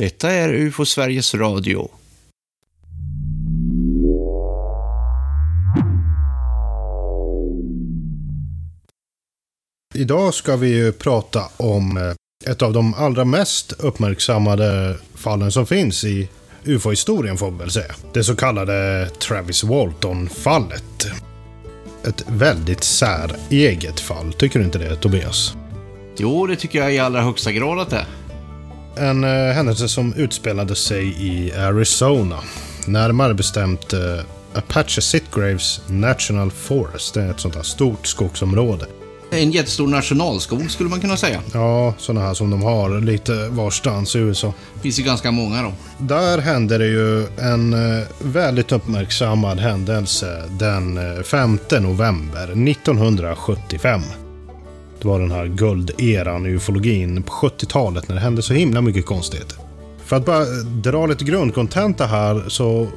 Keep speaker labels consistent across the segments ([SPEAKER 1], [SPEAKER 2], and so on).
[SPEAKER 1] Detta är UFO Sveriges Radio.
[SPEAKER 2] Idag ska vi ju prata om eh, ett av de allra mest uppmärksammade fallen som finns i UFO-historien får man väl säga. Det så kallade Travis Walton-fallet. Ett väldigt säreget fall, tycker du inte det Tobias?
[SPEAKER 1] Jo, det tycker jag i allra högsta grad att det är.
[SPEAKER 2] En eh, händelse som utspelade sig i Arizona. Närmare bestämt eh, Apache Sitgraves National Forest. Det är ett sånt här stort skogsområde.
[SPEAKER 1] En jättestor nationalskog skulle man kunna säga.
[SPEAKER 2] Ja, sådana här som de har lite varstans i USA.
[SPEAKER 1] Det finns ju ganska många då.
[SPEAKER 2] Där hände det ju en eh, väldigt uppmärksammad händelse den eh, 5 november 1975. Det var den här gulderan i ufologin på 70-talet när det hände så himla mycket konstigheter. För att bara dra lite grundkontenta här så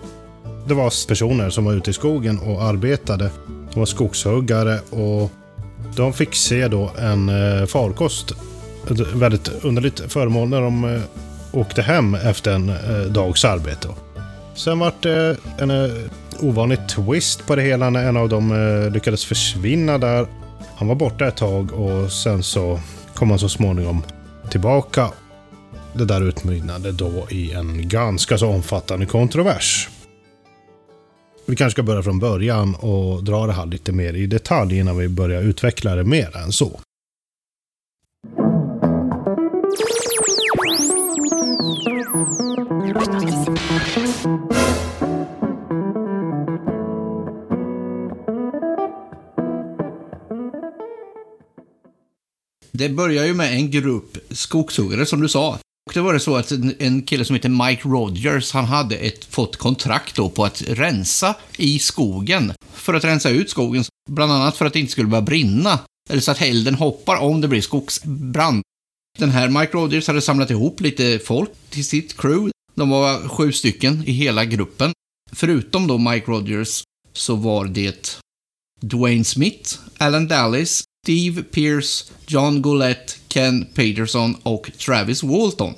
[SPEAKER 2] det var personer som var ute i skogen och arbetade. De var skogshuggare och de fick se då en eh, farkost. Ett väldigt underligt föremål när de eh, åkte hem efter en eh, dags arbete. Sen vart det en ovanlig twist på det hela när en av dem lyckades försvinna där. Han var borta ett tag och sen så kom han så småningom tillbaka. Det där utmynnade då i en ganska så omfattande kontrovers. Vi kanske ska börja från början och dra det här lite mer i detalj innan vi börjar utveckla det mer än så.
[SPEAKER 1] Det börjar ju med en grupp skogshuggare som du sa. Och det var det så att en, kille som heter Mike Rogers, han hade ett, fått kontrakt då på att rensa i skogen. För att rensa ut skogen, bland annat för att det inte skulle börja brinna. Eller så att elden hoppar om det blir skogsbrand. Den här Mike Rogers hade samlat ihop lite folk till sitt crew. De var sju stycken i hela gruppen. Förutom då Mike Rogers så var det Dwayne Smith, Alan Dallas, Steve Pierce, John Goulette, Ken Peterson och Travis Walton.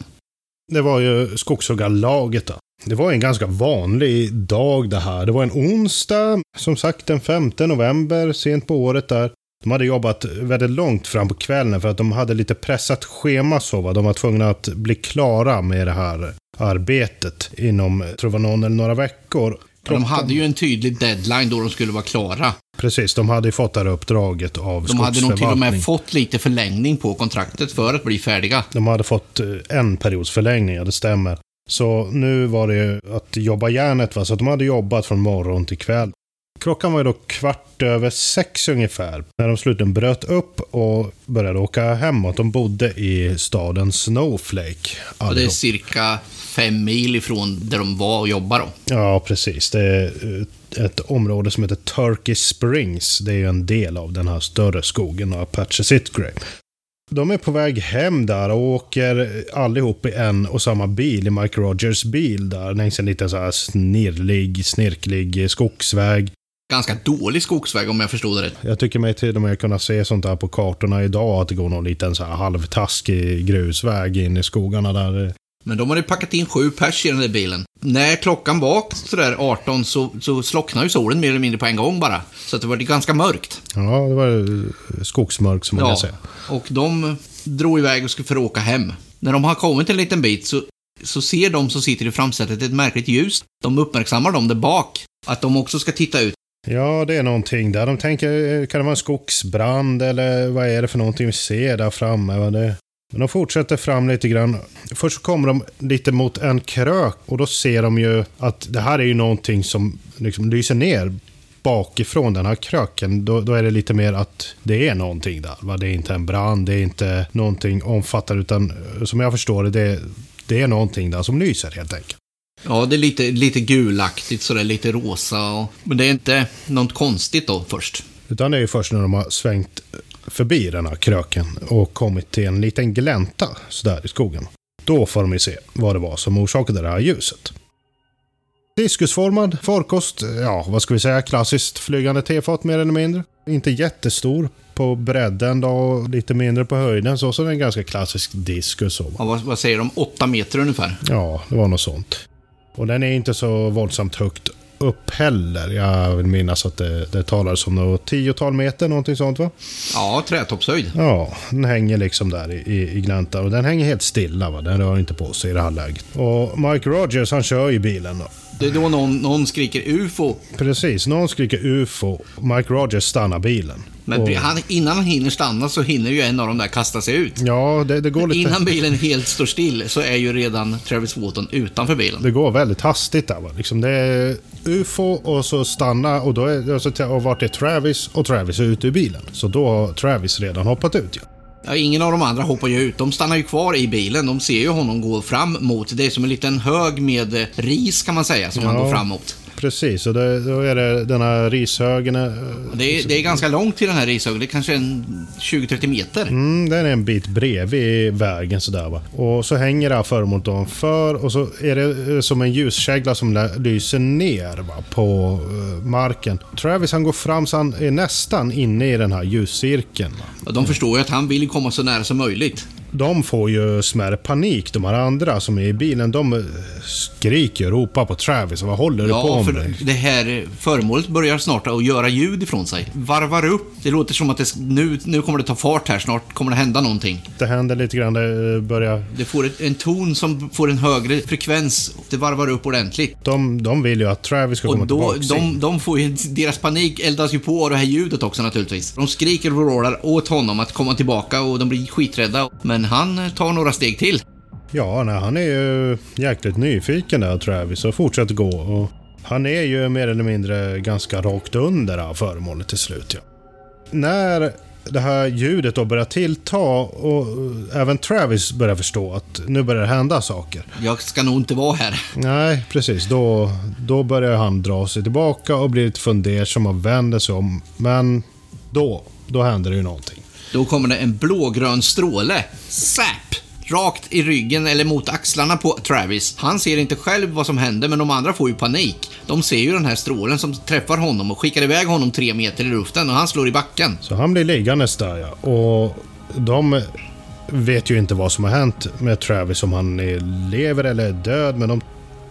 [SPEAKER 2] Det var ju skogshuggarlaget då. Det var en ganska vanlig dag det här. Det var en onsdag, som sagt den 5 november, sent på året där. De hade jobbat väldigt långt fram på kvällen för att de hade lite pressat schema så va. De var tvungna att bli klara med det här arbetet inom, jag tror det var någon eller några veckor.
[SPEAKER 1] De hade ju en tydlig deadline då de skulle vara klara.
[SPEAKER 2] Precis, de hade ju fått det här uppdraget av
[SPEAKER 1] De hade nog till och med fått lite förlängning på kontraktet för att bli färdiga.
[SPEAKER 2] De hade fått eh, en periods förlängning, ja det stämmer. Så nu var det ju att jobba järnet, va? så att de hade jobbat från morgon till kväll. Klockan var ju då kvart över sex ungefär, när de slutligen bröt upp och började åka hemåt. De bodde i staden Snowflake.
[SPEAKER 1] Och det är cirka fem mil ifrån där de var och jobbade då.
[SPEAKER 2] Ja, precis. Det är eh, ett område som heter Turkey Springs. Det är ju en del av den här större skogen av Apache Sitgrave. De är på väg hem där och åker allihop i en och samma bil, i Mike Rogers bil där, längs en liten så här snirlig, snirklig skogsväg.
[SPEAKER 1] Ganska dålig skogsväg om jag förstod det rätt.
[SPEAKER 2] Jag tycker mig till och med kunna se sånt där på kartorna idag, att det går någon liten så här halvtaskig grusväg in i skogarna där.
[SPEAKER 1] Men de hade packat in sju pers i den där bilen. När klockan var sådär 18 så, så slocknade ju solen mer eller mindre på en gång bara. Så det var ganska mörkt.
[SPEAKER 2] Ja, det var eh, skogsmörk som man kan
[SPEAKER 1] Ja,
[SPEAKER 2] säga.
[SPEAKER 1] och de drog iväg och skulle för åka hem. När de har kommit en liten bit så, så ser de som sitter i framsätet ett märkligt ljus. De uppmärksammar dem där bak. Att de också ska titta ut.
[SPEAKER 2] Ja, det är någonting där. De tänker, eh, kan det vara en skogsbrand eller vad är det för någonting vi ser där framme? Vad Det... Men de fortsätter fram lite grann. Först så kommer de lite mot en krök och då ser de ju att det här är ju någonting som liksom lyser ner bakifrån den här kröken. Då, då är det lite mer att det är någonting där. Va? Det är inte en brand, det är inte någonting omfattande utan eh, som jag förstår det, det, det är någonting där som lyser helt enkelt.
[SPEAKER 1] Ja, det är lite, lite gulaktigt sådär, lite rosa. Och, men det är inte något konstigt då först.
[SPEAKER 2] Utan det är ju först när de har svängt förbi den här kröken och kommit till en liten glänta sådär i skogen. Då får de ju se vad det var som orsakade det här ljuset. Diskusformad farkost. Ja, vad ska vi säga? Klassiskt flygande tefat mer eller mindre. Inte jättestor på bredden då, och lite mindre på höjden. Så, så det är en ganska klassisk diskus.
[SPEAKER 1] Ja, vad, vad säger de? Åtta meter ungefär?
[SPEAKER 2] Ja, det var något sånt. Och den är inte så våldsamt högt upp heller. Jag vill minnas att det, det talades om något tiotal meter, någonting sånt va?
[SPEAKER 1] Ja, trätoppshöjd.
[SPEAKER 2] Ja, den hänger liksom där i, i, i gläntar och den hänger helt stilla va. Den rör inte på sig i det här läget. Och Mike Rogers han kör ju bilen då.
[SPEAKER 1] Det är då någon, någon skriker UFO.
[SPEAKER 2] Precis, någon skriker UFO. Mike Rogers stannar bilen.
[SPEAKER 1] Men
[SPEAKER 2] och,
[SPEAKER 1] han, innan han hinner stanna så hinner ju en av dem där kasta sig ut.
[SPEAKER 2] Ja, det, det går lite...
[SPEAKER 1] Innan bilen helt står still så är ju redan Travis Walton utanför bilen.
[SPEAKER 2] Det går väldigt hastigt där va. Liksom det är UFO och så stanna och då är och vart är Travis och Travis är ute ur bilen. Så då har Travis redan hoppat ut. Ja.
[SPEAKER 1] Ja, ingen av de andra hoppar ju ut. De stannar ju kvar i bilen. De ser ju honom gå fram mot. Det är som en liten hög med ris kan man säga som
[SPEAKER 2] Ja.
[SPEAKER 1] han går fram mot.
[SPEAKER 2] Precis, och det, då är det den här rishögen. eh,
[SPEAKER 1] Det är, det är ganska långt till den här rishögen. Det är kanske en 20-30 meter.
[SPEAKER 2] Mm, den är en bit bredvid vägen sådär va. Och så hänger det här föremålet ovanför och så är det eh, som en ljuskägla som lyser ner va, på eh, marken. Travis han går fram så han är nästan inne i den här ljuscirkeln. Va.
[SPEAKER 1] De förstår ju att han vill komma så nära som möjligt.
[SPEAKER 2] De får ju smärre panik, de här andra som är i bilen. De eh, skriker och ropar på Travis. Vad håller du på
[SPEAKER 1] Ja,
[SPEAKER 2] med?
[SPEAKER 1] för det här föremålet börjar snart att göra ljud ifrån sig. Varvar upp. Det låter som att det, nu, nu kommer det ta fart här. Snart kommer det hända någonting.
[SPEAKER 2] Det händer lite grann, det eh, börjar...
[SPEAKER 1] Det får ett, en ton som får en högre frekvens. Det varvar upp ordentligt.
[SPEAKER 2] De, de vill ju att Travis ska komma
[SPEAKER 1] Och då,
[SPEAKER 2] tillbaka.
[SPEAKER 1] de, de får ju, deras panik eldas ju på av det här ljudet också naturligtvis. De skriker och vrålar åt honom att komma tillbaka och de blir skiträdda. Men han eh, tar några steg till.
[SPEAKER 2] Ja, nej, han är ju jäkligt nyfiken där Travis och fortsätter gå. Och han är ju mer eller mindre ganska rakt under det här föremålet till slut. Ja. När det här ljudet då börjar tillta och även Travis börjar förstå att nu börjar det hända saker.
[SPEAKER 1] Jag ska nog inte vara här.
[SPEAKER 2] Nej, precis. Då, då börjar han dra sig tillbaka och blir lite fundersam och vänder sig om. Men då, då händer det ju någonting.
[SPEAKER 1] Då kommer det en blågrön stråle. Zap! Rakt i ryggen eller mot axlarna på Travis. Han ser inte själv vad som händer, men de andra får ju panik. De ser ju den här strålen som träffar honom och skickar iväg honom tre meter i luften och han slår i backen.
[SPEAKER 2] Så han blir liggandes där ja. Och de vet ju inte vad som har hänt med Travis, om han lever eller är död. Men de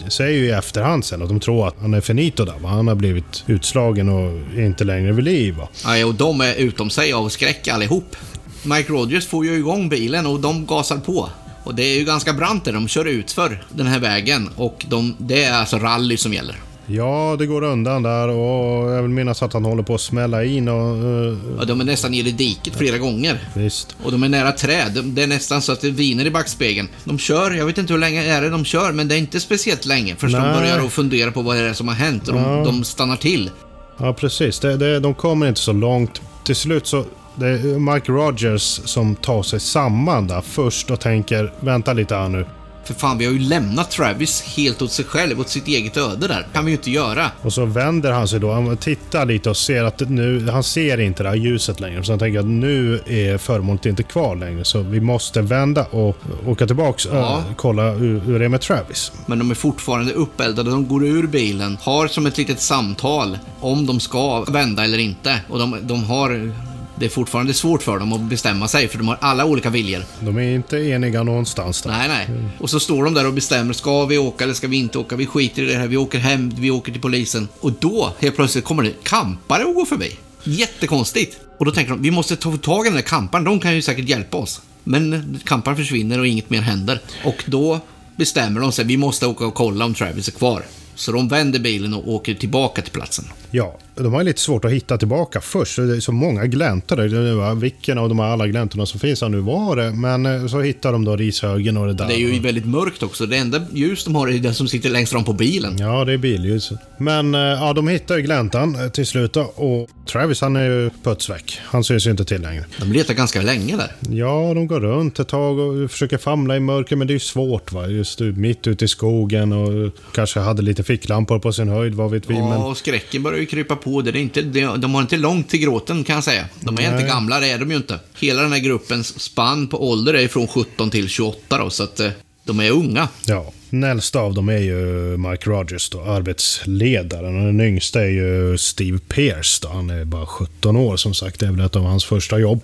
[SPEAKER 2] säger ju i efterhand sen att de tror att han är finito där. Va? Han har blivit utslagen och är inte längre vid liv. Va?
[SPEAKER 1] Ja, och de är utom sig av skräck allihop. Mike Rogers får ju igång bilen och de gasar på. Och det är ju ganska brant där, de kör ut för den här vägen och de, det är alltså rally som gäller.
[SPEAKER 2] Ja, det går undan där och jag vill minnas att han håller på att smälla in och... eh,
[SPEAKER 1] Och de är nästan nere i diket flera gånger.
[SPEAKER 2] visst.
[SPEAKER 1] Och de är nära träd. De- Det är nästan så att det viner i backspegeln. De kör, jag vet inte hur länge är det de kör, men det är inte speciellt länge. Först de börjar att fundera på vad det är som har hänt och de,
[SPEAKER 2] Ja.
[SPEAKER 1] de stannar till.
[SPEAKER 2] Ja, precis. Det, det, de kommer inte så långt. Till slut så... Det är Mike Rogers som tar sig samman där först och tänker vänta lite här nu.
[SPEAKER 1] För fan, vi har ju lämnat Travis helt åt sig själv, åt sitt eget öde där. kan vi ju inte göra.
[SPEAKER 2] Och så vänder han sig då. Han tittar lite och ser att nu, han ser inte det här ljuset längre. Så han tänker att nu är föremålet inte kvar längre. Så vi måste vända och åka tillbaks och
[SPEAKER 1] Ja.
[SPEAKER 2] kolla hur, hur det är med Travis.
[SPEAKER 1] Men de är fortfarande uppeldade. De går ur bilen, har som ett litet samtal om de ska vända eller inte. Och de, de har... Det är fortfarande svårt för dem att bestämma sig, för de har alla olika viljor.
[SPEAKER 2] De är inte eniga någonstans där.
[SPEAKER 1] Nej, nej. Och så står de där och bestämmer. Ska vi åka eller ska vi inte åka? Vi skiter i det här. Vi åker hem. Vi åker till polisen. Och då, helt plötsligt, kommer det kampare och går förbi. Jättekonstigt. Och då tänker de, vi måste ta tag i den där kamparen. De kan ju säkert hjälpa oss. Men kamparen försvinner och inget mer händer. Och då bestämmer de sig, vi måste åka och kolla om Travis är kvar. Så de vänder bilen och åker tillbaka till platsen.
[SPEAKER 2] Ja, de har lite svårt att hitta tillbaka först. Det är så många gläntor Vilken av de här alla gläntorna som finns här nu var det. Men eh, så hittar de då rishögen och det där.
[SPEAKER 1] Det är ju väldigt mörkt också. Det enda ljus de har är den som sitter längst fram på bilen.
[SPEAKER 2] Ja, det är billjus. Men eh, ja, de hittar ju gläntan eh, till slut och Travis han är ju putsväck. Han syns ju inte till längre.
[SPEAKER 1] De letar ganska länge där.
[SPEAKER 2] Ja, de går runt ett tag och försöker famla i mörker, men det är ju svårt va. Just mitt ute i skogen och kanske hade lite ficklampor på sin höjd, vad vet vi.
[SPEAKER 1] Ja,
[SPEAKER 2] Men
[SPEAKER 1] och skräcken börjar ju krypa på. Det är inte, de har inte långt till gråten kan jag säga. De är
[SPEAKER 2] Nej.
[SPEAKER 1] inte gamla, det är de ju inte. Hela den här gruppens spann på ålder är från 17 till 28 då, så att eh, De är unga.
[SPEAKER 2] Ja. Den äldsta av dem är ju Mike Rogers, då, arbetsledaren. Och den yngsta är ju Steve Pierce. Då. Han är bara 17 år som sagt. Det är väl ett av hans första jobb.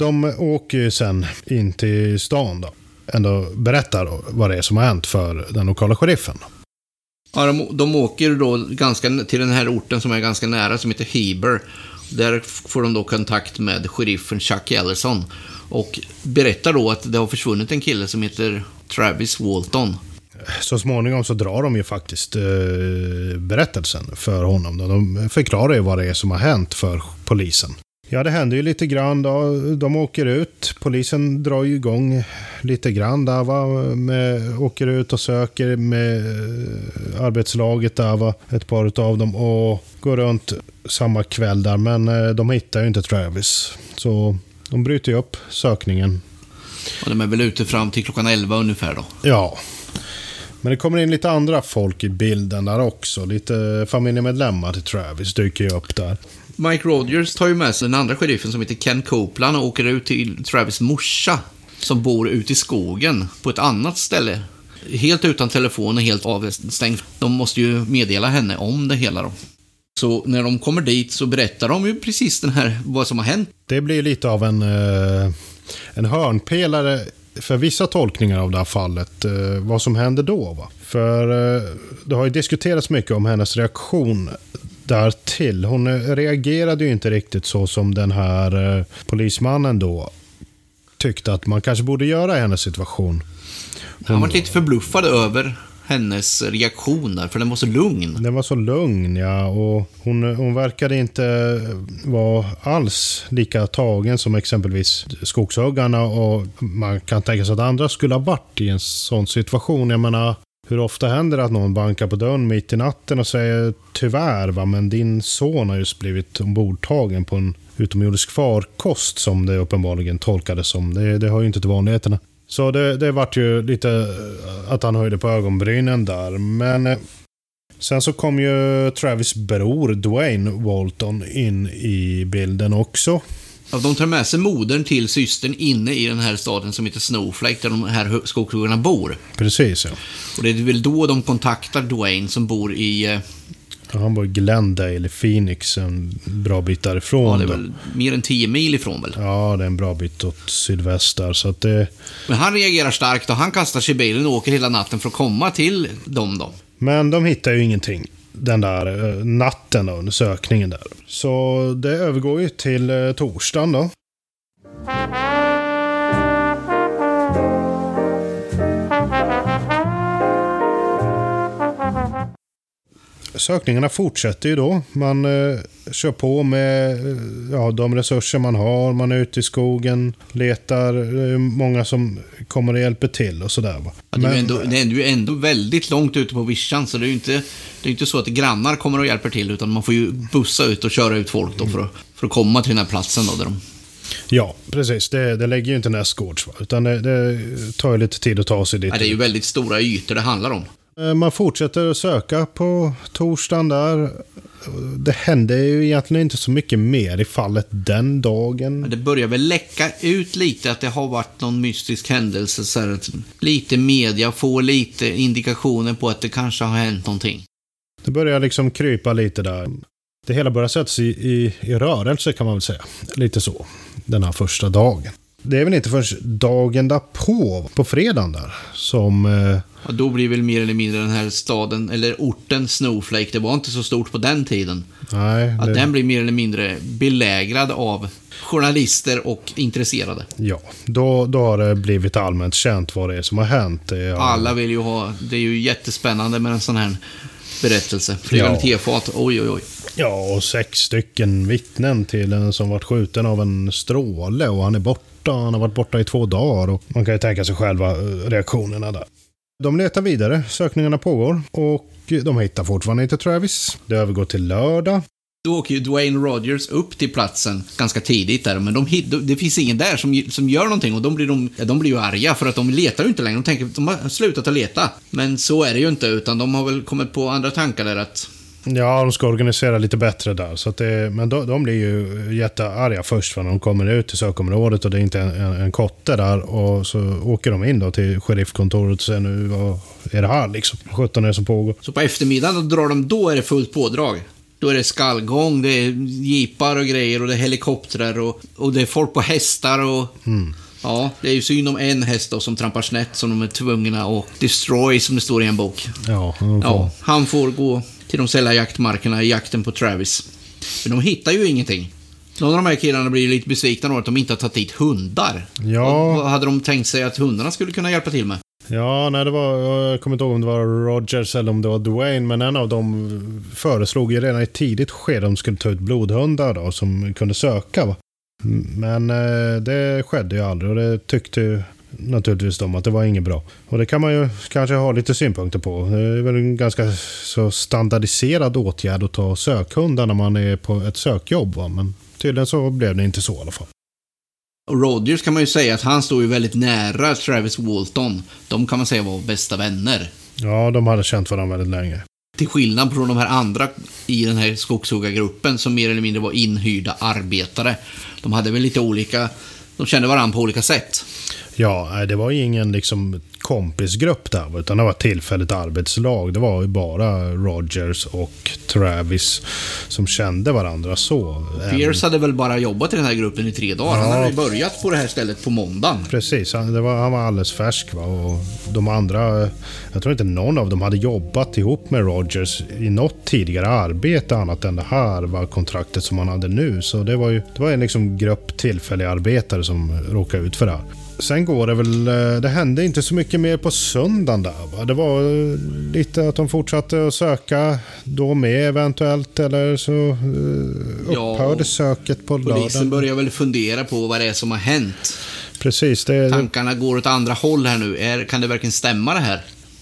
[SPEAKER 2] De åker ju sen in till stan då. Ändå berättar vad det är som har hänt för den lokala sheriffen.
[SPEAKER 1] Ja, de, de åker då ganska till den här orten som är ganska nära, som heter Heber. Där får de då kontakt med sheriffen Chuck Ellison. Och berättar då att det har försvunnit en kille som heter Travis Walton.
[SPEAKER 2] Så småningom så drar de ju faktiskt eh, berättelsen för honom. De förklarar ju vad det är som har hänt för polisen. Ja, det händer ju lite grann då. De åker ut. Polisen drar ju igång lite grann där va. Med, åker ut och söker med eh, arbetslaget där va. Ett par av dem och går runt samma kväll där. Men eh, de hittar ju inte Travis. Så de bryter ju upp sökningen.
[SPEAKER 1] Och de är väl ute fram till klockan 11 ungefär då.
[SPEAKER 2] Ja. Men det kommer in lite andra folk i bilden där också. Lite familjemedlemmar till Travis dyker ju upp där.
[SPEAKER 1] Mike Rogers tar ju med sig den andra sheriffen som heter Ken Copeland och åker ut till Travis morsa. Som bor ute i skogen på ett annat ställe. Helt utan telefon och helt avstängd. De måste ju meddela henne om det hela då. Så när de kommer dit så berättar de ju precis den här, vad som har hänt.
[SPEAKER 2] Det blir lite av en, eh, en hörnpelare för vissa tolkningar av det här fallet. Eh, vad som händer då. Va? För eh, det har ju diskuterats mycket om hennes reaktion därtill. Hon reagerade ju inte riktigt så som den här polismannen då tyckte att man kanske borde göra i hennes situation.
[SPEAKER 1] Hon... Han var lite förbluffad över hennes reaktioner, för den var så lugn.
[SPEAKER 2] Den var så lugn, ja. Och hon, hon verkade inte vara alls lika tagen som exempelvis skogshuggarna och man kan tänka sig att andra skulle ha varit i en sån situation. Jag menar, hur ofta händer det att någon bankar på dörren mitt i natten och säger tyvärr, va, men din son har just blivit ombordtagen på en utomjordisk farkost som det uppenbarligen tolkades som. Det, det hör ju inte till vanligheterna. Så det, det vart ju lite eh, att han höjde på ögonbrynen där. Men eh, sen så kom ju Travis bror Dwayne Walton in i bilden också.
[SPEAKER 1] Ja, de tar med sig modern till systern inne i den här staden som heter Snowflake, där de här skogshuggarna bor.
[SPEAKER 2] Precis, ja.
[SPEAKER 1] Och det är väl då de kontaktar Dwayne som bor i... Eh,
[SPEAKER 2] ja, han bor i Glendale, Phoenix, en bra bit därifrån.
[SPEAKER 1] Ja, det är väl mer än 10 mil ifrån väl?
[SPEAKER 2] Ja, det är en bra bit åt sydväst där, så att det...
[SPEAKER 1] Men han reagerar starkt och han kastar sig i bilen och åker hela natten för att komma till dem då.
[SPEAKER 2] Men de hittar ju ingenting den där eh, natten då, under sökningen där. Så det övergår ju till eh, torsdagen då. Sökningarna fortsätter ju då. Man eh, kör på med eh, ja, de resurser man har. Man är ute i skogen, letar. Det är många som kommer och hjälper till och sådär.
[SPEAKER 1] Ja, det, är ändå, det är ju ändå väldigt långt ute på vischan, så det är ju inte, det är inte så att grannar kommer och hjälper till, utan man får ju bussa ut och köra ut folk då för att, för att komma till den här platsen då, där de
[SPEAKER 2] Ja, precis. Det, det lägger ju inte nästgårds. Utan det, det tar ju lite tid att ta sig dit.
[SPEAKER 1] Ja, det är ju väldigt stora ytor det handlar om.
[SPEAKER 2] Eh, man fortsätter att söka på torsdagen där. Det hände ju egentligen inte så mycket mer i fallet den dagen.
[SPEAKER 1] Det börjar väl läcka ut lite att det har varit någon mystisk händelse. Så här, lite media får lite indikationer på att det kanske har hänt någonting.
[SPEAKER 2] Det börjar liksom krypa lite där. Det hela börjar sättas i, i, i rörelse kan man väl säga. Lite så. Den här första dagen. Det är väl inte förrän dagen därpå, på fredagen där, som eh,
[SPEAKER 1] och då blir väl mer eller mindre den här staden, eller orten Snowflake, det var inte så stort på den tiden.
[SPEAKER 2] Nej,
[SPEAKER 1] det... Att den blir mer eller mindre belägrad av journalister och intresserade.
[SPEAKER 2] Ja, då, då har det blivit allmänt känt vad det är som har hänt. Är...
[SPEAKER 1] Alla vill ju ha, det är ju jättespännande med en sån här berättelse. Flygande ja. tefat, oj oj oj.
[SPEAKER 2] Ja, och sex stycken vittnen till en som varit skjuten av en stråle och han är borta. Han har varit borta i två dagar och man kan ju tänka sig själva eh, reaktionerna där. De letar vidare, sökningarna pågår och de hittar fortfarande inte Travis. Det övergår till lördag.
[SPEAKER 1] Då åker ju Dwayne Rogers upp till platsen ganska tidigt där, men de, det finns ingen där som, som gör någonting och de blir, de, de blir ju arga för att de letar ju inte längre. De tänker att de har slutat att leta. Men så är det ju inte, utan de har väl kommit på andra tankar där att
[SPEAKER 2] Ja, de ska organisera lite bättre där. Så det, men de, de blir ju jättearga först när de kommer ut till sökområdet och det är inte en, en, en kotte där. Och så åker de in då till sheriffkontoret och säger nu vad är det här liksom? 17 är det som pågår.
[SPEAKER 1] Så på eftermiddagen då drar de, då är det fullt pådrag. Då är det skallgång, det är jeepar och grejer och det är helikoptrar och, och det är folk på hästar och... Ja, det är ju synd om en häst då som trampar snett som de är tvungna att destroy som det står i en bok.
[SPEAKER 2] Ja, de får,
[SPEAKER 1] Ja, han får gå till de sälla jaktmarkerna i jakten på Travis. Men de hittar ju ingenting. Någon av de här killarna blir ju lite besvikna då att de inte har tagit dit hundar.
[SPEAKER 2] Ja.
[SPEAKER 1] Vad hade de tänkt sig att hundarna skulle kunna hjälpa till med?
[SPEAKER 2] Ja, nej, det var, jag kommer inte ihåg om det var Rogers eller om det var Dwayne, men en av dem föreslog ju redan i ett tidigt skede att de skulle ta ut blodhundar då, som kunde söka. Va? Men eh, det skedde ju aldrig och det tyckte ju naturligtvis de att det var inget bra. Och det kan man ju kanske ha lite synpunkter på. Det är väl en ganska så standardiserad åtgärd att ta sökhundar när man är på ett sökjobb. Va? Men tydligen så blev det inte så i alla fall.
[SPEAKER 1] Och Rogers kan man ju säga att han står ju väldigt nära Travis Walton. De kan man säga var bästa vänner.
[SPEAKER 2] Ja, de hade känt varandra väldigt länge.
[SPEAKER 1] Till skillnad från de här andra i den här skogshuggargruppen som mer eller mindre var inhyrda arbetare. De hade väl lite olika... De kände varandra på olika sätt.
[SPEAKER 2] Ja, det var ju ingen liksom kompisgrupp där, utan det var ett tillfälligt arbetslag. Det var ju bara Rogers och Travis som kände varandra så.
[SPEAKER 1] Pierce hade väl bara jobbat i den här gruppen i tre dagar. Han
[SPEAKER 2] Ja.
[SPEAKER 1] hade ju börjat på det här stället på måndagen.
[SPEAKER 2] Precis, han, det var, han var alldeles färsk. Va? Och de andra, jag tror inte någon av dem hade jobbat ihop med Rogers i något tidigare arbete annat än det här var kontraktet som han hade nu. Så det var ju det var en liksom grupp tillfälliga arbetare som råkade ut för det här. Sen går det väl, eh, det hände inte så mycket mer på söndagen där va? Det var eh, lite att de fortsatte att söka då med eventuellt eller så eh,
[SPEAKER 1] Ja,
[SPEAKER 2] upphörde söket på
[SPEAKER 1] Polisen
[SPEAKER 2] lördagen.
[SPEAKER 1] börjar väl fundera på vad det är som har hänt.
[SPEAKER 2] Precis, det,
[SPEAKER 1] Tankarna går åt andra håll här nu. Är, kan det verkligen stämma det här?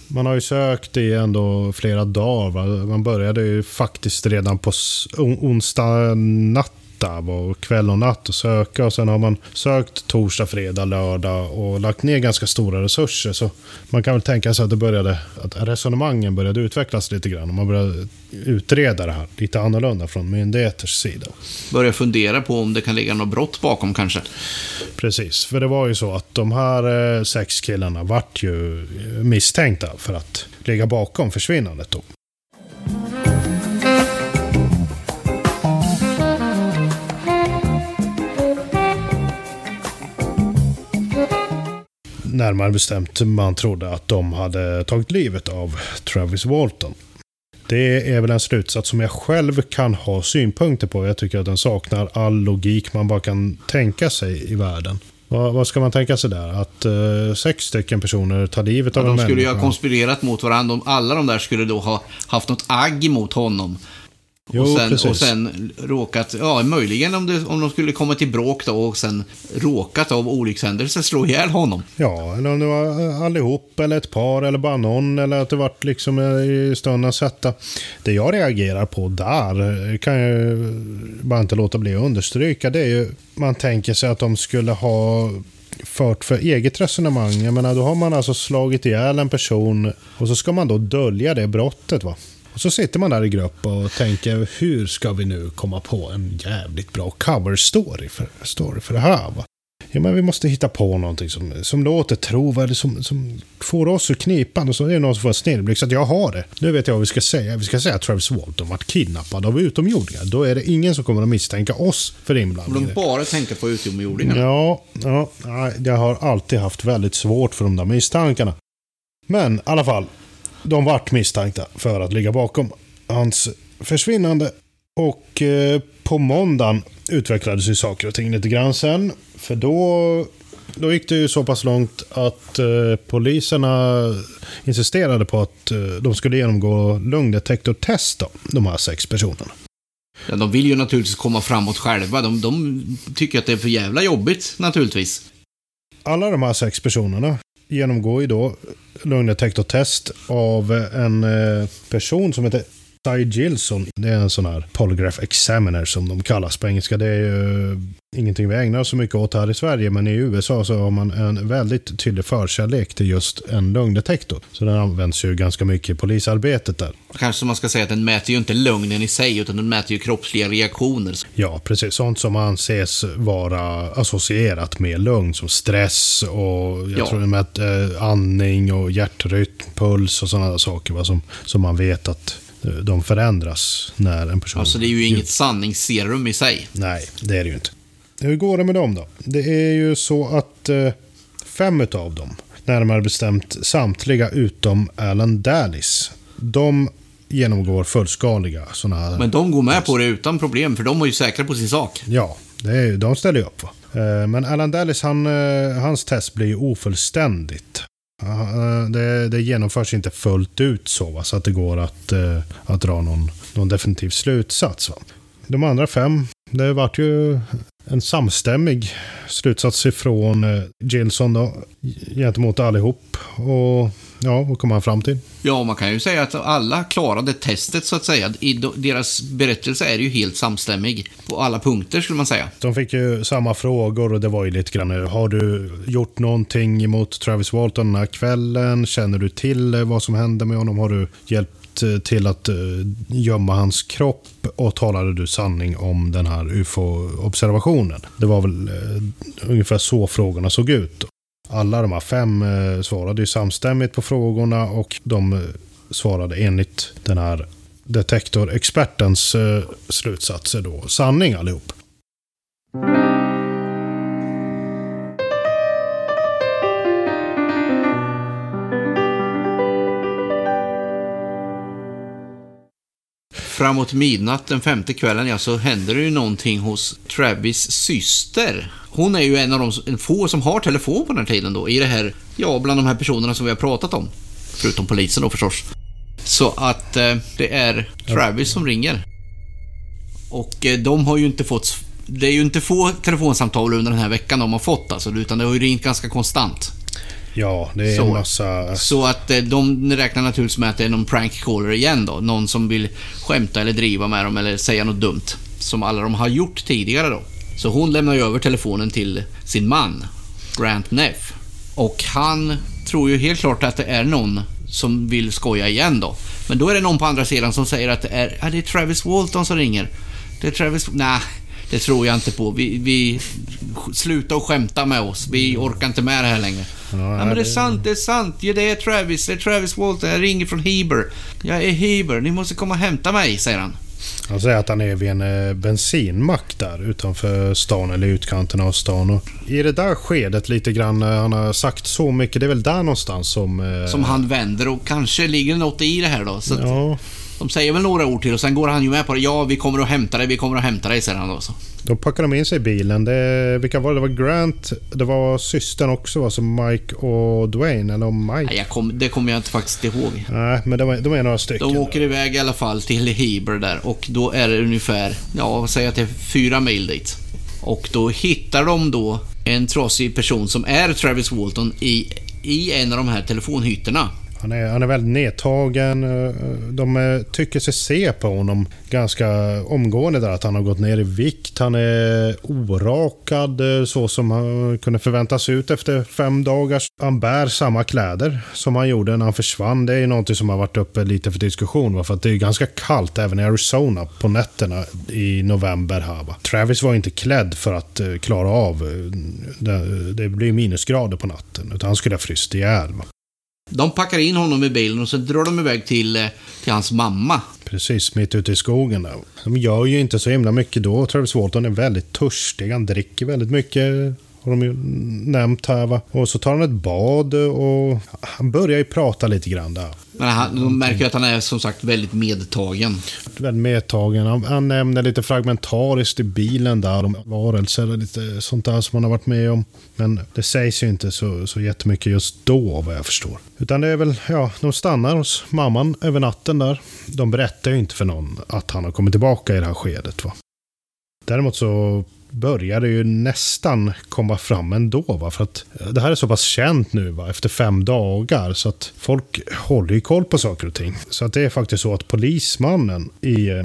[SPEAKER 2] Man har ju sökt i ändå flera dagar. Va? Man började ju faktiskt redan på onsdag natt där, och kväll och natt och söka. Och sen har man sökt torsdag, fredag, lördag och lagt ner ganska stora resurser. Så man kan väl tänka sig att, det började, att resonemangen började utvecklas lite grann. Och man började utreda det här lite annorlunda från myndigheters sida.
[SPEAKER 1] Börjar fundera på om det kan ligga något brott bakom kanske.
[SPEAKER 2] Precis, för det var ju så att de här eh, sex killarna vart ju misstänkta för att ligga bakom försvinnandet då. Närmare bestämt, man trodde att de hade tagit livet av Travis Walton. Det är väl en slutsats som jag själv kan ha synpunkter på. Jag tycker att den saknar all logik man bara kan tänka sig i världen. Vad, ska man tänka sig där? Att eh, sex stycken personer tar livet
[SPEAKER 1] Ja,
[SPEAKER 2] av en
[SPEAKER 1] de skulle ju ha
[SPEAKER 2] människa?
[SPEAKER 1] konspirerat mot varandra. Alla de där skulle då ha haft något agg emot honom.
[SPEAKER 2] Jo,
[SPEAKER 1] och, sen,
[SPEAKER 2] precis.
[SPEAKER 1] och sen råkat, ja möjligen om, det, om de skulle komma till bråk då och sen råkat av olyckshändelse slå ihjäl honom.
[SPEAKER 2] Ja, eller om det var eh, allihop, eller ett par, eller bara någon, eller att det vart liksom eh, i stundens hetta. Det jag reagerar på där, eh, kan jag bara inte låta bli att understryka, det är ju, man tänker sig att de skulle ha fört för eget resonemang. Jag menar, då har man alltså slagit ihjäl en person och så ska man då dölja det brottet. va. Och så sitter man där i grupp och tänker, hur ska vi nu komma på en jävligt bra cover story för, story för det här? Va? Ja, men vi måste hitta på någonting som, som låter trovärdigt, som, som får oss ur knipan. Och så är det någon som får en snilleblixt att jag har det. Nu vet jag vad vi ska säga. Vi ska säga att Travis Walton varit kidnappad av utomjordingar. Då är det ingen som kommer att misstänka oss för
[SPEAKER 1] Om
[SPEAKER 2] inblandning. i
[SPEAKER 1] de bara tänker på utomjordingarna.
[SPEAKER 2] Ja, ja, jag har alltid haft väldigt svårt för de där misstankarna. Men i alla fall, de vart misstänkta för att ligga bakom hans försvinnande. Och eh, på måndagen utvecklades ju saker och ting lite grann sen. För då, då gick det ju så pass långt att eh, poliserna insisterade på att eh, de skulle genomgå lögndetektortest då, de här sex personerna.
[SPEAKER 1] Ja, de vill ju naturligtvis komma framåt själva. De, de tycker att det är för jävla jobbigt naturligtvis.
[SPEAKER 2] alla de här sex personerna genomgår ju då lögndetektortest av en eh, person som heter Cy Gilson, det är en sån här polygraph examiner som de kallas på engelska. Det är ju ingenting vi ägnar så mycket åt här i Sverige, men i USA så har man en väldigt tydlig förkärlek till just en lögndetektor. Så den används ju ganska mycket i polisarbetet där.
[SPEAKER 1] Kanske man ska säga att den mäter ju inte lögnen i sig, utan den mäter ju kroppsliga reaktioner.
[SPEAKER 2] Ja, precis. Sånt som anses vara associerat med lögn, som stress och jag
[SPEAKER 1] Ja.
[SPEAKER 2] tror den mäter eh, andning och hjärtrytm, puls och sådana saker va, som, som man vet att de förändras när en person...
[SPEAKER 1] Alltså det är ju inget sanningsserum i sig.
[SPEAKER 2] Nej, det är det ju inte. Hur går det med dem då? Det är ju så att eh, fem utav dem, närmare bestämt samtliga utom Alan Dallis, de genomgår fullskaliga sådana här...
[SPEAKER 1] Men de går med på det utan problem, för de är ju säkra på sin sak.
[SPEAKER 2] Ja, det är, de ställer ju upp. Va? Eh, Men Alan Dallis, han, eh, hans test blir ju ofullständigt. Eh, det, det genomförs inte fullt ut så, va? så att det går att, eh, att dra någon, någon definitiv slutsats. Va? De andra fem, det vart ju en samstämmig slutsats ifrån eh, Gilson då, gentemot allihop. Och ja, vad kom han fram till?
[SPEAKER 1] Ja, man kan ju säga att alla klarade testet så att säga. I deras berättelse är ju helt samstämmig på alla punkter skulle man säga.
[SPEAKER 2] De fick ju samma frågor och det var ju lite grann, har du gjort någonting emot Travis Walton den här kvällen? Känner du till vad som hände med honom? Har du hjälpt eh, till att eh, gömma hans kropp? Och talade du sanning om den här UFO-observationen? Det var väl eh, ungefär så frågorna såg ut. Alla de här fem eh, svarade ju samstämmigt på frågorna och de eh, svarade enligt den här detektorexpertens eh, slutsatser då sanning allihop.
[SPEAKER 1] Framåt midnatt den femte kvällen, ja, så händer det ju någonting hos Travis syster. Hon är ju en av de få som har telefon på den här tiden då, i det här, ja, bland de här personerna som vi har pratat om. Förutom polisen då förstås. Så att eh, det är Travis som ringer. Och eh, de har ju inte fått... Det är ju inte få telefonsamtal under den här veckan de har fått alltså, utan det har ju ringt ganska konstant.
[SPEAKER 2] Ja, det är
[SPEAKER 1] Så.
[SPEAKER 2] en massa...
[SPEAKER 1] Så att eh, de räknar naturligtvis med att det är någon prank caller igen då. Någon som vill skämta eller driva med dem eller säga något dumt. Som alla de har gjort tidigare då. Så hon lämnar ju över telefonen till sin man, Grant Neff. Och han tror ju helt klart att det är någon som vill skoja igen då. Men då är det någon på andra sidan som säger att det är, ja, det är Travis Walton som ringer. Det är Travis... Nej, det tror jag inte på. Vi, vi sluta och skämta med oss. Vi orkar inte med det här längre. Ja, men det är
[SPEAKER 2] det-
[SPEAKER 1] sant, det är sant. Ja, det är Travis. Det är Travis Walton. Jag ringer från Heber. Jag är Heber. Ni måste komma och hämta mig, säger han.
[SPEAKER 2] Han säger att han är vid en eh, bensinmack där utanför stan, eller utkanten av stan. Och I det där skedet lite grann, eh, han har sagt så mycket, det är väl där någonstans som... eh,
[SPEAKER 1] Som han vänder och kanske ligger något i det här då. Så att
[SPEAKER 2] Ja,
[SPEAKER 1] De säger väl några ord till och sen går han ju med på det. Ja, vi kommer att hämta dig, vi kommer att hämta dig, säger han då. Så.
[SPEAKER 2] då packar de in sig i bilen. Det, vilka var det? Det var Grant, det var systern också, va? som Mike och Dwayne, eller Mike.
[SPEAKER 1] Nej, kom, det kommer jag inte faktiskt ihåg.
[SPEAKER 2] Nej, men de de är några stycken.
[SPEAKER 1] De åker iväg i alla fall till Heber där och då är det ungefär, ja jag att det är fyra mil dit. Och då hittar de då en trasig person som är Travis Walton i, i en av de här telefonhytterna.
[SPEAKER 2] Han är, han är väldigt nedtagen. Eh, eh, de eh, tycker sig se på honom ganska omgående där att han har gått ner i vikt. Han är orakad så som han kunde förväntas ut efter fem dagar. Han bär samma kläder som han gjorde när han försvann. Det är någonting som har varit uppe lite för diskussion. För att det är ganska kallt även i Arizona på nätterna i november här. Va? Travis var inte klädd för att klara av det, det blir minusgrader på natten. Utan han skulle ha fryst ihjäl. Va?
[SPEAKER 1] De packar in honom i bilen och så drar de iväg till, eh, till hans mamma.
[SPEAKER 2] Precis, mitt ute i skogen där. De gör ju inte så himla mycket då. Travis Walton är väldigt törstig. Han dricker väldigt mycket. Har de ju nämnt här va. Och så tar han ett bad och han börjar ju prata lite grann där.
[SPEAKER 1] Men han, de märker ju att han är som sagt väldigt medtagen.
[SPEAKER 2] Väldigt medtagen. Han, han nämner lite fragmentariskt i bilen där om varelser och lite sånt där som han har varit med om. Men det sägs ju inte så, så jättemycket just då vad jag förstår. Utan det är väl, ja, de stannar hos mamman över natten där. De berättar ju inte för någon att han har kommit tillbaka i det här skedet va. Däremot så börjar det ju nästan komma fram ändå. Va? För att det här är så pass känt nu va? efter fem dagar. Så att folk håller ju koll på saker och ting. Så att det är faktiskt så att polismannen i eh,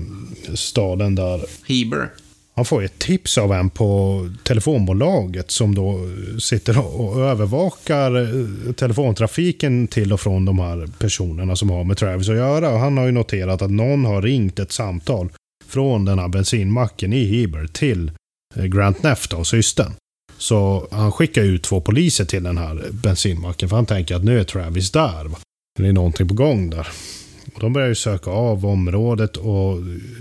[SPEAKER 2] staden där
[SPEAKER 1] Heber.
[SPEAKER 2] han får ett tips av en på telefonbolaget som då sitter och övervakar eh, telefontrafiken till och från de här personerna som har med Travis att göra. Och han har ju noterat att någon har ringt ett samtal från den här bensinmacken i Heber till eh, Eh, Grant Neff och systern. Så han skickar ut två poliser till den här bensinmacken för han tänker att nu är Travis där. va. Det är någonting på gång där. Och de börjar ju söka av området och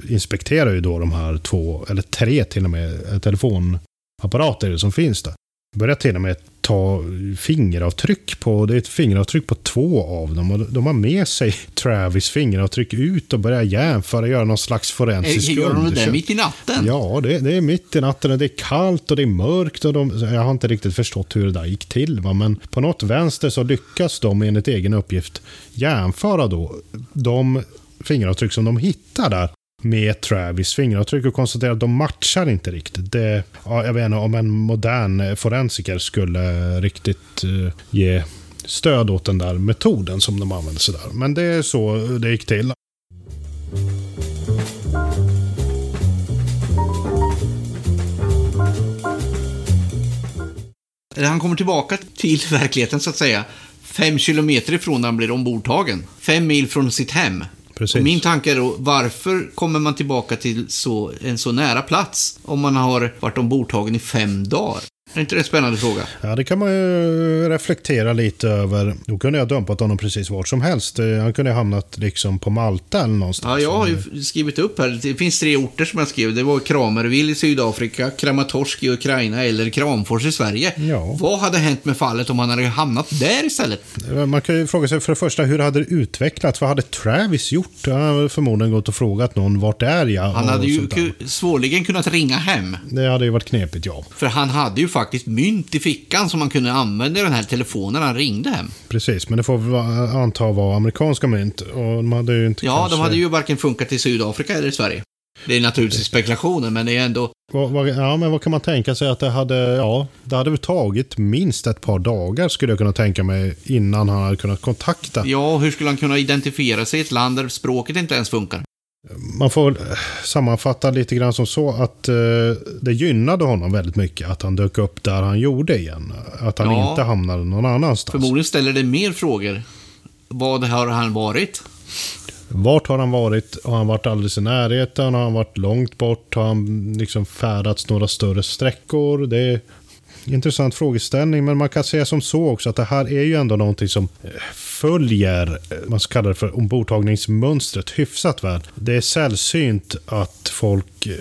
[SPEAKER 2] inspekterar ju då de här två, eller tre till och med, eh, telefonapparater som finns där. Börjar till och med ta fingeravtryck på, det är ett fingeravtryck på två av dem. Och de har med sig Travis fingeravtryck ut och börjar jämföra, göra någon slags forensisk
[SPEAKER 1] Eh, Gör de det mitt i natten?
[SPEAKER 2] Ja, det, det är mitt i natten och det är kallt och det är mörkt. Och de, jag har inte riktigt förstått hur det där gick till. Va? Men på något vänster så lyckas de enligt egen uppgift jämföra då de fingeravtryck som de hittar där med Travis fingeravtryck och konstatera att de matchar inte riktigt. Det, ja, jag vet inte om en modern eh, forensiker skulle eh, riktigt uh, ge stöd åt den där metoden som de använder sig där. Men det är så det gick till.
[SPEAKER 1] Han kommer tillbaka till verkligheten så att säga. Fem kilometer ifrån när han blir ombordtagen. Fem mil från sitt hem.
[SPEAKER 2] Precis.
[SPEAKER 1] Och min tanke är då, varför kommer man tillbaka till så, en så nära plats om man har varit ombordtagen i fem dagar? Är inte det en spännande fråga?
[SPEAKER 2] Ja, det kan man ju reflektera lite över. Då kunde jag dumpat honom precis vart som helst. Eh, Han kunde ha hamnat liksom på Malta eller någonstans.
[SPEAKER 1] Ja, jag har ju skrivit upp här. Det finns tre orter som jag skrev. Det var Kramerville i Sydafrika, Kramatorsk i Ukraina eller Kramfors i Sverige.
[SPEAKER 2] Ja.
[SPEAKER 1] Vad hade hänt med fallet om han hade hamnat där istället?
[SPEAKER 2] Man kan ju fråga sig för det första, hur hade det utvecklats? Vad hade Travis gjort? Han hade förmodligen gått och frågat någon, vart är jag?
[SPEAKER 1] Han hade ju svårligen kunnat ringa hem.
[SPEAKER 2] Det hade ju varit knepigt, ja.
[SPEAKER 1] För han hade ju faktiskt mynt i fickan som han kunde använda i den här telefonen när han ringde hem.
[SPEAKER 2] Precis, men det får vi anta var amerikanska mynt. Och de hade ju inte
[SPEAKER 1] Ja,
[SPEAKER 2] kanske...
[SPEAKER 1] de hade ju varken funkat i Sydafrika eller i Sverige. Det är naturligtvis spekulationer, men det är ändå...
[SPEAKER 2] Ja, men vad kan man tänka sig att det hade... Ja, det hade väl tagit minst ett par dagar skulle jag kunna tänka mig innan han hade kunnat kontakta.
[SPEAKER 1] Ja, hur skulle han kunna identifiera sig i ett land där språket inte ens funkar?
[SPEAKER 2] Man får sammanfatta lite grann som så att eh, det gynnade honom väldigt mycket att han dök upp där han gjorde igen. Att han
[SPEAKER 1] Ja.
[SPEAKER 2] inte hamnade någon annanstans.
[SPEAKER 1] Förmodligen ställer det mer frågor. Vad har han varit?
[SPEAKER 2] Vart har han varit? Har han varit alldeles i närheten? Har han varit långt bort? Har han liksom färdats några större sträckor? Det är en intressant frågeställning, men man kan säga som så också att det här är ju ändå någonting som eh, följer, eh, man ska kalla det för ombordtagningsmönstret hyfsat väl. Det är sällsynt att folk eh,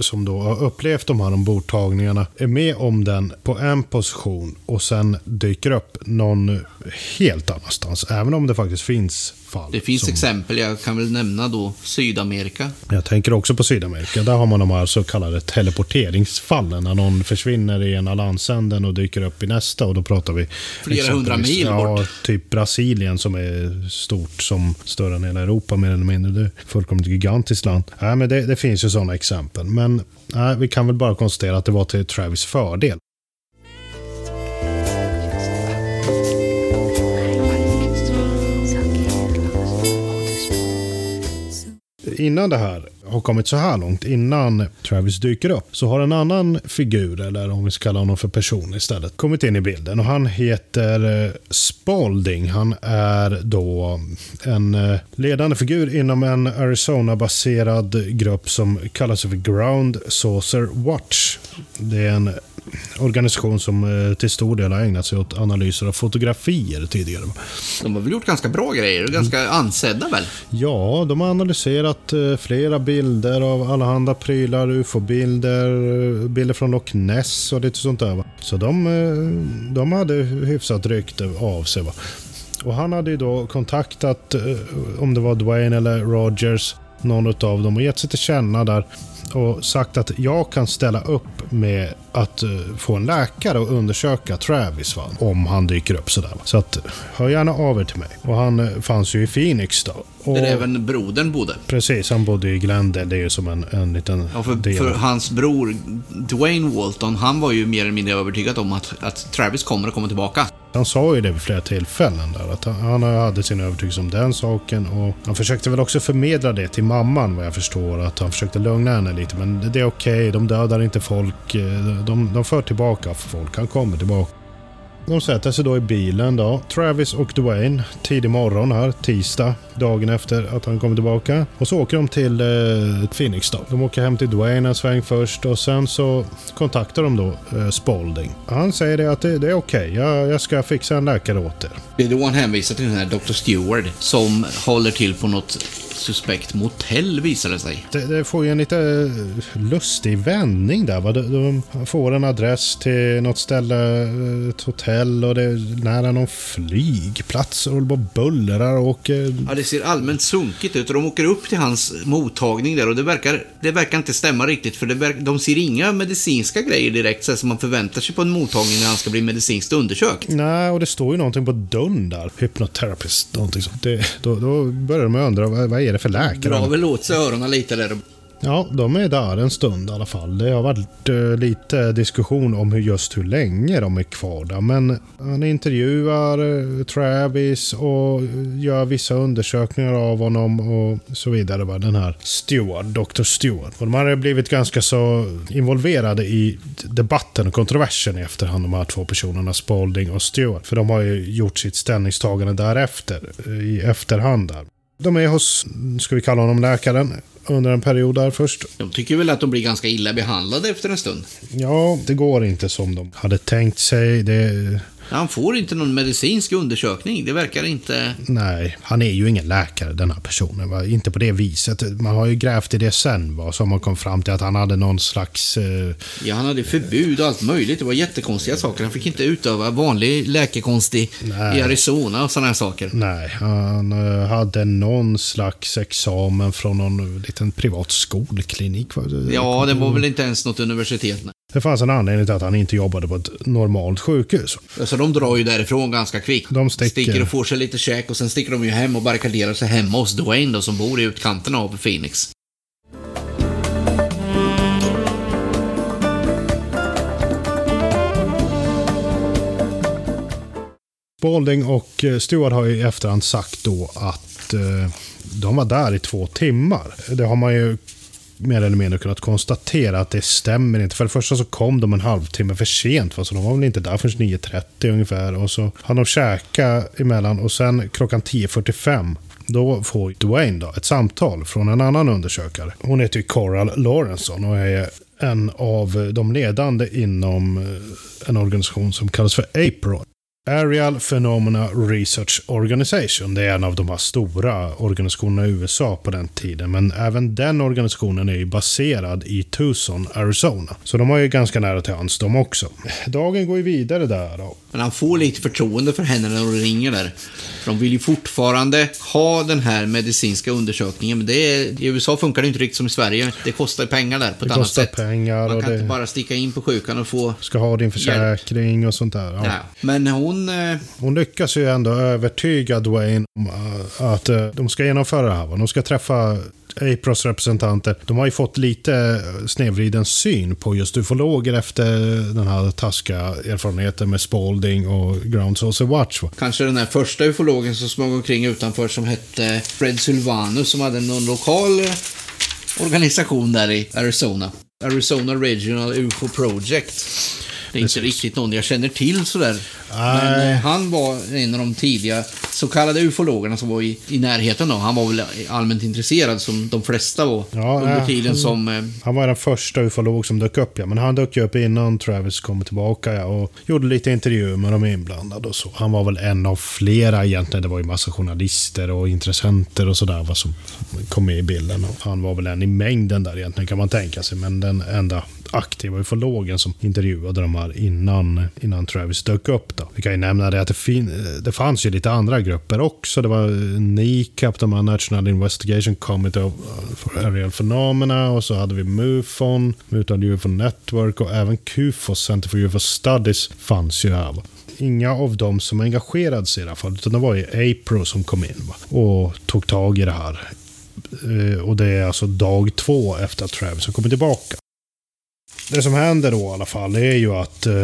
[SPEAKER 2] som då har upplevt de här ombordtagningarna är med om den på en position och sen dyker upp någon helt annanstans. Även om det faktiskt finns fall.
[SPEAKER 1] Det finns
[SPEAKER 2] som-
[SPEAKER 1] exempel, jag kan väl nämna då Sydamerika.
[SPEAKER 2] jag tänker också på Sydamerika. Där har man de här så kallade teleporteringsfallen. När någon försvinner i ena landsänden och dyker upp i nästa. Och då pratar vi...
[SPEAKER 1] Flera hundra mil
[SPEAKER 2] ja,
[SPEAKER 1] bort.
[SPEAKER 2] typ Brasilien som är stort som större än hela Europa mer eller mindre. Det är ett fullkomligt gigantiskt land. Äh, men det, det finns ju sådana exempel. Men äh, vi kan väl bara konstatera att det var till Travis fördel. Innan det här har kommit så här långt, innan Travis dyker upp, så har en annan figur, eller om vi ska kalla honom för person istället, kommit in i bilden. Och han heter eh, Spalding. Han är då en eh, ledande figur inom en Arizona-baserad grupp som kallas för Ground Saucer Watch. Det är en organisation som eh, till stor del har ägnat sig åt analyser av fotografier tidigare.
[SPEAKER 1] De har väl gjort ganska bra grejer och ganska ansedda väl?
[SPEAKER 2] Ja, de har analyserat eh, flera bilder av allehanda prylar, ufo-bilder, eh, bilder från Loch Ness och lite sånt där. Va? Så de, de hade hyfsat rykte av sig. Va? Och han hade ju då kontaktat, om det var Dwayne eller Rogers, någon av dem och gett sig till känna där och sagt att jag kan ställa upp med att eh, få en läkare och undersöka Travis va? om han dyker upp sådär. va. Så att hör gärna av er till mig. Och han eh, fanns ju i Phoenix då. Och,
[SPEAKER 1] Där även brodern bodde.
[SPEAKER 2] Precis, han bodde i Glendale. Det är ju som en, en liten
[SPEAKER 1] Ja, för,
[SPEAKER 2] del.
[SPEAKER 1] för hans bror Dwayne Walton, han var ju mer eller mindre övertygad om att, att Travis kommer att komma tillbaka.
[SPEAKER 2] Han sa ju det vid flera tillfällen där, att han, hade sin övertygelse om den saken och han försökte väl också förmedla det till mamman vad jag förstår, att han försökte lugna henne lite. Men det är okej, de dödar inte folk, de, de för tillbaka folk, han kommer tillbaka. De sätter sig då i bilen då. Travis och Dwayne, tidig morgon här, tisdag, dagen efter att han kommer tillbaka. Och så åker de till eh, Phoenix då. De åker hem till Dwayne en sväng först och sen så kontaktar de då eh, Spalding. Han säger det att det, det är okej, jag, jag ska fixa en läkare åt er.
[SPEAKER 1] Det är då han hänvisar till den här Dr. Stewart som håller till på något suspekt motell visar det sig.
[SPEAKER 2] Det, det får ju en lite eh, lustig vändning där. Va? De, de får en adress till något ställe, eh, ett hotell och det är nära någon flygplats och på och bullrar och... eh,
[SPEAKER 1] Ja, det ser allmänt sunkigt ut och de åker upp till hans mottagning där och det verkar, det verkar inte stämma riktigt för det verkar, de ser inga medicinska grejer direkt så som man förväntar sig på en mottagning när han ska bli medicinskt undersökt.
[SPEAKER 2] Nej, och det står ju någonting på dörren där. Hypnotherapist, någonting sånt. Det, då, då börjar de undra, vad, vad är det för läkare?
[SPEAKER 1] Drar väl åt sig öronen lite där.
[SPEAKER 2] Ja, de är där en stund i alla fall. Det har varit eh, lite diskussion om hur, just hur länge de är kvar där. Men han intervjuar eh, Travis och gör vissa undersökningar av honom och så vidare. Va? Den här Stewart, Dr. Stewart. Och de har blivit ganska så involverade i debatten och kontroversen i efterhand, de här två personerna, Spalding och Stewart. För de har ju gjort sitt ställningstagande därefter, eh, i efterhand där. De är hos, ska vi kalla honom läkaren, under en period där först.
[SPEAKER 1] De tycker väl att de blir ganska illa behandlade efter en stund.
[SPEAKER 2] Ja, det går inte som de hade tänkt sig. Det,
[SPEAKER 1] Han får inte någon medicinsk undersökning. Det verkar inte...
[SPEAKER 2] nej, han är ju ingen läkare den här personen. Va? Inte på det viset. Man har ju grävt i det sen, va? har man kom fram till att han hade någon slags... Eh,
[SPEAKER 1] Ja, han hade förbud och allt möjligt. Det var jättekonstiga saker. Han fick inte utöva vanlig läkekonst i,
[SPEAKER 2] Nej.
[SPEAKER 1] i Arizona och sådana här saker.
[SPEAKER 2] nej, han eh, hade någon slags examen från någon liten privat skolklinik. Va?
[SPEAKER 1] Ja, det var väl inte ens något universitet. nej.
[SPEAKER 2] Det fanns en anledning till att han inte jobbade på ett normalt sjukhus.
[SPEAKER 1] Så de drar ju därifrån ganska kvickt.
[SPEAKER 2] De sticker.
[SPEAKER 1] och får sig lite käk och sen sticker de ju hem och barrikaderar sig hemma hos Dwayne då, som bor i utkanten av Phoenix.
[SPEAKER 2] Spalding och eh, Stewart har ju i efterhand sagt då att eh, de var där i två timmar. Det har man ju mer eller mindre kunnat konstatera att det stämmer inte. För det första så kom de en halvtimme för sent, va? så de var väl inte där förrän 9.30 ungefär. Och så hann de käka emellan och sen klockan 10.45 då får Dwayne då ett samtal från en annan undersökare. Hon heter ju Coral Lawrenson och är en av de ledande inom eh, en organisation som kallas för APRO. Aerial Phenomena Research Organization. Det är en av de här stora organisationerna i USA på den tiden. Men även den organisationen är ju baserad i Tucson, Arizona. Så de har ju ganska nära till hands de också. Dagen går ju vidare där då.
[SPEAKER 1] Men han får lite förtroende för henne när hon ringer där. För de vill ju fortfarande ha den här medicinska undersökningen. Men det är, i USA funkar det inte riktigt som i Sverige. Det kostar pengar där på ett
[SPEAKER 2] Det
[SPEAKER 1] annat
[SPEAKER 2] kostar
[SPEAKER 1] sätt.
[SPEAKER 2] pengar
[SPEAKER 1] Man
[SPEAKER 2] och
[SPEAKER 1] kan
[SPEAKER 2] det
[SPEAKER 1] inte bara sticka in på sjukan och få...
[SPEAKER 2] ska ha din försäkring och sånt där. Ja.
[SPEAKER 1] Ja. Men hon... eh,
[SPEAKER 2] Hon lyckas ju ändå övertyga Dwayne om äh, att äh, de ska genomföra det här. De ska träffa Apros representanter. De har ju fått lite snedvriden syn på just ufologer efter den här taskiga erfarenheten med Spalding och Ground Source Watch.
[SPEAKER 1] Kanske den här första ufologen som smög omkring utanför som hette Fred Sylvanus som hade någon lokal eh, organisation där i Arizona. Arizona Regional UFO Project. Det är inte riktigt någon jag känner till sådär. Men
[SPEAKER 2] Nej.
[SPEAKER 1] eh, han var en av de tidiga så kallade ufologerna som var i, i närheten då. Han var väl allmänt intresserad som de flesta var
[SPEAKER 2] Ja,
[SPEAKER 1] under tiden
[SPEAKER 2] han-
[SPEAKER 1] som... eh,
[SPEAKER 2] Han var den första ufolog som dök upp, ja. Men han dök ju upp innan Travis kom tillbaka, ja. Och gjorde lite intervjuer med de inblandade och så. Han var väl en av flera egentligen. Det var ju massa journalister och intressenter och sådär vad som kom med i bilden. Och han var väl en i mängden där egentligen kan man tänka sig. Men den enda aktiva ufologen som intervjuade de här innan, innan Travis dök upp. Då. Vi kan ju nämna det att det, fin- det fanns ju lite andra grupper också. Det var NICAP, de här National Investigation Committee of, eh, for Aerial Phenomena och så hade vi MUFON, Mutant UFO Network och även QFOS, Center for UFO Studies, fanns ju här. va. inga av dem som engagerade sig i det här fallet. Utan det var ju APRO som kom in va? och tog tag i det här. Eh, och det är alltså dag två efter att Travis har kommit tillbaka. Det som händer då i alla fall är ju att eh,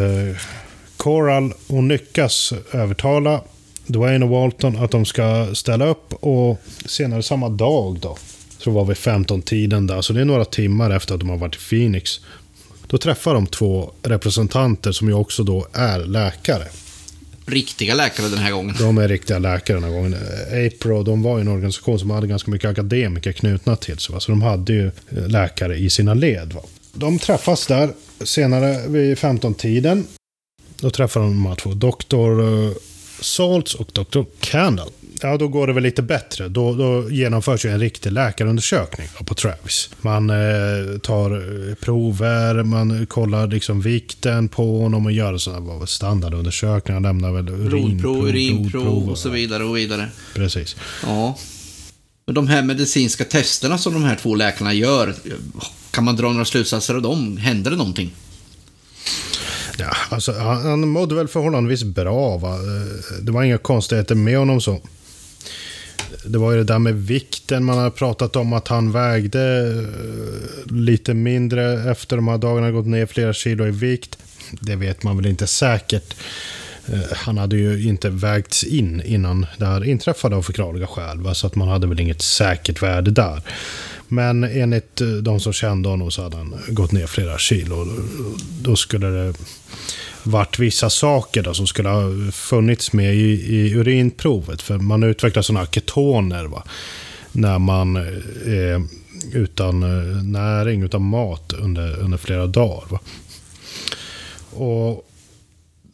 [SPEAKER 2] Coral hon lyckas övertala Dwayne och Walton att de ska ställa upp och senare samma dag då, så var vi 15-tiden där, så det är några timmar efter att de har varit i Phoenix. Då träffar de två representanter som ju också då är läkare.
[SPEAKER 1] Riktiga läkare den här gången.
[SPEAKER 2] De är riktiga läkare den här gången. APRO, de var ju en organisation som hade ganska mycket akademiker knutna till sig. Va? Så de hade ju läkare i sina led. Va? De träffas där senare vid 15-tiden. Då träffar de de här två. Doktor Salts och Dr. Candle. Ja, då går det väl lite bättre. Då, då genomförs ju en riktig läkarundersökning på Travis. Man eh, tar eh, prover, man kollar liksom vikten på honom och gör sådana standardundersökningar. lämnar väl
[SPEAKER 1] urinprov, urinprov och så vidare och vidare.
[SPEAKER 2] Precis.
[SPEAKER 1] Ja. Men de här medicinska testerna som de här två läkarna gör, kan man dra några slutsatser av dem? Händer det någonting?
[SPEAKER 2] Ja, alltså, han, han mådde väl förhållandevis bra. Va? Eh, det var inga konstigheter med honom så. Det var ju det där med vikten. Man har pratat om att han vägde eh, lite mindre efter de här dagarna. Gått ner flera kilo i vikt. Det vet man väl inte säkert. Eh, han hade ju inte vägts in innan det här inträffade av förklarliga skäl. Så att man hade väl inget säkert värde där. Men enligt eh, de som kände honom så hade han gått ner flera kilo. Då skulle det varit vissa saker då som skulle ha funnits med i, i urinprovet. För man utvecklar sådana ketoner va? när man är utan näring, utan mat under, under flera dagar. Va? Och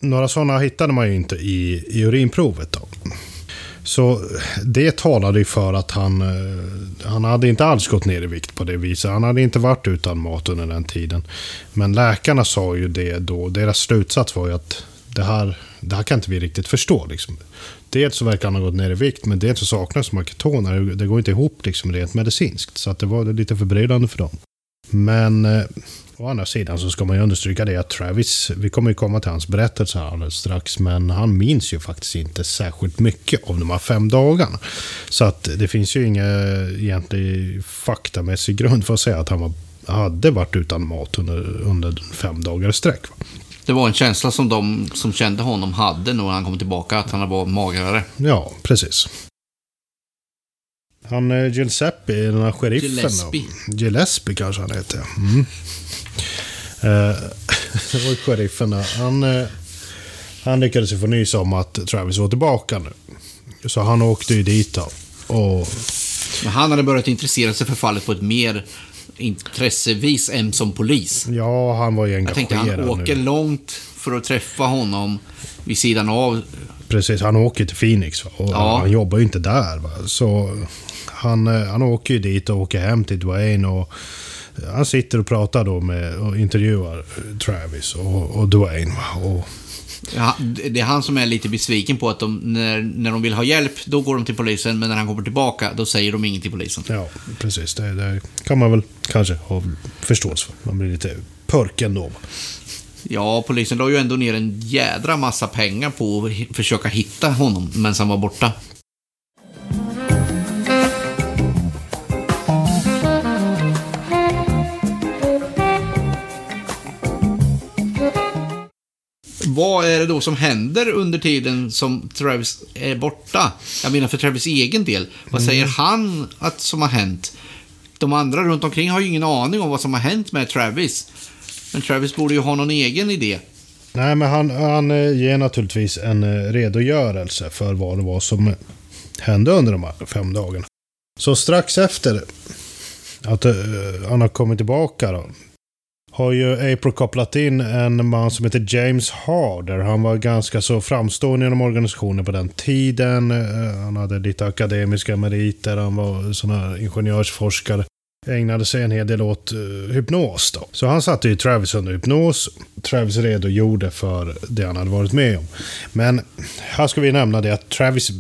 [SPEAKER 2] några sådana hittade man ju inte i, i urinprovet. Då. Så det talade ju för att han, eh, han hade inte alls gått ner i vikt på det viset. Han hade inte varit utan mat under den tiden. Men läkarna sa ju det då. Deras slutsats var ju att det här, det här kan inte vi riktigt förstå. Liksom. Dels så verkar han ha gått ner i vikt, men dels så saknas maketoner. Det går inte ihop liksom rent medicinskt. Så att det var lite förbryllande för dem. Men eh, Å andra sidan så ska man ju understryka det att Travis, vi kommer ju komma till hans berättelse här alldeles strax, men han minns ju faktiskt inte särskilt mycket av de här fem dagarna. Så att det finns ju ingen egentlig faktamässig grund för att säga att han var, hade varit utan mat under, under fem dagar i sträck.
[SPEAKER 1] Det var en känsla som de som kände honom hade när han kom tillbaka, att han var magrare.
[SPEAKER 2] Ja, precis. Han eh, Giuseppe, den här sheriffen.
[SPEAKER 1] Gillespie.
[SPEAKER 2] Gillespie kanske han heter. Mm. Eh, det var ju sheriffen där. Han, eh, han lyckades ju få nys om att Travis var tillbaka nu. Så han åkte ju dit då. Och...
[SPEAKER 1] Men han hade börjat intressera sig för fallet på ett mer intressevis än som polis.
[SPEAKER 2] Ja, han var ju engagerad
[SPEAKER 1] Jag tänkte han åker
[SPEAKER 2] nu.
[SPEAKER 1] långt för att träffa honom vid sidan av.
[SPEAKER 2] Precis, han åker till Phoenix och
[SPEAKER 1] Ja.
[SPEAKER 2] han jobbar ju inte där. Va? Så han, eh, han åker ju dit och åker hem till Dwayne och han sitter och pratar då med och intervjuar Travis och, och Dwayne. Och,
[SPEAKER 1] Ja, Det är han som är lite besviken på att de, när, när de vill ha hjälp, då går de till polisen, men när han kommer tillbaka, då säger de inget till polisen.
[SPEAKER 2] ja, precis. Det, det kan man väl kanske ha förståelse för. Man blir lite purken då.
[SPEAKER 1] Ja, polisen la ju ändå ner en jädra massa pengar på att försöka hitta honom medan han var borta. Vad är det då som händer under tiden som Travis är borta? Jag menar för Travis egen del. Vad säger han att som har hänt? De andra runt omkring har ju ingen aning om vad som har hänt med Travis. Men Travis borde ju ha någon egen idé.
[SPEAKER 2] Nej, men han, han eh, ger naturligtvis en eh, redogörelse för vad det var som hände under de här fem dagarna. Så strax efter att eh, han har kommit tillbaka då, har ju April kopplat in en man som heter James Harder. Han var ganska så framstående inom organisationen på den tiden. Eh, han hade lite akademiska meriter, han var sån här ingenjörsforskare. Ägnade sig en hel del åt uh, hypnos då. Så han satte ju Travis under hypnos. Travis redogjorde för det han hade varit med om. Men här ska vi nämna det att Travis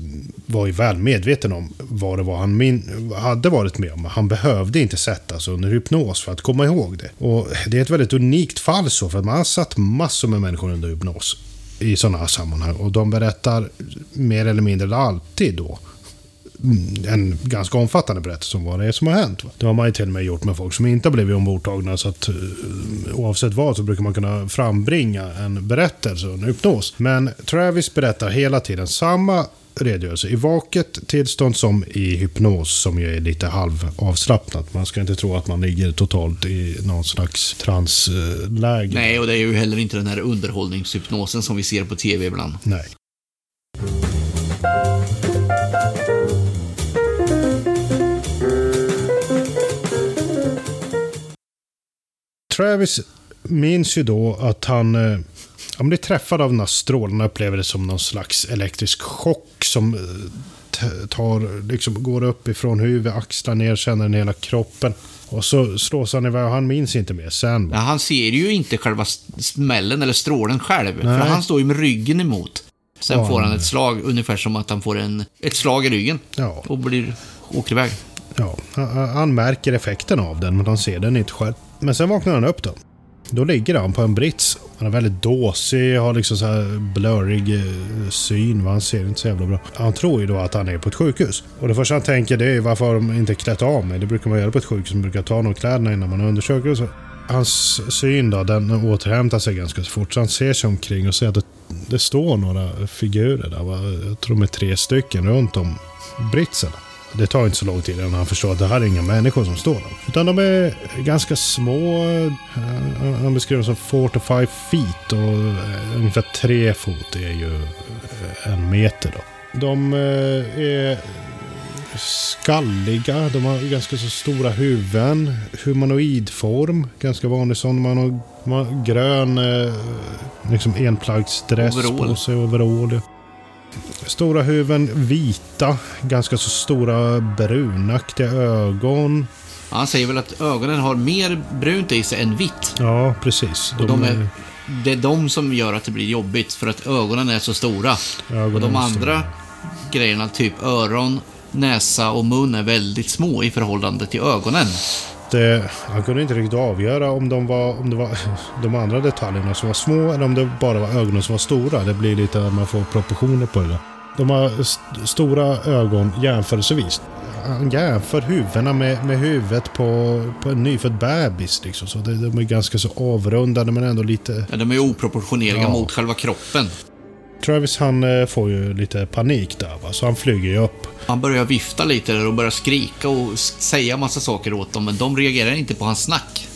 [SPEAKER 2] var ju väl medveten om vad det var han min- hade varit med om. Han behövde inte sättas under hypnos för att komma ihåg det. Och det är ett väldigt unikt fall så, för att man har satt massor med människor under hypnos. i sådana här sammanhang. Och de berättar mer eller mindre alltid då en ganska omfattande berättelse om vad det är som har hänt. Det har man ju till och med gjort med folk som inte har blivit ombordtagna. Så att uh, oavsett vad så brukar man kunna frambringa en berättelse och en hypnos. Men Travis berättar hela tiden samma redogörelse i vaket tillstånd som i hypnos som ju är lite halvavslappnat. Man ska inte tro att man ligger totalt i någon slags transläge.
[SPEAKER 1] Nej, och det är ju heller inte den här underhållningshypnosen som vi ser på tv ibland.
[SPEAKER 2] Nej. Travis minns ju då att han eh, han blir träffad av den här strålen och upplever det som någon slags elektrisk chock som eh, tar, liksom, går upp ifrån huvudet, axlar ner, känner den hela kroppen. Och så slås han iväg och han minns inte mer sen.
[SPEAKER 1] Ja, han ser ju inte själva smällen eller strålen själv. Nej. För han står ju med ryggen emot. Sen ja, får han ett slag, ungefär som att han får en, ett slag i ryggen. Ja. Och blir, åker iväg.
[SPEAKER 2] Ja, han, han märker effekten av den, men han ser den inte själv. Men sen vaknar han upp då. Då ligger han på en brits. Han är väldigt dåsig, har liksom så här blurrig eh, syn. Han ser inte så jävla bra. Han tror ju då att han är på ett sjukhus. Och det första han tänker det är varför har de inte klätt av mig? Det brukar man göra på ett sjukhus. Man brukar ta av kläderna innan man undersöker och så. Hans syn då, den återhämtar sig ganska fort. Så han ser sig omkring och ser att det, det står några figurer där. Jag tror de är tre stycken runt om britsen. Det tar inte så lång tid innan han förstår att det här är inga människor som står där. Utan de är ganska små. Han beskriver dem som 4 to 5 feet och eh, ungefär 3 fot är ju eh, en meter då. De eh, är skalliga, de har ganska så stora huvuden. Humanoidform, ganska vanlig sån. Man har, man har grön liksom enplaggsdress på sig, overall. Stora huvuden, vita, ganska så stora brunaktiga ögon.
[SPEAKER 1] Han säger väl att ögonen har mer brunt i sig än vitt.
[SPEAKER 2] Ja, precis.
[SPEAKER 1] De, de är, det är de som gör att det blir jobbigt, för att ögonen är så stora. Ögonen och de andra grejerna, typ öron, näsa och mun, är väldigt små i förhållande till ögonen
[SPEAKER 2] eh, han kunde inte riktigt avgöra om, de var, om det var de andra detaljerna som var små eller om det bara var ögonen som var stora. Det blir lite att man får proportioner på det. De har st stora ögon jämförelsevis. Han jämför huvudena med, med huvudet på, på en nyfödd bebis. Liksom. Så det, de är ganska så avrundade men ändå lite...
[SPEAKER 1] Ja, de är oproportionerliga ja. mot själva kroppen.
[SPEAKER 2] Travis han eh, får ju lite panik där va, så han flyger ju upp.
[SPEAKER 1] Han börjar vifta lite och börjar skrika och säga massa saker åt dem, men de reagerar inte på hans snack.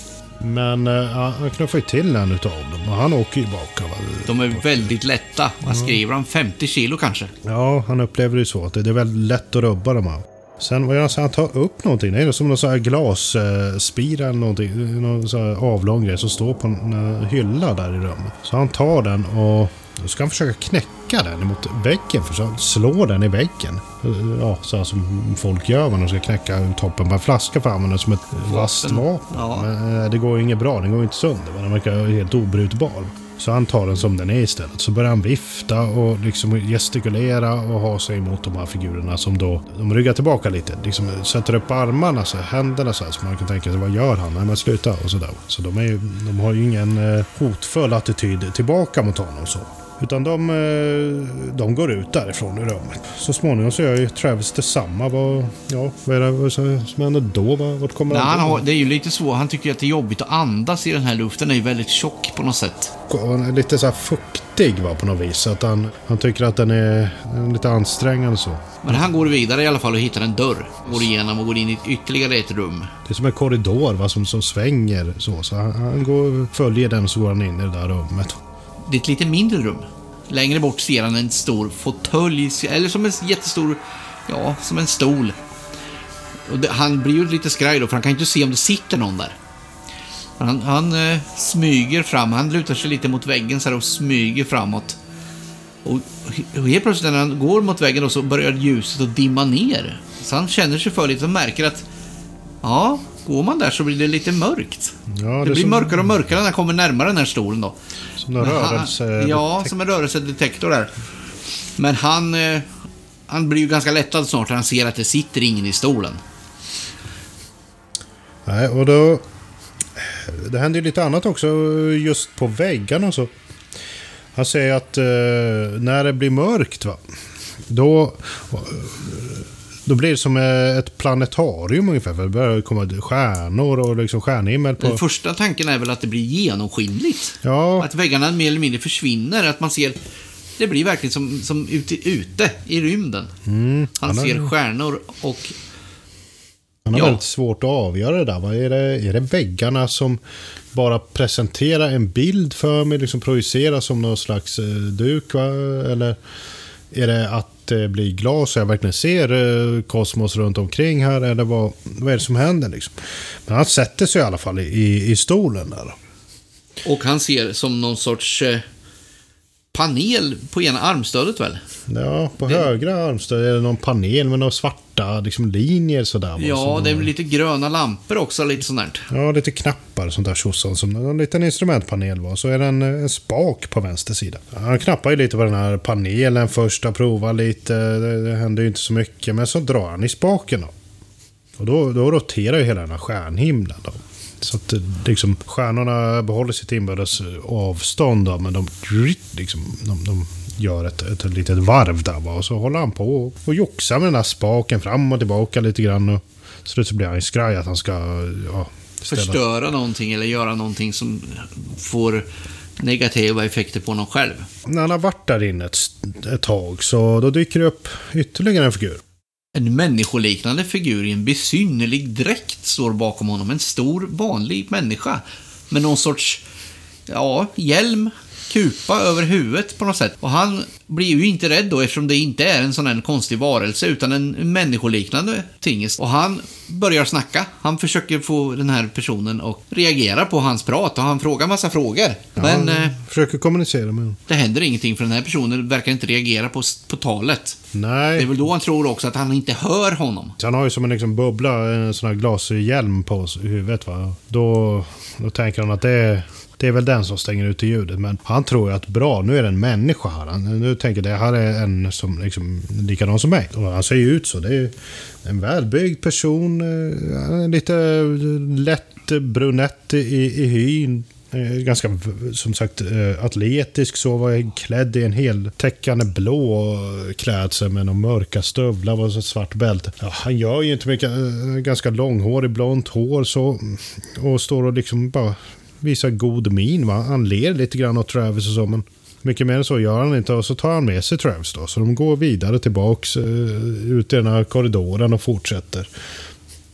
[SPEAKER 2] Men uh, han knuffar ju till en utav dem och han åker ju baka. Va?
[SPEAKER 1] De är väldigt lätta. Vad skriver han? 50 kilo kanske?
[SPEAKER 2] Ja, han upplever det ju så. Att det är väldigt lätt att rubba dem här. Sen vad gör han? Han tar upp någonting. Det är som någon sån här glasspira eller någonting. Någon sån här avlång grej som står på en hylla där i rummet. Så han tar den och då ska han försöka knäcka den mot väggen, för slå den i väggen. Ja, så här som folk gör när de ska knäcka toppen på en flaska för att använda som ett vasst vapen. Ja. Men eh, det går ju inget bra, den går ju inte sönder. Den verkar helt obrutbar. Så han tar den som den är istället. Så börjar han vifta och liksom gestikulera och ha sig emot de här figurerna som då... De ryggar tillbaka lite. Liksom sätter upp armarna, så händerna så här. Så man kan tänka sig, vad gör han? Nej men sluta och sådär. Så de, är, de har ju ingen eh, hotfull attityd tillbaka mot honom så. Utan de, eh, de går ut därifrån i rummet. Så småningom så gör ju Travis detsamma. Vad, ja, vad är det som händer då? Vart kommer
[SPEAKER 1] Nej, han har, Det är ju lite så. Han tycker att det är jobbigt att andas i den här luften. Den är ju väldigt tjock på något sätt.
[SPEAKER 2] Han är lite så här fuktig va, på något vis. Så att han, han tycker att den är, lite ansträngande så.
[SPEAKER 1] Men han går vidare i alla fall och hittar en dörr. Går igenom och går in i ytterligare ett rum.
[SPEAKER 2] Det är som en korridor va, som, som svänger så. Så han, han går, följer den så går han in i det där rummet.
[SPEAKER 1] Det är ett lite mindre rum. Längre bort ser han en stor fåtölj, eller som en jättestor, ja, som en stol. Och det, han blir ju lite skraj då, för han kan ju inte se om det sitter någon där. Han, han eh, smyger fram, han lutar sig lite mot väggen så här och smyger framåt. Och, och helt plötsligt när han går mot väggen då, så börjar ljuset att dimma ner. Så han känner sig för lite och märker att ja, går man där så blir det lite mörkt. Ja, det, det blir som... mörkare och mörkare när han kommer närmare den här stolen då.
[SPEAKER 2] Som en rörelse...
[SPEAKER 1] Ja, som en rörelsedetektor där. Men han, eh, han blir ju ganska lättad snart när han ser att det sitter ingen i stolen.
[SPEAKER 2] Nej, och då... Det händer ju lite annat också just på väggarna och så. Han säger att eh, när det blir mörkt, va, då, då blir det som eh, ett planetarium ungefär. För det börjar komma stjärnor och liksom stjärnhimmel på...
[SPEAKER 1] Den första tanken är väl att det blir genomskinligt.
[SPEAKER 2] Ja,
[SPEAKER 1] Att väggarna mer eller mindre försvinner. Att man ser... Det blir verkligen som, som ute, ute i rymden.
[SPEAKER 2] mm,
[SPEAKER 1] Han
[SPEAKER 2] han, har,
[SPEAKER 1] ser stjärnor och...
[SPEAKER 2] han har
[SPEAKER 1] ja.
[SPEAKER 2] väldigt svårt att avgöra det där. Vad är, det, är det väggarna som bara presenterar en bild för mig, liksom projicerar som någon slags eh, duk? Va? Eller är det att eh, det blir glas så jag verkligen ser eh, kosmos runt omkring här? Eller vad, vad är det som händer liksom? Men han sätter sig i alla fall i, i, i stolen där.
[SPEAKER 1] Och han ser som någon sorts eh, panel på ena armstödet väl?
[SPEAKER 2] Ja, på
[SPEAKER 1] Det-
[SPEAKER 2] högra armstöd är det någon panel med några svarta liksom, linjer sådär.
[SPEAKER 1] Ja, det är lite gröna lampor också, lite sånt där.
[SPEAKER 2] Ja, lite knappar sånt där tjosan som en liten instrumentpanel var. Så är det en, en spak på vänster sida. Han knappar ju lite på den här panelen först och provar lite. Det, det händer ju inte så mycket. Men så drar han i spaken då. Och då, då roterar ju hela den här stjärnhimlen då. Så att liksom, stjärnorna behåller sitt inbördes avstånd då, men de, liksom, de, de gör ett, ett litet varv där va? och så håller han på och, och joxar med den här spaken fram och tillbaka lite grann. Och så slut så blir han ju skraj att han ska ja, ställa-
[SPEAKER 1] Förstöra någonting eller göra någonting som får negativa effekter på någon själv.
[SPEAKER 2] När han har varit där inne ett, ett tag så då dyker det upp ytterligare en figur.
[SPEAKER 1] En människoliknande figur i en besynnerlig dräkt står bakom honom. En stor, vanlig människa. Med någon sorts, ja, hjälm, kupa över huvudet på något sätt. Och han blir ju inte rädd då eftersom det inte är en sån här konstig varelse utan en människoliknande tingest. Och han börjar snacka. Han försöker få den här personen att reagera på hans prat och han frågar massa frågor. Men
[SPEAKER 2] han
[SPEAKER 1] eh,
[SPEAKER 2] försöker kommunicera med honom.
[SPEAKER 1] det händer ingenting för den här personen verkar inte reagera på, på talet. Det
[SPEAKER 2] Nej,
[SPEAKER 1] är väl då han tror också att han inte hör honom.
[SPEAKER 2] han har ju som en liksom bubbla, en sån här glashjälm på huvudet. Va? Då, då tänker han att det är, det är väl den som stänger ute ljudet. Men han tror ju att bra, nu är det en människa här. Han, nu tänker det här är en som liksom likadan som mig. Och han ser ju ut så. Det är en välbyggd person. Eh, lite eh, lätt brunett i, i hyn. Eh, ganska, som sagt, atletisk så. Var klädd i en heltäckande blå klädsel med några mörka stövlar och ett svart bälte. Ja, han gör ju inte mycket. Ganska långhårig, blont hår så. Och står och liksom bara visar god min. Va? Han ler lite grann åt Travis och så. Men mycket mer än så gör han inte. Och så tar han med sig Travis då. Så de går vidare tillbaks eh, ut i den här korridoren och fortsätter.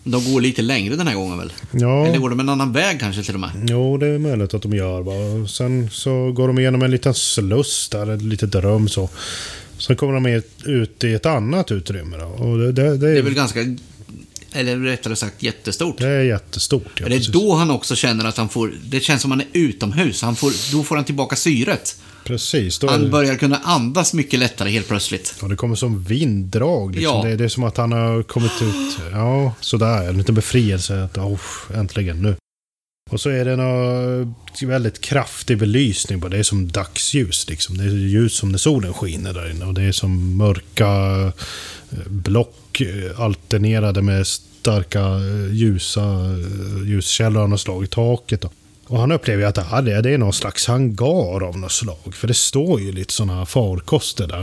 [SPEAKER 1] De går lite längre den här gången väl?
[SPEAKER 2] Ja.
[SPEAKER 1] Eller går de en annan väg kanske till och med?
[SPEAKER 2] Jo, det är möjligt att de gör. Va? Sen så går de igenom en liten sluss där, ett litet rum så. Sen kommer de ut- ut i ett annat utrymme. Då. Och det, det, det,
[SPEAKER 1] Det är
[SPEAKER 2] är,
[SPEAKER 1] väl ganska, eller rättare sagt jättestort.
[SPEAKER 2] det är jättestort. Ja,
[SPEAKER 1] det är
[SPEAKER 2] precis.
[SPEAKER 1] då han också känner att han får, det känns som han är utomhus. Han får, då får han tillbaka syret.
[SPEAKER 2] precis
[SPEAKER 1] Han
[SPEAKER 2] det,
[SPEAKER 1] börjar kunna andas mycket lättare helt plötsligt.
[SPEAKER 2] ja, det kommer som vinddrag. Liksom.
[SPEAKER 1] Ja.
[SPEAKER 2] Det, det är som att han har kommit ut. Ja, sådär. En liten befrielse. Att, oh, äntligen nu. Och så är det en väldigt kraftig belysning på det. är som dagsljus. Liksom. Det är ljus som när solen skiner där inne. Och det är som mörka eh, block eh, alternerade med starka eh, ljusa ljuskällor av något slag i taket. Då. Och han upplever ju att det här det är- det är någon slags hangar av något slag. För det står ju lite sådana här farkoster där.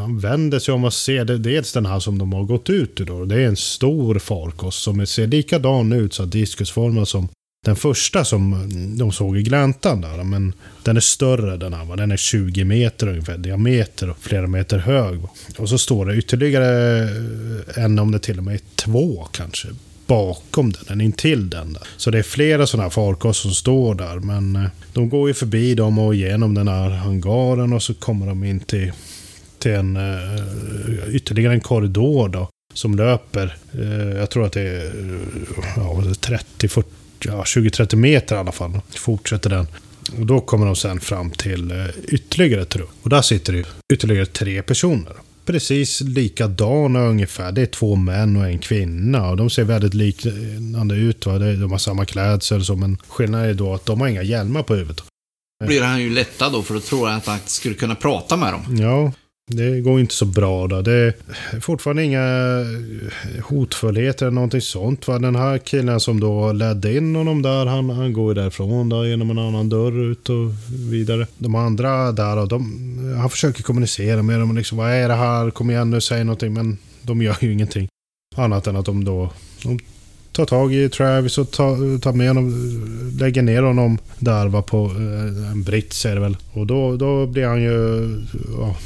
[SPEAKER 2] Han vänder sig om och ser det, dels den här som de har gått ut ur. Då. Det är en stor farkost som ser likadan ut, så diskusformad som den första som de såg i gläntan där. Men den är större den här. Den är 20 meter ungefär diameter och flera meter hög. Och så står det ytterligare eh, en, om det till och med är två kanske, bakom den, en intill den. Där. Så det är flera sådana här farkoster som står där. Men eh, de går ju förbi dem och igenom den här hangaren och så kommer de in till, till en, eh, ytterligare en korridor då. Som löper, jag tror att det är ja, 30, 40, ja, 20-30 meter i alla fall. Fortsätter den. Och då kommer de sen fram till eh, ytterligare ett rum. Och där sitter det ytterligare tre personer. Precis likadana ungefär. Det är två män och en kvinna. Och de ser väldigt liknande ut. Va? De har samma klädsel. och Så, men skillnaden är då att de har inga hjälmar på huvudet.
[SPEAKER 1] Då blir han ju lättad då för då tror han att han skulle kunna prata med dem.
[SPEAKER 2] Ja, det går inte så bra då. Det är fortfarande inga eh, hotfullheter eller någonting sånt. Va? Den här killen som då ledde in honom där, han, han går ju därifrån då, genom en annan dörr ut och vidare. De andra där, och de, han försöker kommunicera med dem. Liksom, vad är det här? Kom igen nu, säg någonting. Men de gör ju ingenting. Annat än att de då de tar tag i Travis och tar, tar med honom, lägger ner honom där va, på eh, en brits är det väl. Och då, då blir han ju ja,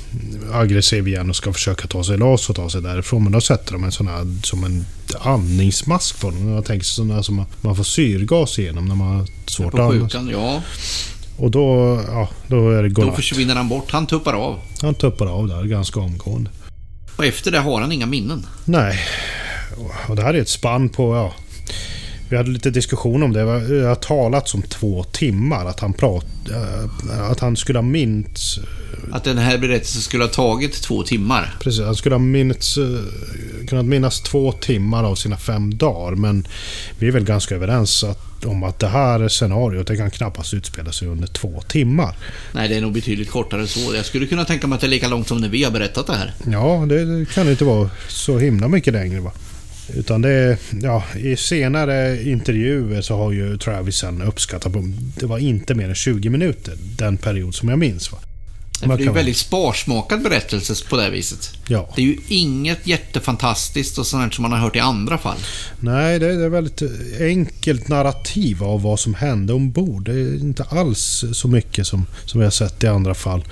[SPEAKER 2] aggressiv igen och ska försöka ta sig loss och ta sig därifrån. Men då sätter de en sån här som en andningsmask på honom. Jag tänker sådana som man får syrgas igenom när man har svårt att andas.
[SPEAKER 1] ja.
[SPEAKER 2] Och då, ja, då är det
[SPEAKER 1] Då
[SPEAKER 2] godnatt.
[SPEAKER 1] försvinner han bort. Han tuppar av.
[SPEAKER 2] Han tuppar av där ganska omgående.
[SPEAKER 1] Och efter det har han inga minnen.
[SPEAKER 2] Nej. Och det här är ett spann på, ja... Vi hade lite diskussion om det. Det har talats om två timmar. Att han, prat, eh, att han skulle ha mints...
[SPEAKER 1] Att den här berättelsen skulle ha tagit två timmar.
[SPEAKER 2] Precis, han skulle ha mints, eh, kunnat minnas två timmar av sina fem dagar. Men vi är väl ganska överens att, om att det här scenariot det kan knappast utspela sig under två timmar.
[SPEAKER 1] Nej, det är nog betydligt kortare än så. Jag skulle kunna tänka mig att det är lika långt som när vi har berättat det här.
[SPEAKER 2] Ja, det det kan inte vara så himla mycket längre va. Utan det ja, i senare intervjuer så har ju Travis uppskattat på, det var inte mer än 20 minuter den period som jag minns va.
[SPEAKER 1] Det är ju
[SPEAKER 2] kan-
[SPEAKER 1] väldigt sparsmakad berättelse på det viset.
[SPEAKER 2] Ja.
[SPEAKER 1] Det är ju inget jättefantastiskt och sånt som man har hört i andra fall.
[SPEAKER 2] Nej, det är det är väldigt enkelt narrativ av vad som hände ombord. Det är inte alls så mycket som, som vi har sett i andra fall.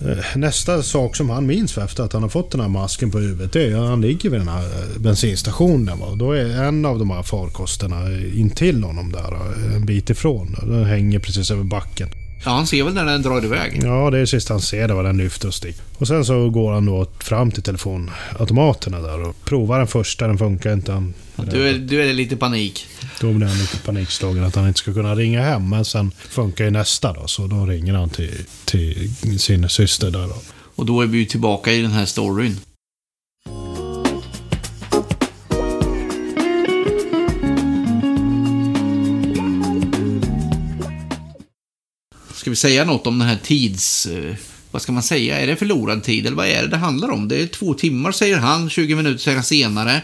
[SPEAKER 2] Eh, nästa sak som han minns efter att han har fått den här masken på huvudet det är att han ligger vid den här eh, bensinstationen. Va? Då är en av de här farkosterna intill honom där, eh, en bit ifrån. Den hänger precis över backen.
[SPEAKER 1] Ja, han ser väl när den drar iväg.
[SPEAKER 2] Ja, det är sist han ser det, vad den lyfter och sticker. Och sen så går han då fram till telefonautomaterna där och provar den första, den funkar inte. Han,
[SPEAKER 1] Du är, du är lite panik.
[SPEAKER 2] då blir han lite panikslagen att han inte ska kunna ringa hem. Men sen funkar ju nästa då, så då ringer han till, till sin syster där då.
[SPEAKER 1] Och då är vi ju tillbaka i den här storyn. Ska vi säga något om den här tids... eh, Vad ska man säga? Är det förlorad tid eller vad är det det handlar om? Det är två timmar säger han, 20 minuter säger han senare.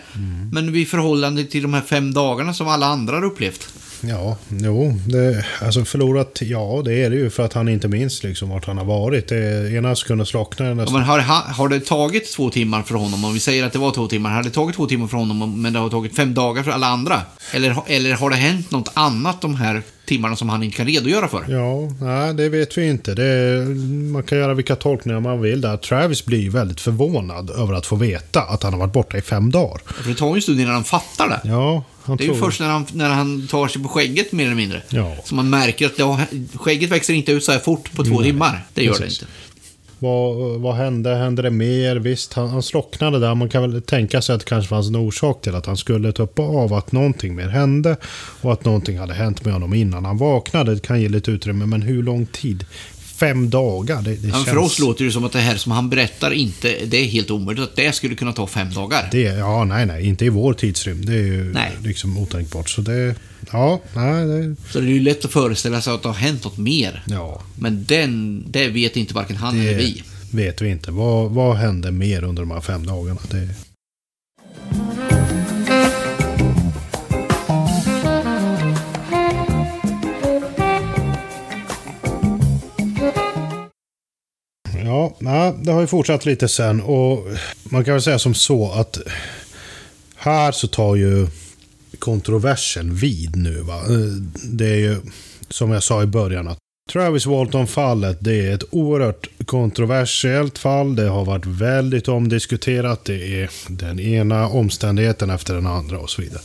[SPEAKER 1] Men i förhållande till de här fem dagarna som alla andra har upplevt.
[SPEAKER 2] Ja, jo, det, alltså förlorat, ja det är det ju för att han inte minns liksom vart han har varit. Det, ena sekunden slocknar den
[SPEAKER 1] Ja, men har, ha- har det tagit två timmar för honom, om vi säger att det var två timmar, har det tagit två timmar för honom men det har tagit fem dagar för alla andra? Eller, eller har det hänt något annat de här timmarna som han inte kan redogöra för?
[SPEAKER 2] Ja, nej, det vet vi inte. Det, man kan göra vilka tolkningar man vill där. Travis blir ju väldigt förvånad över att få veta att han har varit borta i fem dagar.
[SPEAKER 1] För det tar ju en stund innan han fattar det.
[SPEAKER 2] Ja, han
[SPEAKER 1] Det är ju
[SPEAKER 2] tror...
[SPEAKER 1] först när han, när han tar sig på skägget mer eller mindre.
[SPEAKER 2] Ja.
[SPEAKER 1] Som man märker att har, skägget växer inte ut så här fort på två timmar. Det gör
[SPEAKER 2] precis.
[SPEAKER 1] det inte.
[SPEAKER 2] Vad, vad hände? Hände det mer? Visst, han, han slocknade där. Man kan väl tänka sig att det kanske fanns en orsak till att han skulle tuppa av att någonting mer hände och att någonting hade hänt med honom innan han vaknade. Det kan ge lite utrymme, men hur lång tid? Fem dagar? Det, det känns...
[SPEAKER 1] För oss låter det som att det här som han berättar inte, det är helt omöjligt att det skulle kunna ta fem dagar.
[SPEAKER 2] Det, ja, nej, nej, inte i vår tidsrymd. Det är ju
[SPEAKER 1] Nej.
[SPEAKER 2] liksom otänkbart. Så det, ja, nej, det,
[SPEAKER 1] Så det är ju lätt att föreställa sig att det har hänt något mer.
[SPEAKER 2] ja,
[SPEAKER 1] Men den, det vet inte varken han eller
[SPEAKER 2] det
[SPEAKER 1] vi.
[SPEAKER 2] vet vi inte. Vad, vad hände mer under de här fem dagarna? Det, Ja, nej, det har ju fortsatt lite sen och man kan väl säga som så att här så tar ju kontroversen vid nu. Va? Det är ju som jag sa i början att Travis Walton-fallet det är ett oerhört kontroversiellt fall. Det har varit väldigt omdiskuterat. Det är den ena omständigheten efter den andra och så vidare.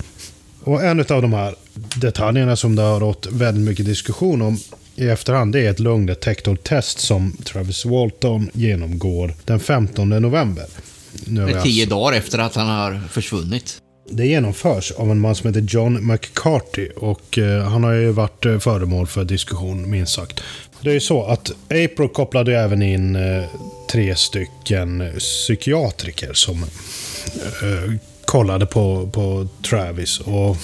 [SPEAKER 2] Och en av de här detaljerna som det har rått väldigt mycket diskussion om i efterhand det är ett lögndetektortest som Travis Walton genomgår den 15 november. Nu
[SPEAKER 1] tio
[SPEAKER 2] alltså-
[SPEAKER 1] dagar efter att han har försvunnit.
[SPEAKER 2] det genomförs av en man som heter John McCarthy och eh, han har ju varit eh, föremål för diskussion minst sagt. Det är ju så att April kopplade även in eh, tre stycken psykiatriker som kollade på, på Travis och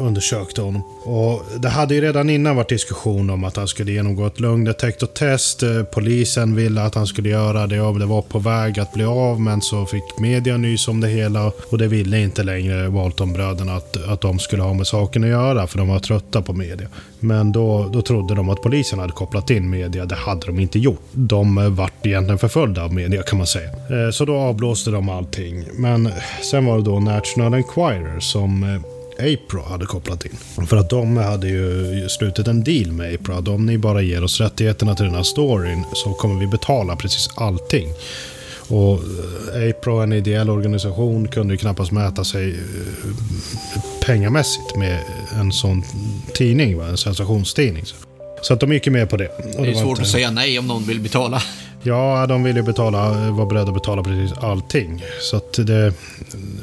[SPEAKER 2] undersökte honom. Och det hade ju redan innan varit diskussion om att han skulle genomgå ett lögndetektortest. Eh, polisen ville att han skulle göra det och det var på väg att bli av men så fick media nys om det hela och det ville inte längre Walton-bröderna att, att de skulle ha med saken att göra för de var trötta på media. Men då, då trodde de att polisen hade kopplat in media. Det hade de inte gjort. De eh, vart egentligen förföljda av media kan man säga. Eh, så då avblåste de allting. Men sen var det då National Enquirer som eh, Apro hade kopplat in. För att de hade ju slutit en deal med Apro. Om ni bara ger oss rättigheterna till den här storyn så kommer vi betala precis allting. Och eh, Apro, en ideell organisation, kunde ju knappast mäta sig pengamässigt med en sån tidning, va? en sensationstidning. Så att de gick med på det.
[SPEAKER 1] Och det är det svårt inte... att säga nej om någon vill betala.
[SPEAKER 2] Ja, de ville betala, var beredda att betala precis allting. Så att det,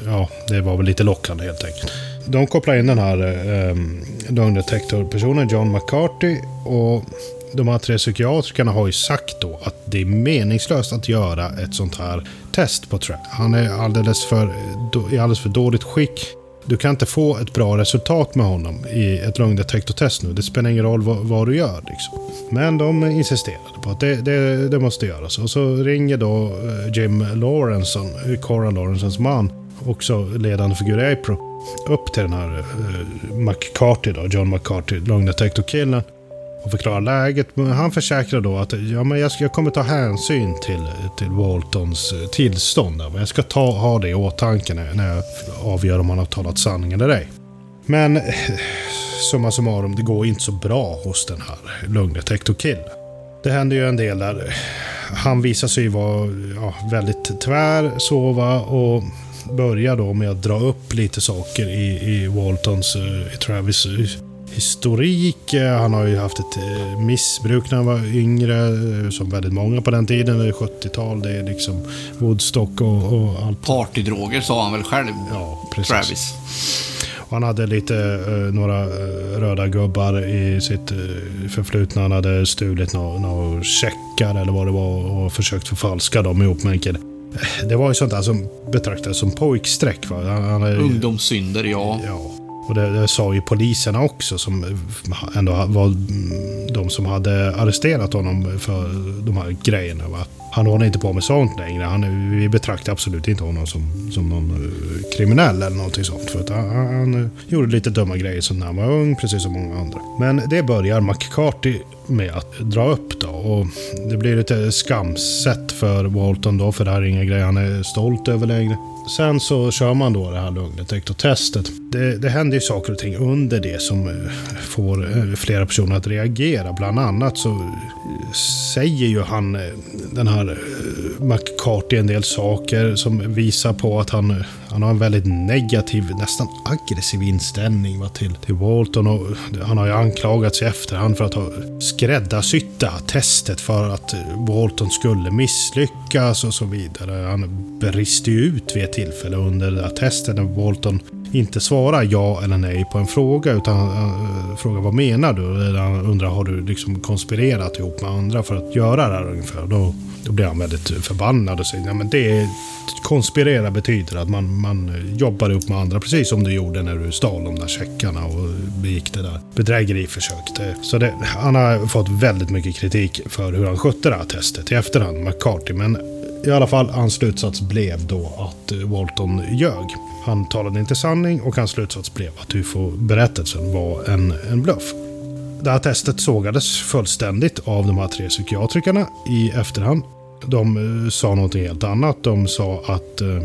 [SPEAKER 2] ja, det var väl lite lockande helt enkelt. De kopplar in den här eh, lögndetektorpersonen, John McCarthy. Och de här tre psykiatrikerna har ju sagt då att det är meningslöst att göra ett sånt här test på Trent. Han är alldeles för, i alldeles för dåligt skick. Du kan inte få ett bra resultat med honom i ett lögndetektortest nu. Det spelar ingen roll vad, vad du gör. Liksom. Men de insisterade på att det, det, det, måste göras. Och så ringer då eh, Jim Lawrenson, Cora Lawrensons man, också ledande figur i April, upp till den här eh, McCarthy då, John McCarthy, lögndetektorkillen och förklarar läget. Men han försäkrar då att ja, men jag, ska, jag kommer ta hänsyn till, till Waltons eh, tillstånd. Jag ska ta, ha det i åtanke när, när jag avgör om han har talat sanning eller ej. Men eh, summa summarum, det går inte så bra hos den här lögndetektorkillen. Det händer ju en del där. Eh, han visar sig vara ja, väldigt tvär, sova och börjar då med att dra upp lite saker i, i Waltons, i Travis historik. Han har ju haft ett eh, missbruk när han var yngre, eh, som väldigt många på den tiden. Det är 70-tal, det är liksom Woodstock och, och allt.
[SPEAKER 1] Partydroger sa han väl själv, ja, precis. Travis.
[SPEAKER 2] Han hade lite, några röda gubbar i sitt förflutna. Han hade stulit några no checkar eller vad det var och försökt förfalska dem ihop med en kille. Det var ju sånt där som betraktades som pojkstreck. Va? Han,
[SPEAKER 1] han, Ungdomssynder, ja.
[SPEAKER 2] ja. Och det, det, sa ju poliserna också, som ändå var de som hade arresterat honom för de här grejerna. Va? Han håller inte på med sånt längre. Han, vi betraktar absolut inte honom som, som någon eh, kriminell eller någonting sånt. För att han, han gjorde lite dumma grejer som när han var ung, precis som många andra. Men det börjar McCarthy med att dra upp då. Och det blir lite skamset för Walton då, för det här är inga grejer han är stolt över längre. Sen så kör man då det här lögndetektortestet. Det, det händer ju saker och ting under det som eh, får eh, flera personer att reagera. Bland annat så eh, säger ju han, den här McCarthy, en del saker som visar på att han, han har en väldigt negativ, nästan aggressiv inställning va, till, till Walton. Och han har ju anklagats i efterhand för att ha skräddarsytt det här testet för att eh, Walton skulle misslyckas och så vidare. Han brister ju ut vid ett tillfälle under det här testet när Walton inte svarar ja eller nej på en fråga utan uh, frågar vad menar du? Eller han undrar har du liksom konspirerat ihop med andra för att göra det här ungefär? Då, då blir han väldigt förbannad och säger ja, men det konspirera betyder att man, man jobbar ihop med andra precis som du gjorde när du stal de där checkarna och begick det där bedrägeriförsöket. Så det, han har fått väldigt mycket kritik för hur han skötte det här testet i efterhand, McCarthy. Men i alla fall, hans slutsats blev då att eh, Walton ljög. Han talade inte sanning och hans slutsats blev att UFO-berättelsen var en, en bluff. Det här testet sågades fullständigt av de här tre psykiatrikerna i efterhand. De eh, sa något helt annat. De sa att eh,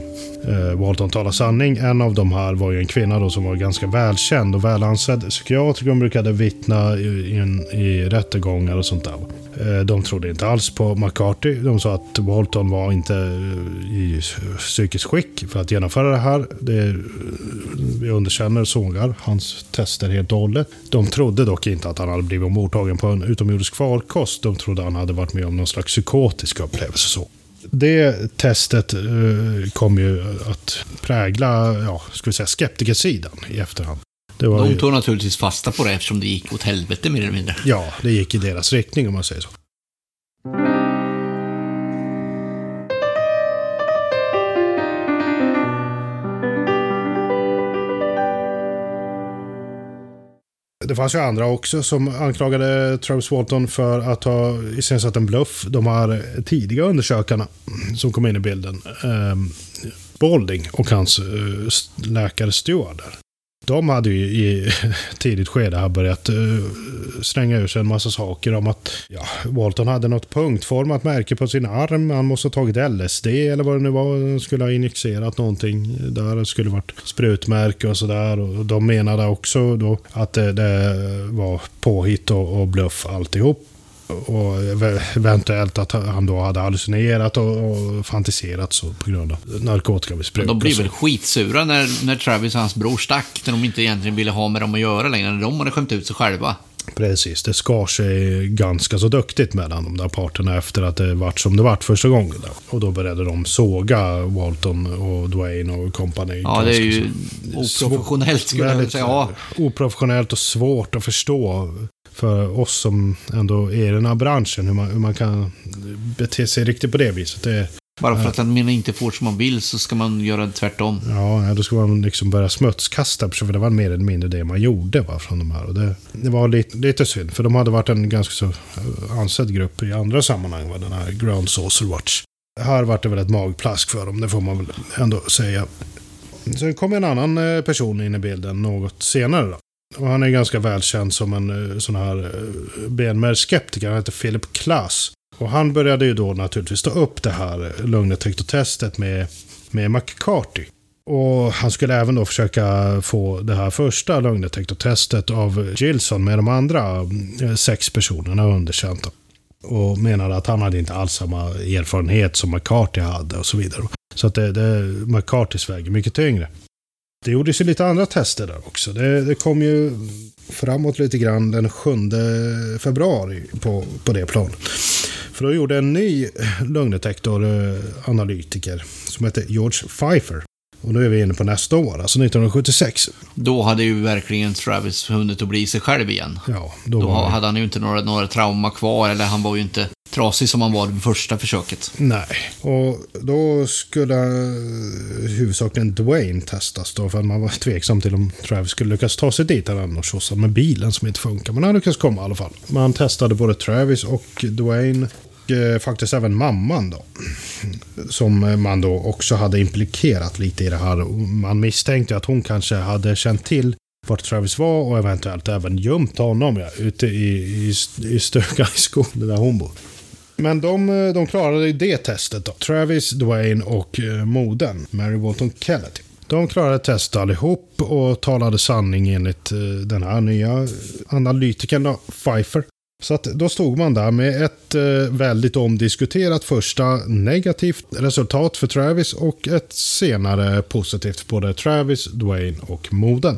[SPEAKER 2] eh, Walton talar sanning. En av de här var ju en kvinna då som var ganska välkänd och välansedd psykiatriker. Hon brukade vittna i, i, i rättegångar och sånt där. Eh, de trodde inte alls på McCarthy. De sa att Walton var inte eh, i psykiskt skick för att genomföra det här. Det, eh, vi underkänner och sågar hans tester helt och hållet. De trodde dock inte att han hade blivit omhändertagen på en utomjordisk farkost. De trodde han hade varit med om någon slags psykotisk upplevelse. Så. Det testet kom ju att prägla, ja, ska vi säga, skeptikersidan i efterhand.
[SPEAKER 1] De tog ju... naturligtvis fasta på det eftersom det gick åt helvete mer eller mindre.
[SPEAKER 2] Ja, det gick i deras riktning om man säger så. Det fanns ju andra också som anklagade Travis Walton för att ha iscensatt en bluff. De här tidiga undersökarna som kom in i bilden. Eh, Balding och hans eh, läkare Steward. De hade ju i tidigt skede börjat eh, slänga ur sig en massa saker om att ja, Walton hade något punktformat märke på sin arm. Han måste ha tagit LSD eller vad det nu var. Han skulle ha injicerat någonting där. Det skulle varit sprutmärke och sådär. De menade också då att det, det var påhitt och, och bluff alltihop och eventuellt att han då hade hallucinerat och, och fantiserat så på grund av narkotikamissbruk.
[SPEAKER 1] De blir väl skitsura när, när Travis och hans bror stack, när de inte egentligen ville ha med dem att göra längre, när de hade skämt ut sig själva.
[SPEAKER 2] Precis, det skar sig ganska så duktigt mellan de där parterna efter att det vart som det vart första gången. Och då började de såga Walton och Dwayne och company.
[SPEAKER 1] Ja, det är ju oprofessionellt skulle jag säga. Ja.
[SPEAKER 2] Oprofessionellt och svårt att förstå för oss som ändå är i den här branschen, hur man, hur man kan bete sig riktigt på det viset. Det,
[SPEAKER 1] Bara för att man inte får som man vill så ska man göra tvärtom.
[SPEAKER 2] Ja, då ska man liksom börja smutskasta, för det var mer eller mindre det man gjorde va, från de här. Och det, det var lite, lite synd, för de hade varit en ganska så eh, ansedd grupp i andra sammanhang, va, den här Ground Saucer Watch. Här vart det väl ett magplask för dem, det får man väl ändå säga. Sen kom en annan eh, person in i bilden något senare. Då. Och han är ganska välkänd som en eh, sån här eh, benmärgsskeptiker. Han heter Philip Klass. Och han började ju då naturligtvis ta upp det här eh, lögndetektortestet med, med McCarthy. Och han skulle även då försöka få det här första lögndetektortestet av Gilson med de andra sex personerna underkänt. Och menade att han hade inte alls samma erfarenhet som McCarthy hade och så vidare. Så att det, det McCarthys väger mycket tyngre. Det gjordes ju lite andra tester där också. Det, det kom ju framåt lite grann den 7 februari på, på det planet. För då gjorde en ny lögndetektoranalytiker eh, som heter George Pfeiffer och nu är vi inne på nästa år, alltså 1976.
[SPEAKER 1] Då hade ju verkligen Travis hunnit att bli sig själv igen.
[SPEAKER 2] Ja,
[SPEAKER 1] då, då hade han ju inte några, några trauma kvar, eller han var ju inte trasig som han var vid första försöket.
[SPEAKER 2] Nej, och då skulle huvudsakligen Dwayne testas då, för man var tveksam till om Travis skulle lyckas ta sig dit. Han hade med bilen som inte funkar, men han lyckades komma i alla fall. Man testade både Travis och Dwayne eh, faktiskt även mamman då. Som man då också hade implikerat lite i det här. Man misstänkte att hon kanske hade känt till vart Travis var och eventuellt även gömt honom ja, ute i, i, i stugan i skogen där hon bor. Men de, eh, de klarade det testet då. Travis, Dwayne och eh, moden, Mary Walton Kellety. De klarade testet allihop och talade sanning enligt eh, den här nya analytikern då, Pfeiffer. Så att då stod man där med ett eh, väldigt omdiskuterat första negativt resultat för Travis och ett senare positivt för både Travis, Dwayne och moden.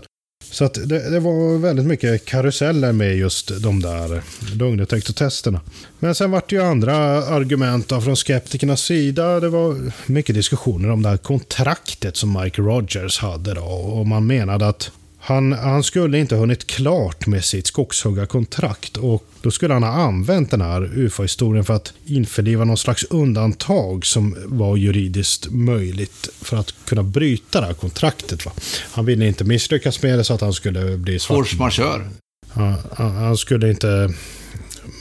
[SPEAKER 2] Så att det, det, var väldigt mycket karuseller med just de där lugndetektortesterna. Men sen vart det ju andra argument från skeptikernas sida. Det var mycket diskussioner om det här kontraktet som Mike Rogers hade då. Och man menade att han, han skulle inte hunnit klart med sitt skogshuggarkontrakt och då skulle han ha använt den här UFO-historien för att införliva någon slags undantag som var juridiskt möjligt för att kunna bryta det här kontraktet. Va? Han ville inte misslyckas med det så att han skulle bli
[SPEAKER 1] svart. Force majeure.
[SPEAKER 2] Han, han skulle inte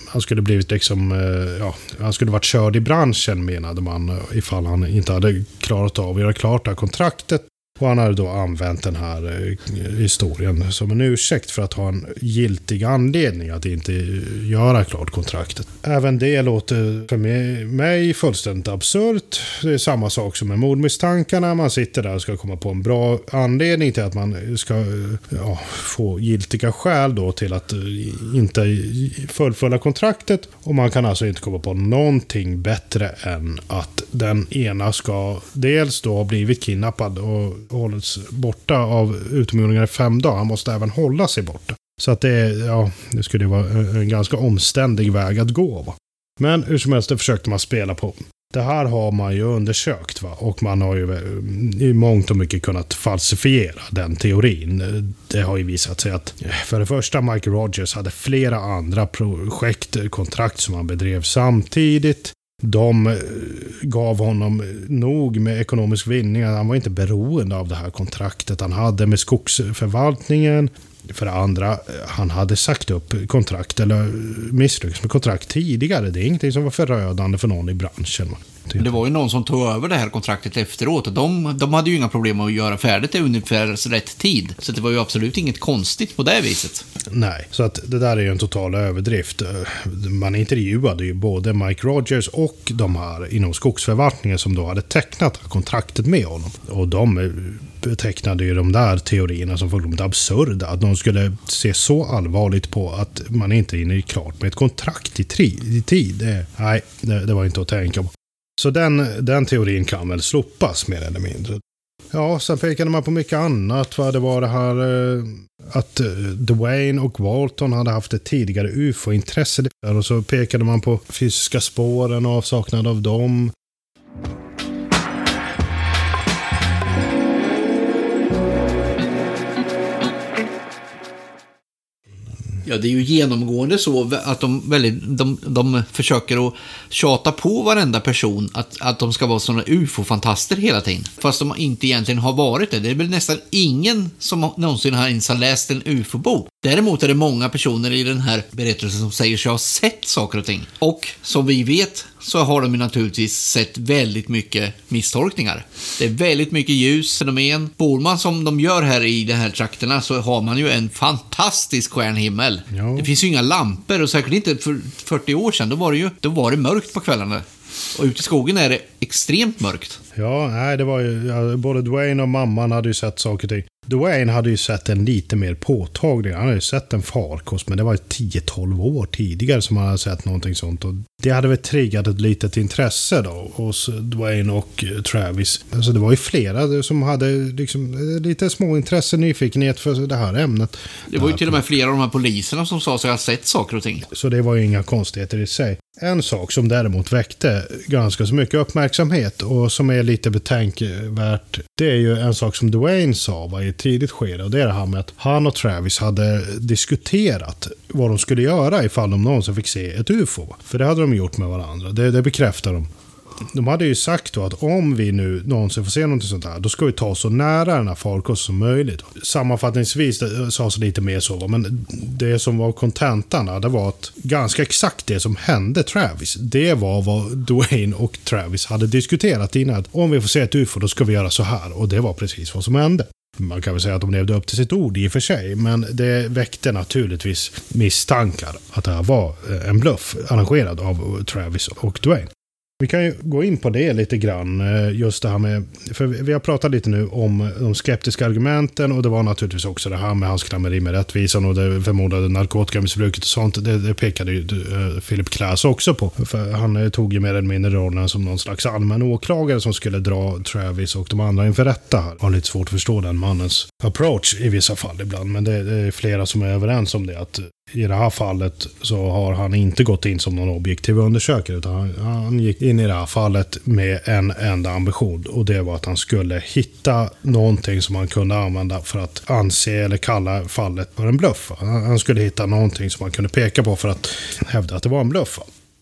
[SPEAKER 2] han skulle blivit liksom, eh, ja, han skulle varit körd i branschen menade man ifall han inte hade klarat av att göra klart det här kontraktet. Och han hade då använt den här eh, historien som en ursäkt för att ha en giltig anledning att inte göra klart kontraktet. Även det låter för mig fullständigt absurt. Det är samma sak som med mordmisstankarna. Man sitter där och ska komma på en bra anledning till att man ska eh, ja, få giltiga skäl då till att eh, inte fullfölja kontraktet. Och man kan alltså inte komma på någonting bättre än att den ena ska dels då ha blivit kidnappad och Hålls borta av utomjordingar i fem dagar. Han måste även hålla sig borta. Så att det, ja, det skulle vara en ganska omständig väg att gå. Va? Men hur som helst, det försökte man spela på. Det här har man ju undersökt va? och man har ju eh, i mångt och mycket kunnat falsifiera den teorin. Det har ju visat sig att eh, för det första Mike Rogers hade flera andra projekt, kontrakt som han bedrev samtidigt. De eh, gav honom eh, nog med ekonomisk vinning. Han var inte beroende av det här kontraktet han hade med skogsförvaltningen. För det andra, eh, han hade sagt upp kontrakt eller misslyckats med kontrakt tidigare. Det är ingenting som var förödande för någon i branschen.
[SPEAKER 1] Det var ju någon som tog över det här kontraktet efteråt och de, de hade ju inga problem att göra färdigt det ungefär rätt tid. Så det var ju absolut inget konstigt på det viset.
[SPEAKER 2] Nej, så att det där är ju en total överdrift. Man intervjuade ju både Mike Rogers och de här inom skogsförvaltningen som då hade tecknat kontraktet med honom. Och de betecknade ju de där teorierna som fullkomligt absurda. Att någon skulle se så allvarligt på att man inte hinner klart med ett kontrakt i, tri, i tid. Det, nej, det, det var inte att tänka på. Så den, den teorin kan väl slopas mer eller mindre. Ja, sen pekade man på mycket annat. Va? Det var det här eh, att eh, Dwayne och Walton hade haft ett tidigare ufo-intresse. Och så pekade man på fysiska spåren och avsaknad av dem.
[SPEAKER 1] Ja, det är ju genomgående så att de, väldigt, de, de försöker att tjata på varenda person att, att de ska vara sådana ufo-fantaster hela tiden. Fast de inte egentligen har varit det. Det är väl nästan ingen som någonsin har ens har läst en ufo-bok. Däremot är det många personer i den här berättelsen som säger sig ha sett saker och ting. Och som vi vet så har de ju naturligtvis sett väldigt mycket misstolkningar. Det är väldigt mycket ljusfenomen. Bor man som de gör här i de här trakterna så har man ju en fantastisk stjärnhimmel.
[SPEAKER 2] Ja.
[SPEAKER 1] Det finns ju inga lampor och säkert inte för 40 år sedan. Då var det ju då var det mörkt på kvällarna. Och ute i skogen är det extremt mörkt.
[SPEAKER 2] Ja, nej, det var ju... Både Dwayne och mamman hade ju sett saker och ting. Dwayne hade ju sett en lite mer påtaglig. Han hade ju sett en farkost, men det var 10-12 år tidigare som han hade sett någonting sånt. Och det hade väl triggat ett litet intresse då hos Dwayne och Travis. Alltså det var ju flera som hade liksom lite små intresse, nyfikenhet för det här ämnet.
[SPEAKER 1] Det var ju till och med flera av de här poliserna som sa sig ha sett saker och ting.
[SPEAKER 2] Så det var ju inga konstigheter i sig. En sak som däremot väckte ganska så mycket uppmärksamhet och som är lite betänkvärt, det är ju en sak som Dwayne sa var i ett tidigt skede och det är det här med att han och Travis hade diskuterat vad de skulle göra ifall de någonsin fick se ett UFO. För det hade de gjort med varandra, det, det bekräftar de de hade ju sagt då att om vi nu någonsin får se något sånt här, då ska vi ta så nära den här farkosten som möjligt. Sammanfattningsvis det sades lite mer så, men det som var kontentan det var att ganska exakt det som hände Travis, det var vad Dwayne och Travis hade diskuterat innan. Att om vi får se ett UFO, då ska vi göra så här. Och det var precis vad som hände. Man kan väl säga att de levde upp till sitt ord i och för sig, men det väckte naturligtvis misstankar att det här var eh, en bluff arrangerad av Travis och Dwayne. Vi kan ju gå in på det lite grann, eh, just det här med, för vi har pratat lite nu om de skeptiska argumenten och det var naturligtvis också det här med hans klammeri med rättvisan och det förmodade narkotikamissbruket och sånt. Det, det pekade ju eh, Philip Klass också på. För han eh, tog ju mer eller mindre rollen som någon slags allmän åklagare som skulle dra Travis och de andra inför rätta här. Jag har lite svårt att förstå den mannens approach i vissa fall ibland, men det, det är flera som är överens om det. Att i det här fallet så har han inte gått in som någon objektiv undersökare, utan han, han gick in i det här fallet med en enda ambition och det var att han skulle hitta någonting som han kunde använda för att anse eller kalla fallet för en bluff. Han skulle hitta någonting som han kunde peka på för att hävda att det var en bluff.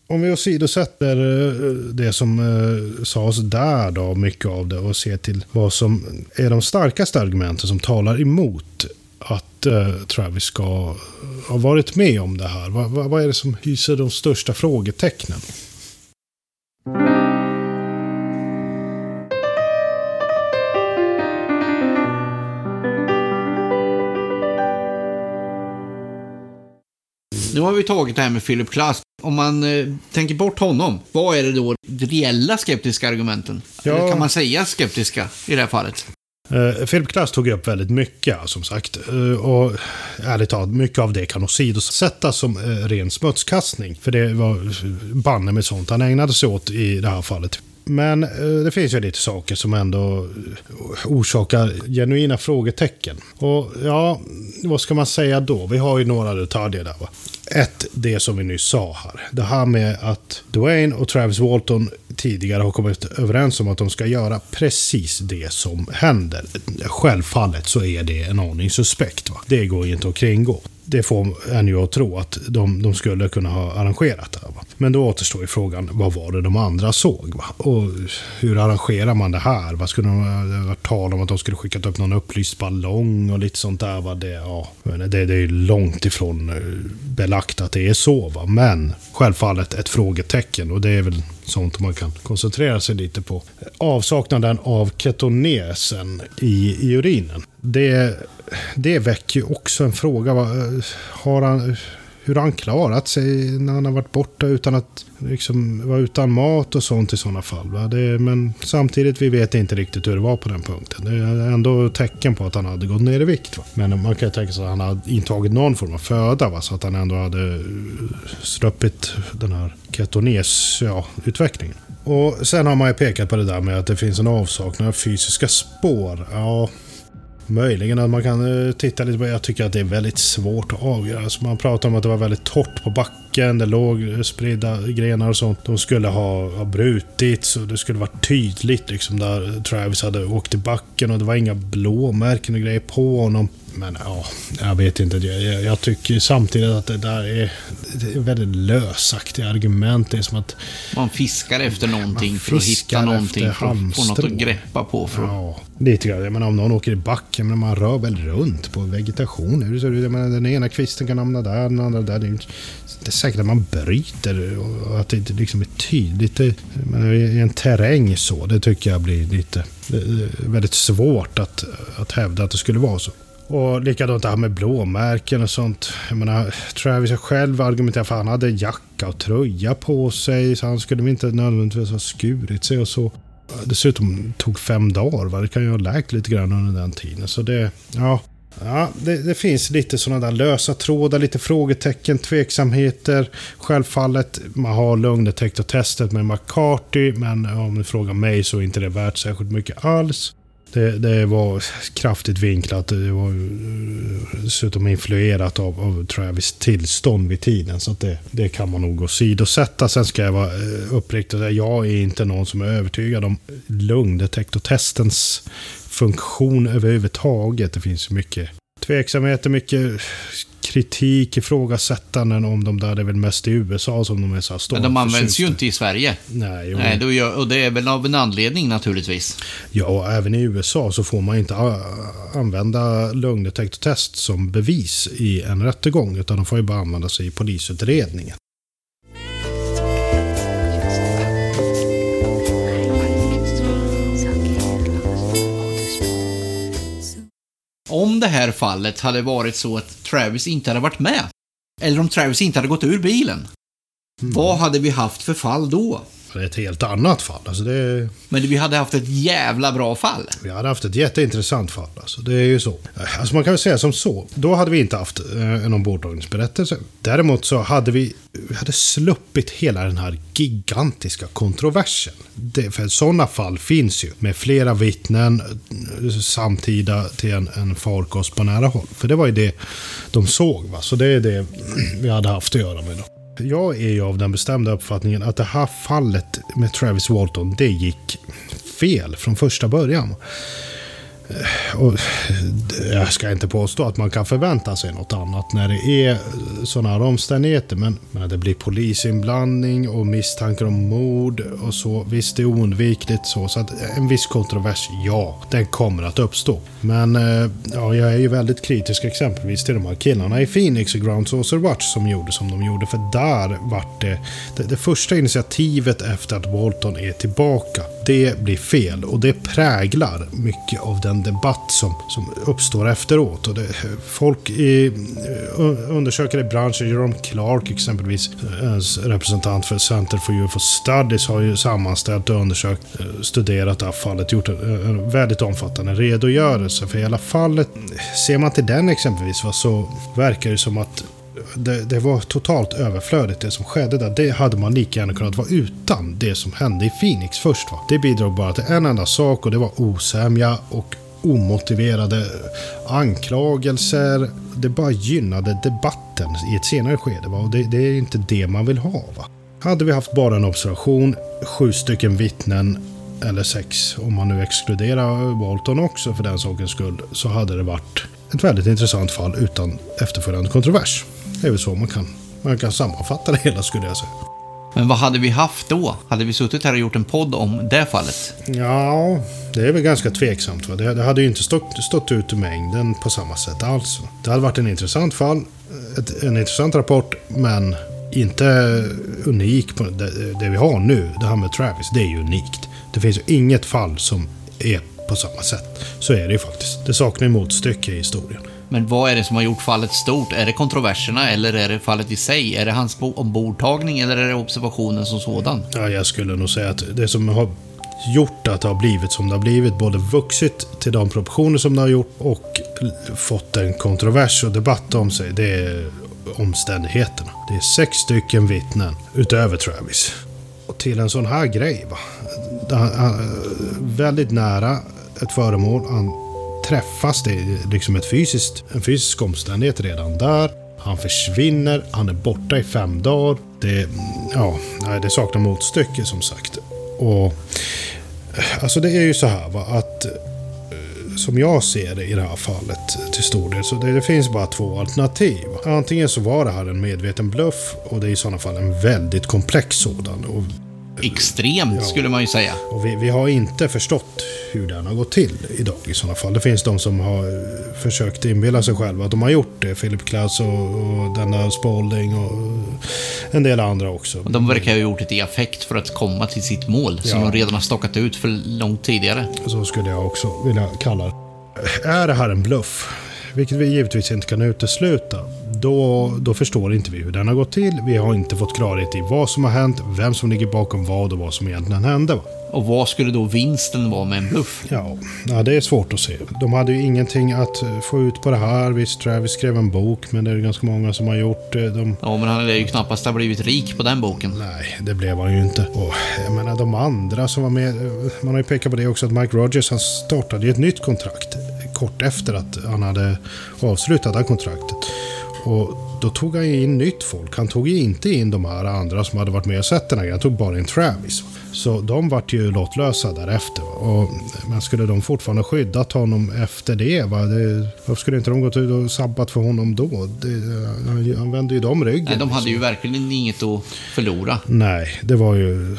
[SPEAKER 2] Om vi åsidosätter eh, det som eh, sades där då, mycket av det, och ser till vad som är de starkaste argumenten som talar emot att eh, Travis ska ha varit med om det här? Vad, vad, vad är det som hyser de största frågetecknen?
[SPEAKER 1] Nu har vi tagit det här med Philip Klass. Om man eh, tänker bort honom, vad är det då de reella skeptiska argumenten?
[SPEAKER 2] Ja.
[SPEAKER 1] Eller kan man säga skeptiska i det här fallet?
[SPEAKER 2] Eh, Philip Glass tog upp väldigt mycket, som sagt. Eh, och ärligt talat, mycket av det kan åsidosättas som eh, ren smutskastning. För det var banne med sånt han ägnade sig åt i det här fallet. Men eh, det finns ju lite saker som ändå eh, orsakar genuina frågetecken. Och ja, vad ska man säga då? Vi har ju några detaljer där va. Ett, det som vi nyss sa här. Det här med att Dwayne och Travis Walton tidigare har kommit överens om att de ska göra precis det som händer. Självfallet så är det en aning suspekt. Va? Det går ju inte att kringgå. det får en ju att tro att de, de skulle kunna ha arrangerat det. här Va? Men då återstår ju frågan, vad var det de andra såg? Va? Och hur arrangerar man det här? Vad skulle de eh, ha varit tal om att de skulle skickat upp någon upplyst ballong och lite sånt där? Va? Det, ja, det, det är långt ifrån eh, belagt att det är så. Va? Men självfallet ett frågetecken och det är väl sånt man kan koncentrera sig lite på. Avsaknaden av ketonesen i, i urinen. Det, det väcker ju också en fråga. Eh, har han, hur han klarat sig när han har varit borta utan att liksom vara utan mat och sånt i sådana fall. Va? Det, men samtidigt, vi vet inte riktigt hur det var på den punkten. Det är ändå tecken på att han hade gått ner i vikt. Va? Men man kan ju tänka sig att han hade intagit någon form av föda, va? så att han ändå hade sluppit den här ketones-utvecklingen. Ja, och sen har man ju pekat på det där med att det finns en avsaknad av fysiska spår. Ja, Möjligen att man kan eh, titta lite på Jag tycker att det är väldigt svårt att avgöra. Alltså man pratar om att det var väldigt torrt på backen. Det låg eh, spridda grenar och sånt. De skulle ha, ha brutits och det skulle varit tydligt liksom där Travis hade åkt i backen och det var inga blåmärken och grejer på honom. Men ja, jag vet inte. Jag, jag, tycker samtidigt att det där är, det är väldigt lösaktiga argument. Det är som att...
[SPEAKER 1] Man fiskar efter någonting för att hitta någonting. För att få något att greppa på. För
[SPEAKER 2] ja, lite grann. Jag menar, om någon åker i backen, men man rör väl runt på vegetation. Jag menar, den ena kvisten kan hamna där, den andra där. Det är, det är säkert att man bryter och att det inte liksom är tydligt. Det, menar, I en terräng så, det tycker jag blir lite... väldigt svårt att, att hävda att det skulle vara så. Och likadant det här med blåmärken och sånt. Jag menar, Travis själv argumenterar för att han hade jacka och tröja på sig. Så han skulle inte nödvändigtvis ha skurit sig och så. Dessutom tog fem dagar. Va? Det kan ju ha läkt lite grann under den tiden. Så det, ja. Ja, det, det finns lite sådana där lösa trådar, lite frågetecken, tveksamheter. Självfallet, man har lögndetektortestet med McCarthy, men om ni frågar mig så är inte det värt särskilt mycket alls. Det, det, var kraftigt vinklat. Det var eh, dessutom influerat av, av Travis tillstånd vid tiden. Så det, det kan man nog åsidosätta. Sen ska jag vara eh, uppriktig och säga, jag är inte någon som är övertygad om lungdetektortestens funktion överhuvudtaget. Det finns mycket tveksamheter, mycket kritik, ifrågasättanden om de där. Det är väl mest i USA som de är så
[SPEAKER 1] här Men de används ju inte i Sverige.
[SPEAKER 2] Nej,
[SPEAKER 1] Nej då gör, och det är väl av en anledning naturligtvis.
[SPEAKER 2] Ja, och även i USA så får man inte använda lögndetektortest som bevis i en rättegång. Utan de får ju bara använda sig i polisutredningen.
[SPEAKER 1] Om det här fallet hade varit så att Travis inte hade varit med, eller om Travis inte hade gått ur bilen, mm. vad hade vi haft för fall då?
[SPEAKER 2] Ett helt annat fall. Alltså det...
[SPEAKER 1] Men vi hade haft ett jävla bra fall.
[SPEAKER 2] Vi hade haft ett jätteintressant fall. Alltså det är ju så. Alltså man kan väl säga som så. Då hade vi inte haft eh, en ombordtagningsberättelse. Däremot så hade vi, vi hade sluppit hela den här gigantiska kontroversen. Det, för sådana fall finns ju. Med flera vittnen eh, samtida till en, en farkost på nära håll. För det var ju det de såg. Va? Så det är det vi hade haft att göra med. Då jag är ju av den bestämda uppfattningen att det här fallet med Travis Walton, det gick fel från första början. Eh, och eh, jag ska inte påstå att man kan förvänta sig något annat när det är eh, sådana här omständigheter. Men, men det blir polisinblandning och misstankar om mord och så. Visst, det är oundvikligt så. Så att en viss kontrovers, ja, den kommer att uppstå. Men ja, jag är ju väldigt kritisk exempelvis till de här killarna i Phoenix och Ground Saucer Watch som gjorde som de gjorde. För där vart det, det, det första initiativet efter att Walton är tillbaka. Det blir fel och det präglar mycket av den debatt som, som uppstår efteråt. Och det, folk i, eh, undersökare i branschen, Jerome Clark exempelvis, eh, representant för Center for UFO Studies, har ju sammanställt och undersökt, eh, studerat det här fallet, gjort en, en väldigt omfattande redogörelse för hela fallet. Ser man till den exempelvis så verkar det som att det, det, var totalt överflödigt det som skedde där. Det hade man lika gärna kunnat vara utan det som hände i Phoenix först. Va? Det bidrog bara till en enda sak och det var osämja och omotiverade anklagelser. Det bara gynnade debatten i ett senare skede. Va? Och det, det är inte det man vill ha. Va? Hade vi haft bara en observation, sju stycken vittnen eller sex, om man nu exkluderar Walton också för den sakens skull, så hade det varit ett väldigt intressant fall utan efterföljande kontrovers. Det är väl så man kan, man kan sammanfatta det hela skulle jag säga.
[SPEAKER 1] Men vad hade vi haft då? Hade vi suttit här och gjort en podd om det fallet?
[SPEAKER 2] Ja, det är väl ganska tveksamt. Va? Det, hade ju inte stått, stått ut i mängden på samma sätt alls. Det hade varit en intressant fall, ett, en intressant rapport, men inte unik på det, det vi har nu. Det här med Travis, det är ju unikt. Det finns ju inget fall som är på samma sätt. Så är det ju faktiskt. Det saknar ju motstycke i historien.
[SPEAKER 1] Men vad är det som har gjort fallet stort? Är det kontroverserna eller är det fallet i sig? Är det hans ombordtagning eller är det observationen som sådan?
[SPEAKER 2] Ja, jag skulle nog säga att det som har gjort att det har blivit som det har blivit, både vuxit till de proportioner som det har gjort och fått en kontrovers och debatt om sig, det är omständigheterna. Det är sex stycken vittnen utöver Travis. Och till en sån här grej, va? Eh, väldigt nära ett föremål. Han träffas, det är liksom ett fysiskt, en fysisk omständighet redan där. Han försvinner, han är borta i fem dagar. Det, ja, det saknar motstycke som sagt. Och eh, Alltså det är ju så här va, att eh, som jag ser det i det här fallet till stor del, så det, det, finns bara två alternativ. Antingen så var det här en medveten bluff och det är i sådana fall en väldigt komplex sådan. Och
[SPEAKER 1] extremt ja. skulle man ju säga.
[SPEAKER 2] Och vi, vi, har inte förstått hur den har gått till idag i sådana fall. Det finns de som har försökt inbilla sig själva att de har gjort det. Philip Klass och, och denna Spalding och en del andra också.
[SPEAKER 1] Och de verkar ha gjort det i affekt för att komma till sitt mål som de redan har stockat ut för långt tidigare.
[SPEAKER 2] Så skulle jag också vilja kalla det. Är det här en bluff? Vilket vi givetvis inte kan utesluta då, då förstår inte vi hur den har gått till. Vi har inte fått klarhet i vad som har hänt, vem som ligger bakom vad och vad som egentligen hände.
[SPEAKER 1] Och vad skulle då vinsten vara med en bluff?
[SPEAKER 2] Ja, ja, det är svårt att se. De hade ju ingenting att få ut på det här. Visst, Travis skrev en bok, men det är ganska många som har gjort det. De...
[SPEAKER 1] Ja, men han är ju knappast ha blivit rik på den boken.
[SPEAKER 2] Nej, det blev han ju inte. Och jag menar, de andra som var med. Man har ju pekat på det också, att Mike Rogers, han startade ju ett nytt kontrakt kort efter att han hade avslutat det här kontraktet. Och då tog han in nytt folk. Han tog ju inte in de här andra som hade varit med och sett den här grejen. Han tog bara in Travis. Så de vart ju lottlösa därefter. Och, men skulle de fortfarande skyddat honom efter det? Va? det varför skulle inte de gått ut och sabbat för honom då? Det, han vände ju dem ryggen.
[SPEAKER 1] Nej, de hade ju verkligen inget att förlora.
[SPEAKER 2] Nej, det var ju...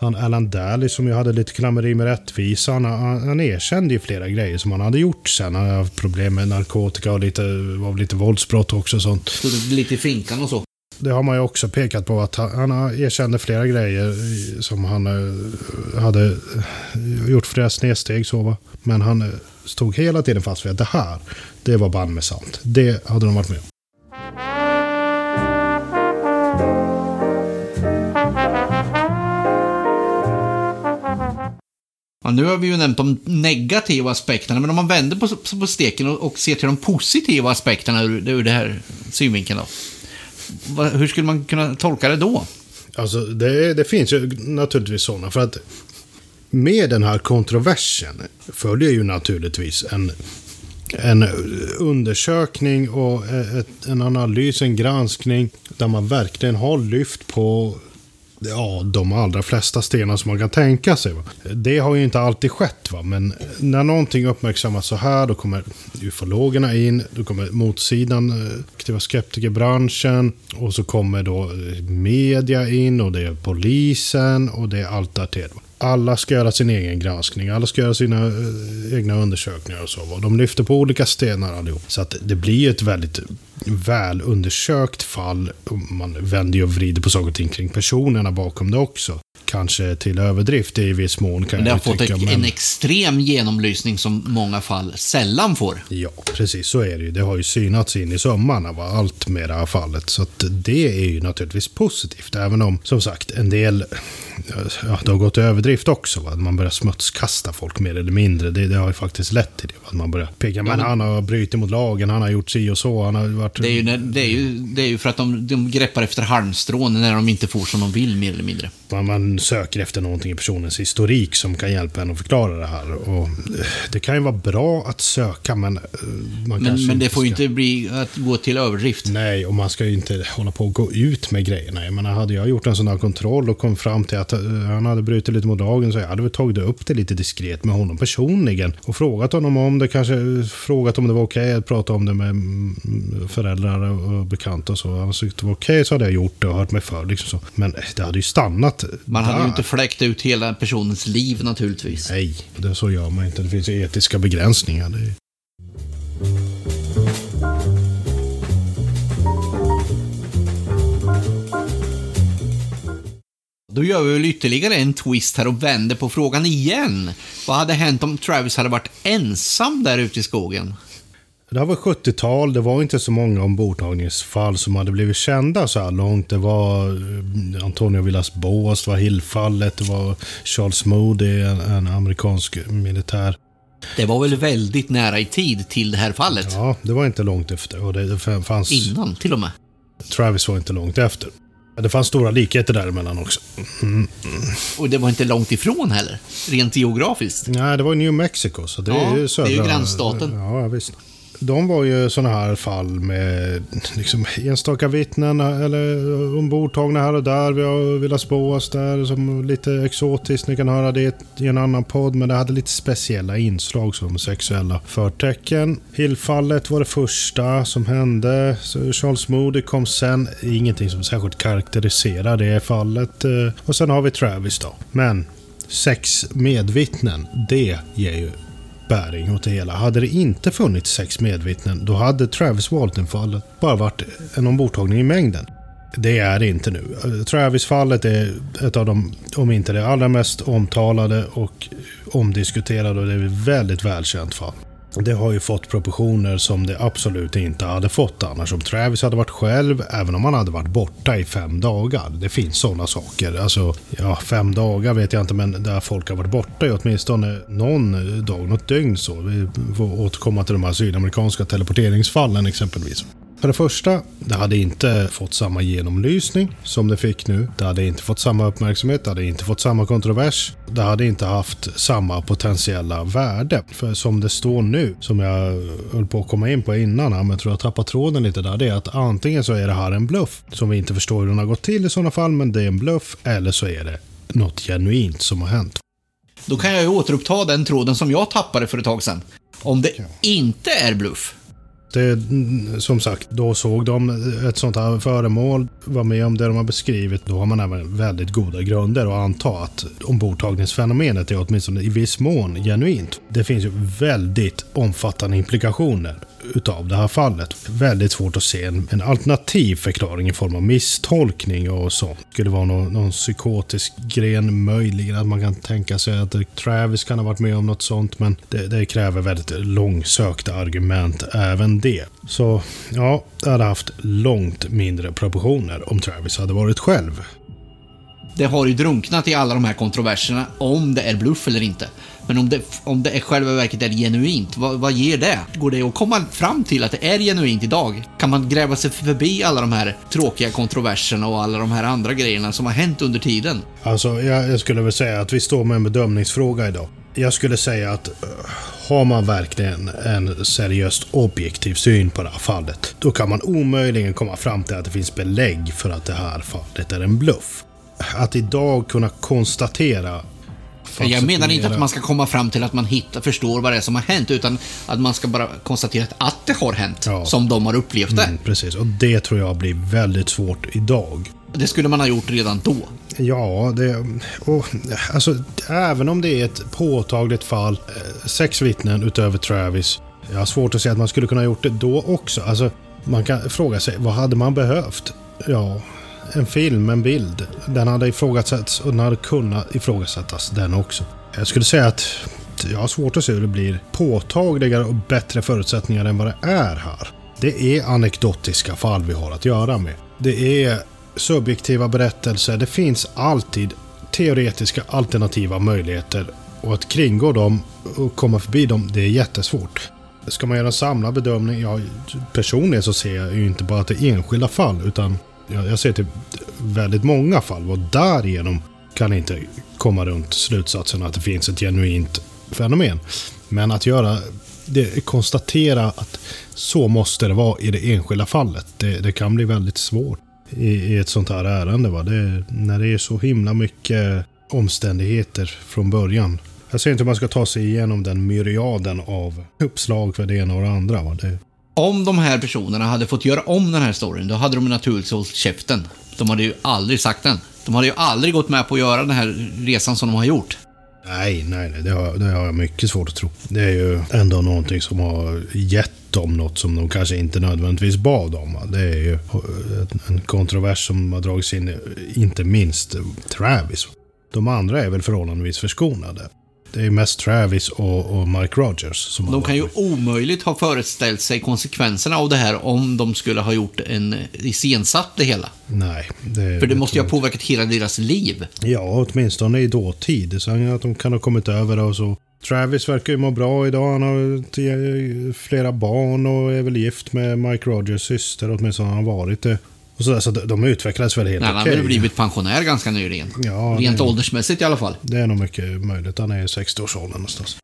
[SPEAKER 2] Han Alan Daly som ju hade lite klammeri med rättvisan. Han, han erkände ju flera grejer som han hade gjort sen. Han hade haft problem med narkotika och lite, var lite våldsbrott också och sånt.
[SPEAKER 1] Stod lite i finkan och så?
[SPEAKER 2] Det har man ju också pekat på att han, han erkände flera grejer som han eh, hade eh, gjort flera snedsteg så va. Men han eh, stod hela tiden fast vid att det här, det var band med sant. Det hade de varit med om.
[SPEAKER 1] Ja, nu har vi ju nämnt de negativa aspekterna, men om man vänder på, på steken och, och ser till de positiva aspekterna ur, ur det här synvinkeln då. Va, hur skulle man kunna tolka det då?
[SPEAKER 2] Alltså, det, det finns ju naturligtvis sådana, för att med den här kontroversen följer ju naturligtvis en, en undersökning och ett, en analys, en granskning där man verkligen har lyft på ja, de allra flesta stenar som man kan tänka sig. Va? Det har ju inte alltid skett, va? men när någonting uppmärksammas så här, då kommer ufologerna in, då kommer motsidan, eh, aktiva skeptikerbranschen, och så kommer då media in, och det är polisen, och det är allt därtill. Alla ska göra sin egen granskning, alla ska göra sina eh, egna undersökningar och så. Va? De lyfter på olika stenar allihop. Så att det blir ett väldigt väl undersökt fall. Man vänder och vrider på saker och ting kring personerna bakom det också. Kanske till överdrift i viss mån kan
[SPEAKER 1] men det
[SPEAKER 2] jag
[SPEAKER 1] har fått
[SPEAKER 2] tycka,
[SPEAKER 1] ett,
[SPEAKER 2] men...
[SPEAKER 1] en extrem genomlysning som många fall sällan får.
[SPEAKER 2] Ja, precis så är det ju. Det har ju synats in i sömmarna, va? allt med det här fallet. Så att det är ju naturligtvis positivt. Även om, som sagt, en del ja, det har gått i överdrift också. Va? Man börjar smutskasta folk mer eller mindre. Det, det har ju faktiskt lett till det. Va? Man börjar peka, men, han har brutit mot lagen, han har gjort si och så. Han har varit...
[SPEAKER 1] det, är ju, det, är ju, det är ju för att de, de greppar efter halmstrån när de inte får som de vill, mer eller mindre.
[SPEAKER 2] Man söker efter någonting i personens historik som kan hjälpa en att förklara det här. Och eh, det kan ju vara bra att söka, men eh, man
[SPEAKER 1] Men, men det får
[SPEAKER 2] ju
[SPEAKER 1] ska... inte bli att gå till överdrift.
[SPEAKER 2] Nej, och man ska ju inte hålla på och gå ut med grejerna. Jag menar, hade jag gjort en sån här kontroll och kom fram till att han hade brutit lite mot lagen så jag hade väl tagit upp det lite diskret med honom personligen. Och frågat honom om det, kanske frågat om det var okej okay att prata om det med föräldrar och bekanta och så. Han tyckte det var okej okay, så hade jag gjort det och hört mig för. Liksom så. Men det hade ju stannat
[SPEAKER 1] Man hade där. ju inte fläckt ut hela personens liv naturligtvis.
[SPEAKER 2] Nej, det så gör man inte. Det finns ju etiska begränsningar.
[SPEAKER 1] Då gör vi väl ytterligare en twist här och vänder på frågan igen. Vad hade hänt om Travis hade varit ensam där ute i skogen?
[SPEAKER 2] Det här var 70-tal, det var inte så många ombordtagningsfall som hade blivit kända så här långt. Det var eh, Antonio Villas Boas, det var Hillfallet, det var Charles Moody, en, en amerikansk militär.
[SPEAKER 1] Det var väl väldigt nära i tid till det här fallet?
[SPEAKER 2] Ja, det var inte långt efter. Och det fanns...
[SPEAKER 1] Innan till och med?
[SPEAKER 2] Travis var inte långt efter. Det fanns stora likheter däremellan också. Mm.
[SPEAKER 1] Och det var inte långt ifrån heller, rent geografiskt.
[SPEAKER 2] Nej, det var New Mexico, så det ja, är ju södra...
[SPEAKER 1] det är ju grannstaten.
[SPEAKER 2] Ja, visst de var ju sådana här fall med liksom, enstaka vittnen eller ombordtagna här och där. Vi har velat spå oss där som lite exotiskt. Ni kan höra det i en annan podd. Men det hade lite speciella inslag som sexuella förtecken. Hillfallet var det första som hände. Så Charles Moody kom sen. Ingenting som särskilt karaktäriserar det fallet. Eh, och sen har vi Travis då. Men sex medvittnen, det ger ju bäring åt det hela. Hade det inte funnits sex medvittnen, då hade Travis Walton-fallet bara varit en ombordtagning i mängden. Det är det inte nu. Travis-fallet är ett av de, om inte det allra mest omtalade och omdiskuterade och det är ett väldigt välkänt fall. Det har ju fått proportioner som det absolut inte hade fått annars. Om Travis hade varit själv, även om han hade varit borta i fem dagar. Det finns sådana saker. Alltså, ja, fem dagar vet jag inte, men där folk har varit borta i åtminstone någon dag, något dygn så. Vi får återkomma till de här sydamerikanska teleporteringsfallen exempelvis. För det första, det hade inte fått samma genomlysning som det fick nu. Det hade inte fått samma uppmärksamhet, det hade inte fått samma kontrovers. Det hade inte haft samma potentiella värde. För som det står nu, som jag höll på att komma in på innan men jag tror jag tappar tråden lite där, det är att antingen så är det här en bluff som vi inte förstår hur den har gått till i sådana fall, men det är en bluff, eller så är det något genuint som har hänt.
[SPEAKER 1] Då kan jag ju återuppta den tråden som jag tappade för ett tag sedan. Om det inte är bluff,
[SPEAKER 2] det, eh, som sagt, då såg de ett sånt här föremål, var med om det de har beskrivit. Då har man även väldigt goda grunder att anta att ombordtagningsfenomenet är åtminstone i viss mån genuint. Det finns ju väldigt omfattande implikationer utav det här fallet. Väldigt svårt att se en, en alternativ förklaring i form av misstolkning och så. Skulle det vara någon, någon psykotisk gren möjligen att man kan tänka sig att Travis kan ha varit med om något sånt men det, det kräver väldigt långsökta argument även det. Så ja, det hade haft långt mindre proportioner om Travis hade varit själv.
[SPEAKER 1] Det har ju drunknat i alla de här kontroverserna om det är bluff eller inte. Men om det, om det är själva verket är genuint, vad, vad ger det? Går det att komma fram till att det är genuint idag? Kan man gräva sig förbi alla de här tråkiga kontroverserna och alla de här andra grejerna som har hänt under tiden?
[SPEAKER 2] Alltså, jag, jag skulle väl säga att vi står med en bedömningsfråga idag. Jag skulle säga att uh, har man verkligen en seriöst objektiv syn på det här fallet, då kan man omöjligen komma fram till att det finns belägg för att det här fallet är en bluff. Att idag kunna konstatera
[SPEAKER 1] jag menar inte att man ska komma fram till att man hittar, förstår vad det är som har hänt, utan att man ska bara konstatera att det har hänt, ja. som de har upplevt det. Mm,
[SPEAKER 2] precis, och det tror jag blir väldigt svårt idag.
[SPEAKER 1] Det skulle man ha gjort redan då.
[SPEAKER 2] Ja, det... Och, alltså, även om det är ett påtagligt fall, eh, sex vittnen utöver Travis. Jag har svårt att säga att man skulle kunna ha gjort det då också. Alltså, man kan fråga sig, vad hade man behövt? Ja, en film, en bild. Den hade ifrågasatts och den hade kunnat ifrågasättas den också. Jag skulle säga att jag har svårt att se hur det blir påtagligare och bättre förutsättningar än vad det är här. Det är anekdotiska fall vi har att göra med. Det är subjektiva berättelser. Det finns alltid teoretiska alternativa möjligheter och att kringgå dem och komma förbi dem, det är jättesvårt. Ska man göra en samlad bedömning? Ja, personligen så ser jag ju inte bara till enskilda fall utan jag, ser till väldigt många fall och därigenom kan inte komma runt slutsatsen att det finns ett genuint fenomen. Men att göra det, konstatera att så måste det vara i det enskilda fallet, det, det kan bli väldigt svårt i, i ett sånt här ärende. Va? Det, när det är så himla mycket omständigheter från början. Jag ser inte hur man ska ta sig igenom den myriaden av uppslag för det ena och det andra. Va? Det,
[SPEAKER 1] Om de här personerna hade fått göra om den här storyn, då hade de naturligtvis hållit käften. De hade ju aldrig sagt den. De hade ju aldrig gått med på att göra den här resan som de har gjort
[SPEAKER 2] nej, nej, nej det, har, det har jag mycket svårt att tro. Det är ju ändå någonting som har gett dem något som de kanske inte nödvändigtvis bad om. Det är ju eh, en kontrovers som har dragits in, inte minst Travis. De andra är väl förhållandevis förskonade. Det är mest Travis och, och Mike Rogers som
[SPEAKER 1] De kan ju omöjligt ha föreställt sig konsekvenserna av det här om de skulle ha gjort en iscensatt det hela.
[SPEAKER 2] Nej. Det,
[SPEAKER 1] För det måste ju ha påverkat hela deras liv.
[SPEAKER 2] Ja, åtminstone i dåtid. Sen att de kan ha kommit över och så. Travis verkar ju må bra idag. Han har t- flera barn och är väl gift med Mike Rogers syster. Åtminstone har han varit det. Och så, där, så de- de utvecklades väl helt
[SPEAKER 1] Nej, han
[SPEAKER 2] okej.
[SPEAKER 1] har väl blivit pensionär ganska nyligen.
[SPEAKER 2] Ja,
[SPEAKER 1] Rent
[SPEAKER 2] det,
[SPEAKER 1] åldersmässigt i alla fall.
[SPEAKER 2] det är nog mycket möjligt. Han är i 60-årsåldern någonstans.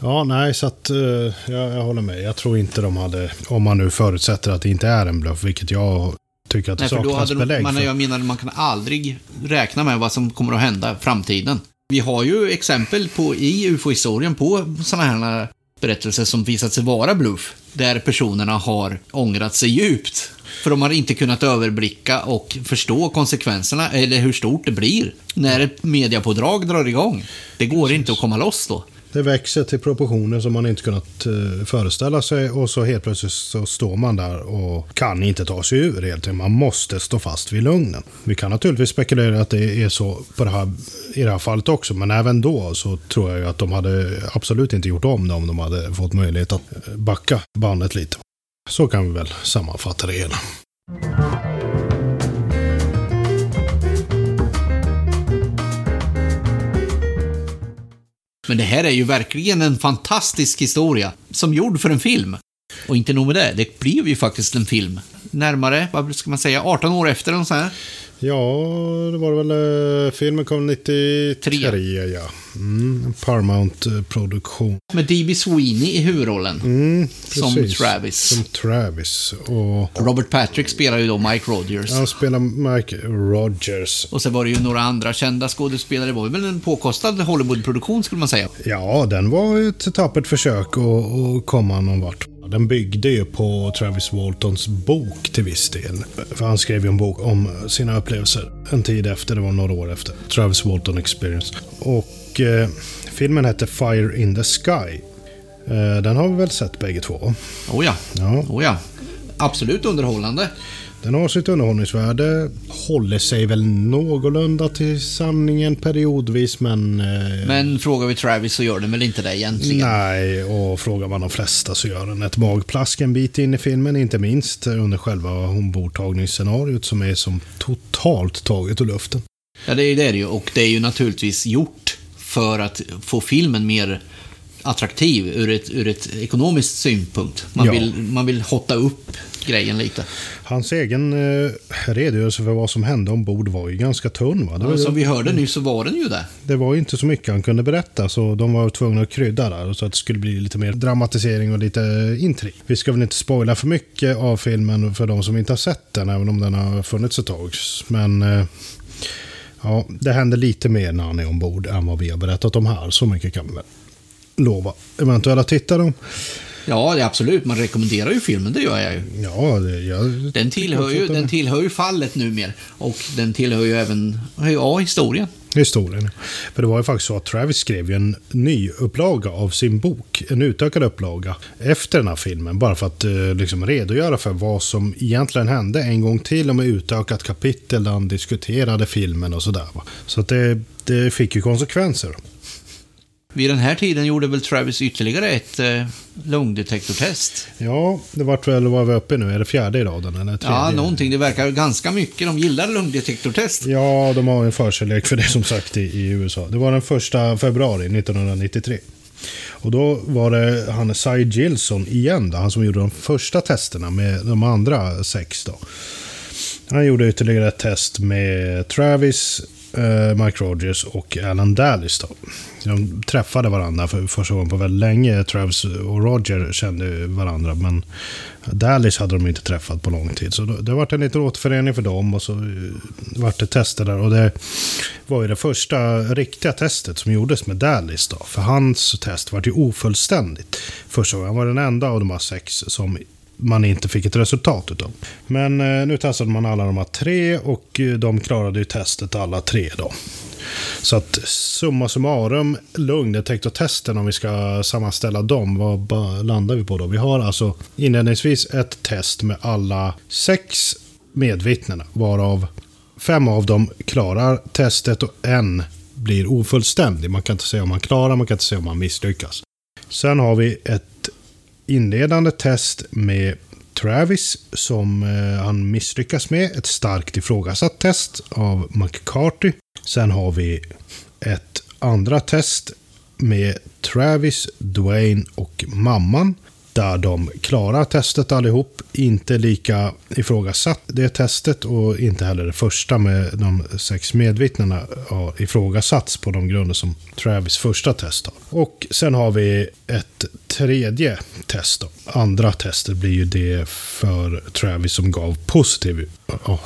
[SPEAKER 2] Ja, nej, så att eh, jag, jag håller med. Jag tror inte de hade, om man nu förutsätter att det inte är en bluff, vilket jag tycker att det
[SPEAKER 1] Nej, för då
[SPEAKER 2] saknas
[SPEAKER 1] hade de,
[SPEAKER 2] belägg
[SPEAKER 1] man,
[SPEAKER 2] för.
[SPEAKER 1] jag menar, man kan aldrig räkna med vad som kommer att hända i framtiden. Vi har ju exempel på, i ufo-historien på sådana här berättelser som visat sig vara bluff. Där personerna har ångrat sig djupt. För de har inte kunnat överblicka och förstå konsekvenserna, eller hur stort det blir, när ett mediapådrag drar igång. Det går inte att komma loss då.
[SPEAKER 2] Det växer till proportioner som man inte kunnat eh, föreställa sig och så helt plötsligt så står man där och kan inte ta sig ur helt enkelt. Man måste stå fast vid lugnen. Vi kan naturligtvis spekulera att det är så på det här, i det här fallet också, men även då så tror jag ju att de hade absolut inte gjort om det om de hade fått möjlighet att backa bandet lite. Så kan vi väl sammanfatta det hela.
[SPEAKER 1] Men det här är ju verkligen en fantastisk historia, som gjord för en film. Och inte nog med det, det blev ju faktiskt en film. Närmare, vad ska man säga, 18 år efter eller så här.
[SPEAKER 2] Ja, det var väl... eh, Filmen kom 93, ja. Mm, en Paramount-produktion.
[SPEAKER 1] Med D.B. Sweeney i huvudrollen.
[SPEAKER 2] Mm,
[SPEAKER 1] Som. Travis.
[SPEAKER 2] Som Travis. Och
[SPEAKER 1] Robert Patrick spelar ju då Mike Rogers.
[SPEAKER 2] han spelar Mike Rogers.
[SPEAKER 1] Och så var det ju några andra kända skådespelare. Det var väl en påkostad Hollywood-produktion skulle man säga.
[SPEAKER 2] Ja, den var ett tappert försök att komma någon vart. Den byggde ju på Travis Waltons bok till viss del. För han skrev ju en bok om sina upplevelser en tid efter, det var några år efter. Travis Walton Experience. Och eh, filmen hette Fire in the Sky. Eh, den har vi väl sett bägge två?
[SPEAKER 1] Oh ja.
[SPEAKER 2] Ja.
[SPEAKER 1] Oh ja. Absolut underhållande.
[SPEAKER 2] Den har sitt underhållningsvärde. Håller sig väl någorlunda till sanningen periodvis, men... Eh,
[SPEAKER 1] Men frågar vi Travis så gör den väl inte det egentligen.
[SPEAKER 2] Nej, och frågar man de flesta så gör den ett magplask en bit in i filmen, inte minst under själva ombordtagningsscenariot som är som totalt taget ur luften.
[SPEAKER 1] Ja, det är det ju. Och det är ju naturligtvis gjort för att få filmen mer attraktiv ur ett, ur ett ekonomiskt synpunkt. Man,
[SPEAKER 2] Ja.
[SPEAKER 1] vill, man vill hotta upp grejen lite.
[SPEAKER 2] Hans egen eh, redogörelse för vad som hände ombord var ju ganska tunn. Va? Det, var,
[SPEAKER 1] Som vi hörde nyss så var den ju det.
[SPEAKER 2] det var ju inte så mycket han kunde berätta, så de var tvungna att krydda där så att det skulle bli lite mer dramatisering och lite intrig. Vi ska väl inte spoila för mycket av filmen för de som inte har sett den, även om den har funnits ett tag. Men eh, ja, det händer lite mer när han är ombord än vad vi har berättat om här. Så mycket kan vi väl lova eventuella tittare.
[SPEAKER 1] Ja, absolut. Man rekommenderar ju filmen, det gör jag ju.
[SPEAKER 2] Ja, det, jag
[SPEAKER 1] Den tillhör ju, den tillhör ju fallet numera. Och den tillhör ju även, ja, historien.
[SPEAKER 2] historien. För det var ju faktiskt så att Travis skrev ju en ny upplaga av sin bok, en utökad upplaga, efter den här filmen. Bara för att eh, liksom redogöra för vad som egentligen hände en gång till och med utökat kapitel där han diskuterade filmen och sådär. Så att det, det fick ju konsekvenser.
[SPEAKER 1] Vid den här tiden gjorde väl Travis ytterligare ett eh, lungdetektortest.
[SPEAKER 2] Ja, det vart väl, vad vi uppe nu? Är det fjärde i raden eller tredje?
[SPEAKER 1] Ja, någonting. Det verkar ganska mycket. De gillar lungdetektortest.
[SPEAKER 2] Ja, de har en förkärlek för det som sagt i, i USA. Det var den första februari 1993. Och då var det han Cy Gilson igen, då, han som gjorde de första testerna med de andra sex. Då. Han gjorde ytterligare ett test med Travis Eh, Mike Rogers och Alan Dallis. Då. De träffade varandra för första gången på väldigt länge. Travis och Roger kände varandra, men Dallis hade de inte träffat på lång tid. Så det var en liten återförening för dem och så eh, vart det tester där. Och det var ju det första riktiga testet som gjordes med Dallis då. För hans test var ju ofullständigt. Första gången. Han var den enda av de här sex som man inte fick ett resultat utav. Men eh, nu testade man alla de här tre och eh, de klarade ju testet alla tre då. Så att summa summarum, lögndetektortesten om vi ska sammanställa dem, vad landar vi på då? Vi har alltså inledningsvis ett test med alla sex medvittnena, varav fem av dem klarar testet och en blir ofullständig. Man kan inte säga om man klarar, man kan inte säga om man misslyckas. Sen har vi ett inledande test med Travis som eh, han misslyckas med. Ett starkt ifrågasatt test av McCarthy. Sen har vi ett andra test med Travis, Dwayne och mamman. Där de klarar testet allihop. Inte lika ifrågasatt det testet och inte heller det första med de sex medvittnena har ifrågasatts på de grunder som Travis första test har. Och sen har vi ett tredje test. Då. Andra testet blir ju det för Travis som gav positiv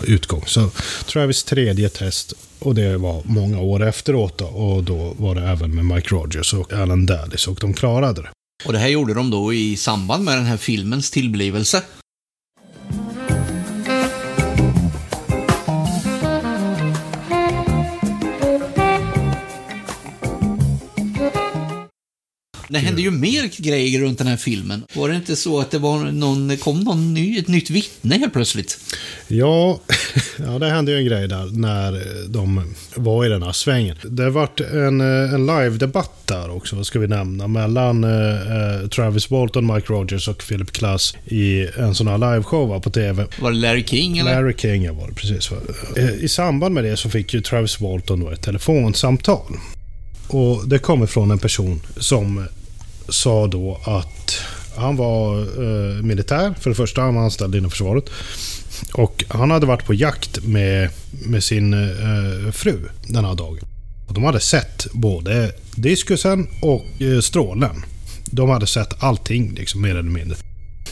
[SPEAKER 2] utgång. Så Travis tredje test och det var många år efteråt då, och då var det även med Mike Rogers och Alan Dallis och de klarade det.
[SPEAKER 1] Och det här gjorde de då i samband med den här filmens tillblivelse. Det hände ju mer grejer runt den här filmen. Var det inte så att det var någon, kom någon ny, ett nytt vittne helt plötsligt?
[SPEAKER 2] Ja, ja, det hände ju en grej där när de var i den här svängen. Det vart en, en live-debatt där också, vad ska vi nämna, mellan eh, Travis Walton, Mike Rogers och Philip Klass i en sån här liveshow på TV.
[SPEAKER 1] Var det Larry King eller?
[SPEAKER 2] Larry King, ja, var det precis. Eh, I samband med det så fick ju Travis Walton då ett telefonsamtal. Och det kommer från en person som sa då att han var eh, militär. För det första, han var anställd inom försvaret. Och han hade varit på jakt med, med sin eh, fru den här dagen. Och de hade sett både diskusen och eh, strålen. De hade sett allting, liksom, mer eller mindre.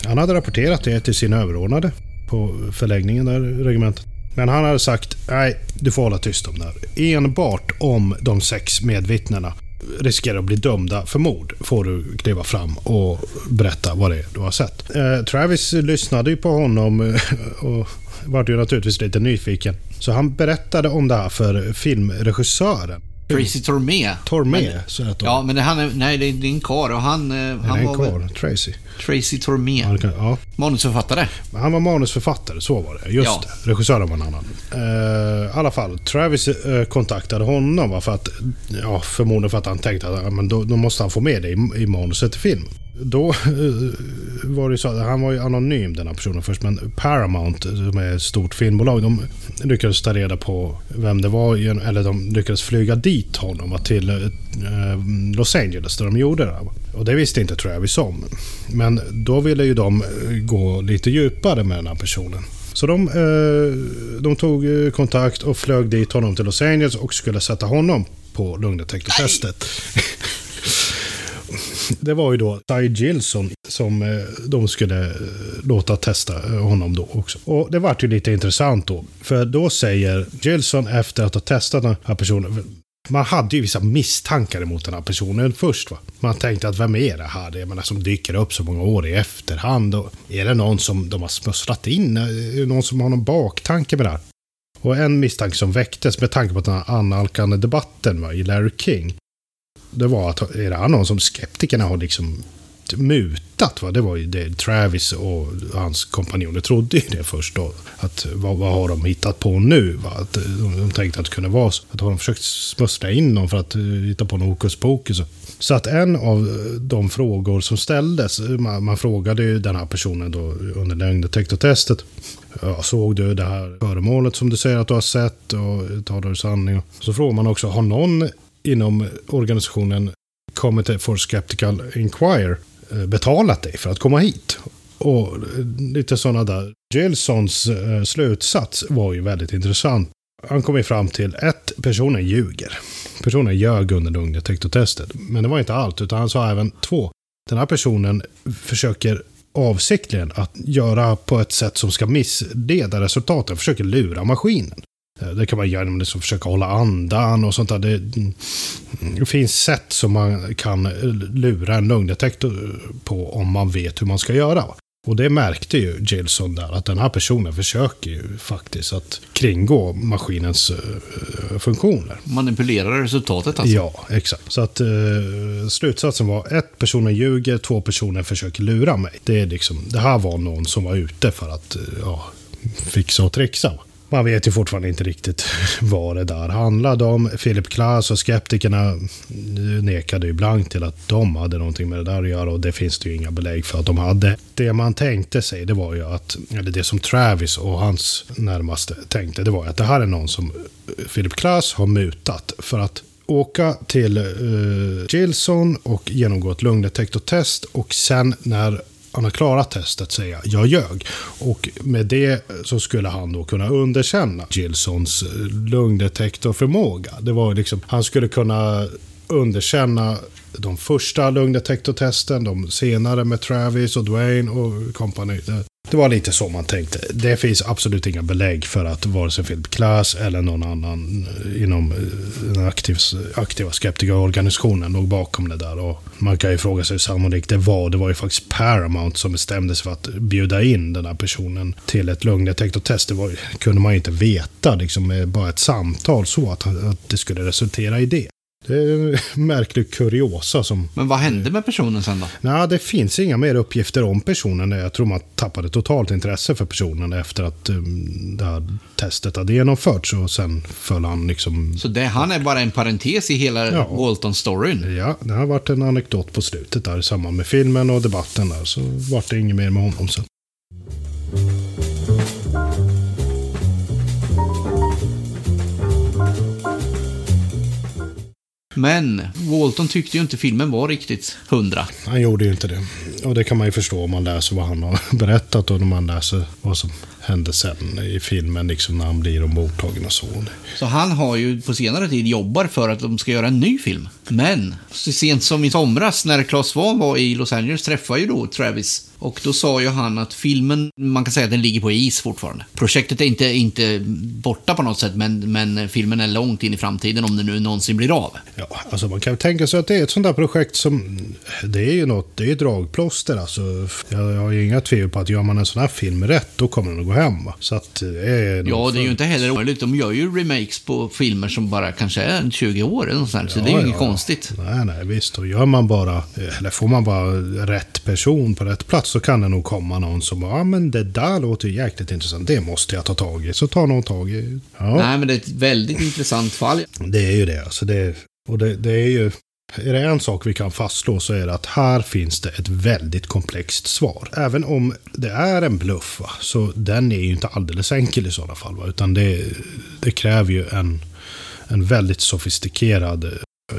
[SPEAKER 2] Han hade rapporterat det till sin överordnade på förläggningen där, regementet. Men han hade sagt, nej, du får hålla tyst om det här. Enbart om de sex medvittnena riskerar att bli dömda för mord får du kliva fram och berätta vad det är du har sett. Eh, Travis lyssnade ju på honom eh, och var ju naturligtvis lite nyfiken. Så han berättade om det här för filmregissören.
[SPEAKER 1] Tracy Tormé.
[SPEAKER 2] Tormé, så heter
[SPEAKER 1] Ja, men det, han är, nej, det är en karl och han... eh, han
[SPEAKER 2] en
[SPEAKER 1] var väl-
[SPEAKER 2] karl? Tracy?
[SPEAKER 1] Tracy Tormé.
[SPEAKER 2] Ja, kan- Ja,
[SPEAKER 1] Manusförfattare.
[SPEAKER 2] han var manusförfattare, så var det. Just
[SPEAKER 1] Ja.
[SPEAKER 2] det. Regissören var en annan. Eh, I alla fall, Travis eh, kontaktade honom va, för att, ja, förmodligen för att han tänkte att men då, då måste han få med det i, i manuset till filmen. Då eh, var det så att han var ju anonym den här personen först, men Paramount, som är ett stort filmbolag, de lyckades ta reda på vem det var, eller de lyckades flyga dit honom till eh, Los Angeles där de gjorde det. här. Och det visste inte Travis om. Men då ville ju de eh, gå lite djupare med den här personen. Så de, de tog kontakt och flög dit honom till Los Angeles och skulle sätta honom på lugndetektortestet. Det var ju då Ty Gilson som eh, de skulle eh, låta testa eh, honom då också. Och det vart ju lite intressant då. För då säger Gilson efter att ha testat den här personen. Man hade ju vissa misstankar emot den här personen först. Va? Man tänkte att vem är det här? Det menar, som dyker upp så många år i efterhand. Och är det någon som de har smusslat in? Är det någon som har någon baktanke med det här? Och en misstanke som väcktes med tanke på den här annalkande debatten va, i Larry King. Det var att är det här någon som skeptikerna har liksom mutat? Va? Det var ju det Travis och hans kompanjoner trodde ju det först då. Att vad, vad har de hittat på nu? Va? Att eh, de, de tänkte att det kunde vara så. Att har de försökt smussla in någon för att uh, hitta på något hokus pokus. Så att en av eh, de frågor som ställdes, man, man frågade ju den här personen då under lögndetektortestet. Ja, såg du det här föremålet som du säger att du har sett och talar du sanning? Så frågar man också, har någon inom organisationen Committee for Skeptical Inquire eh, betalat dig för att komma hit? Och eh, lite sådana där. Gilsons eh, slutsats var ju väldigt intressant. han kom ju fram till ett, personen ljuger. Personen ljög under lungdetektortestet. Men det var inte allt, utan han sa även två. Den här personen försöker avsiktligen att göra på ett sätt som ska missleda resultaten, försöker lura maskinen. Eh, det kan man göra genom att försöka hålla andan och sånt där. Det, det, finns sätt som man kan lura en lungdetektor på om man vet hur man ska göra. Och det märkte ju Gilson där, att den här personen försöker ju faktiskt att kringgå maskinens uh, funktioner.
[SPEAKER 1] Manipulera resultatet alltså?
[SPEAKER 2] Ja, exakt. Så att uh, slutsatsen var ett, personen ljuger, två personer försöker lura mig. Det, är liksom, det här var någon som var ute för att uh, ja, fixa och trixa. Man vet ju fortfarande inte riktigt vad det där handlade om. Philip Klaas och skeptikerna nekade ju blankt till att de hade någonting med det där att göra och det finns det ju inga belägg för att de hade. Det man tänkte sig, det var ju att, eller det som Travis och hans närmaste tänkte, det var att det här är någon som eh, Philip Klaas har mutat för att åka till uh, Gilson och genomgå ett lungdetektortest och sen när han har klarat testet säga jag ljög. Och med det så skulle han då kunna underkänna Gilsons eh, lungdetektorförmåga. Det var liksom, han skulle kunna underkänna de första lungdetektortesten, de senare med Travis och Dwayne och kompani. Det var lite så man tänkte. Det finns absolut inga belägg för att vare sig Philip Klass eller någon annan eh, inom eh, den aktiv, aktiva skeptikerorganisationen låg bakom det där. Och man kan ju fråga sig hur sannolikt det var. Det var ju faktiskt Paramount som bestämde sig för att bjuda in den här personen till ett lungdetektortest. Det var, kunde man ju inte veta liksom, med bara ett samtal så att, att det skulle resultera i det. Det är en märklig kuriosa som...
[SPEAKER 1] Men vad hände med personen sen då?
[SPEAKER 2] Nej, det finns inga mer uppgifter om personen. Jag tror man tappade totalt intresse för personen efter att um, det här testet hade genomförts. Och sen föll han liksom...
[SPEAKER 1] Så det, han är bara en parentes i hela ja. Walton-storyn?
[SPEAKER 2] Ja, det har varit en anekdot på slutet där i samband med filmen och debatten där. Så vart det inget mer med honom sen.
[SPEAKER 1] Men Walton tyckte ju inte filmen var riktigt hundra.
[SPEAKER 2] Han gjorde ju inte det. Och det kan man ju förstå om man läser vad han har berättat och när man läser vad som hände sen i filmen, liksom när han blir ombordtagen och så.
[SPEAKER 1] Så han har ju på senare tid jobbat för att de ska göra en ny film. Men så sent som i somras när Claes Svahn var i Los Angeles träffade ju då Travis och då sa ju han att filmen, man kan säga att den ligger på is fortfarande. Projektet är inte, inte borta på något sätt, men, men filmen är långt in i framtiden om det nu någonsin blir av.
[SPEAKER 2] Ja, alltså man kan ju tänka sig att det är ett sånt där projekt som, det är ju något, det är dragplåster alltså. Jag, jag har ju inga tvivel på att gör man en sån här film rätt, då kommer den att gå hem. Så att det är
[SPEAKER 1] Ja, det är ju inte heller omöjligt. De gör ju remakes på filmer som bara kanske är 20 år eller något sånt, så det är ju ja, inget konstigt.
[SPEAKER 2] Nej, nej, visst. Och gör man bara, eller får man bara rätt person på rätt plats så kan det nog komma någon som bara, ja men det där låter ju jäkligt intressant, det måste jag ta tag i. Så tar någon tag i.
[SPEAKER 1] Ja. Nej, men det är ett väldigt intressant fall.
[SPEAKER 2] Det är ju det, alltså det, och det, det är ju, är det en sak vi kan fastslå så är det att här finns det ett väldigt komplext svar. Även om det är en bluff, va, så den är ju inte alldeles enkel i sådana fall. Va, utan det, det kräver ju en, en väldigt sofistikerad, eh,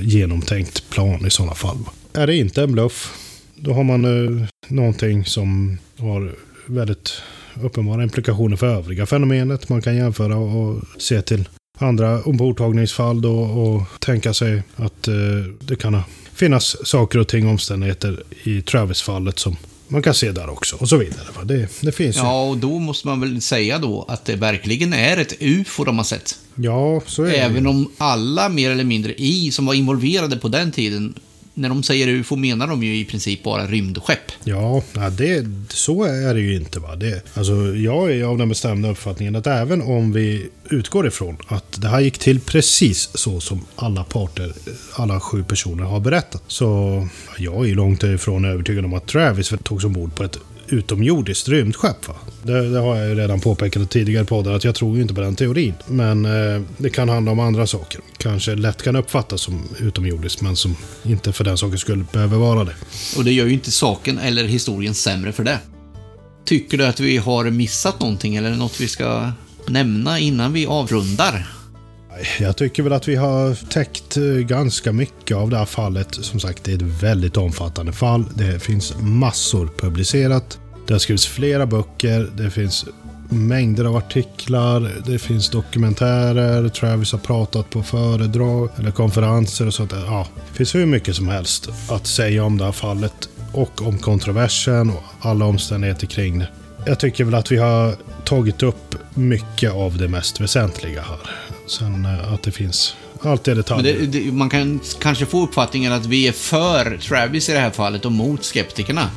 [SPEAKER 2] genomtänkt plan i sådana fall. Va. Är det inte en bluff, då har man eh, någonting som har väldigt uppenbara implikationer för övriga fenomenet. Man kan jämföra och se till andra ombordtagningsfall då och tänka sig att uh, det kan finnas saker och ting, omständigheter i Travis-fallet som man kan se där också och så vidare. Det, det finns
[SPEAKER 1] Ja, och då måste man väl säga då att det verkligen är ett UFO de har sett.
[SPEAKER 2] Ja, så är
[SPEAKER 1] Även
[SPEAKER 2] det.
[SPEAKER 1] om alla mer eller mindre i som var involverade på den tiden när de säger UFO menar de ju i princip bara rymdskepp.
[SPEAKER 2] Ja, det, så är det ju inte. Va? Det, alltså, jag är av den bestämda uppfattningen att även om vi utgår ifrån att det här gick till precis så som alla parter, alla sju personer har berättat. Så jag är långt ifrån övertygad om att Travis togs ombord på ett utomjordiskt rymdskepp. Va? Det, det, har jag ju redan påpekat i tidigare poddar att jag tror ju inte på den teorin. Men eh, det kan handla om andra saker. Kanske lätt kan uppfattas som utomjordiskt men som inte för den saken skulle behöva vara det.
[SPEAKER 1] Och det gör ju inte saken eller historien sämre för det. Tycker du att vi har missat någonting eller något vi ska nämna innan vi avrundar?
[SPEAKER 2] Jag tycker väl att vi har täckt eh, ganska mycket av det här fallet. Som sagt, det är ett väldigt omfattande fall. Det finns massor publicerat. Det har skrivits flera böcker. Det finns mängder av artiklar, det finns dokumentärer, Travis har pratat på föredrag eller konferenser och sånt där. Eh, ja, det finns hur mycket som helst att säga om det här fallet och om kontroversen och alla omständigheter kring det. Jag tycker väl att vi har tagit upp mycket av det mest väsentliga här. Sen eh, att det finns allt är detaljer.
[SPEAKER 1] Det, det, man kan kanske få uppfattningen att vi är för Travis i det här fallet och mot skeptikerna.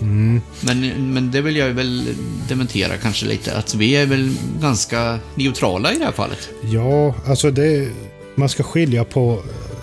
[SPEAKER 2] Mm.
[SPEAKER 1] Men, men det vill jag väl dementera kanske lite, att vi är väl ganska neutrala i det här fallet.
[SPEAKER 2] Ja, alltså det... Man ska skilja på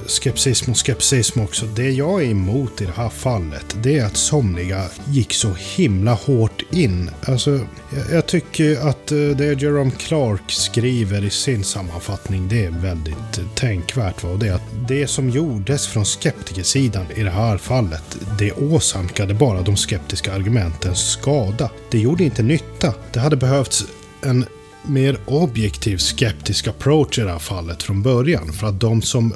[SPEAKER 2] skepsism och skepsism också. Det jag är emot i det här fallet, det är att somliga gick så himla hårt in. Alltså, jag, jag tycker att eh, det Jerome Clark skriver i sin sammanfattning, det är väldigt eh, tänkvärt. Va? Och det är att det som gjordes från skeptikersidan i det här fallet, det åsamkade bara de skeptiska argumenten skada. Det gjorde inte nytta. Det hade behövts en mer objektiv skeptisk approach i det här fallet från början. För att de som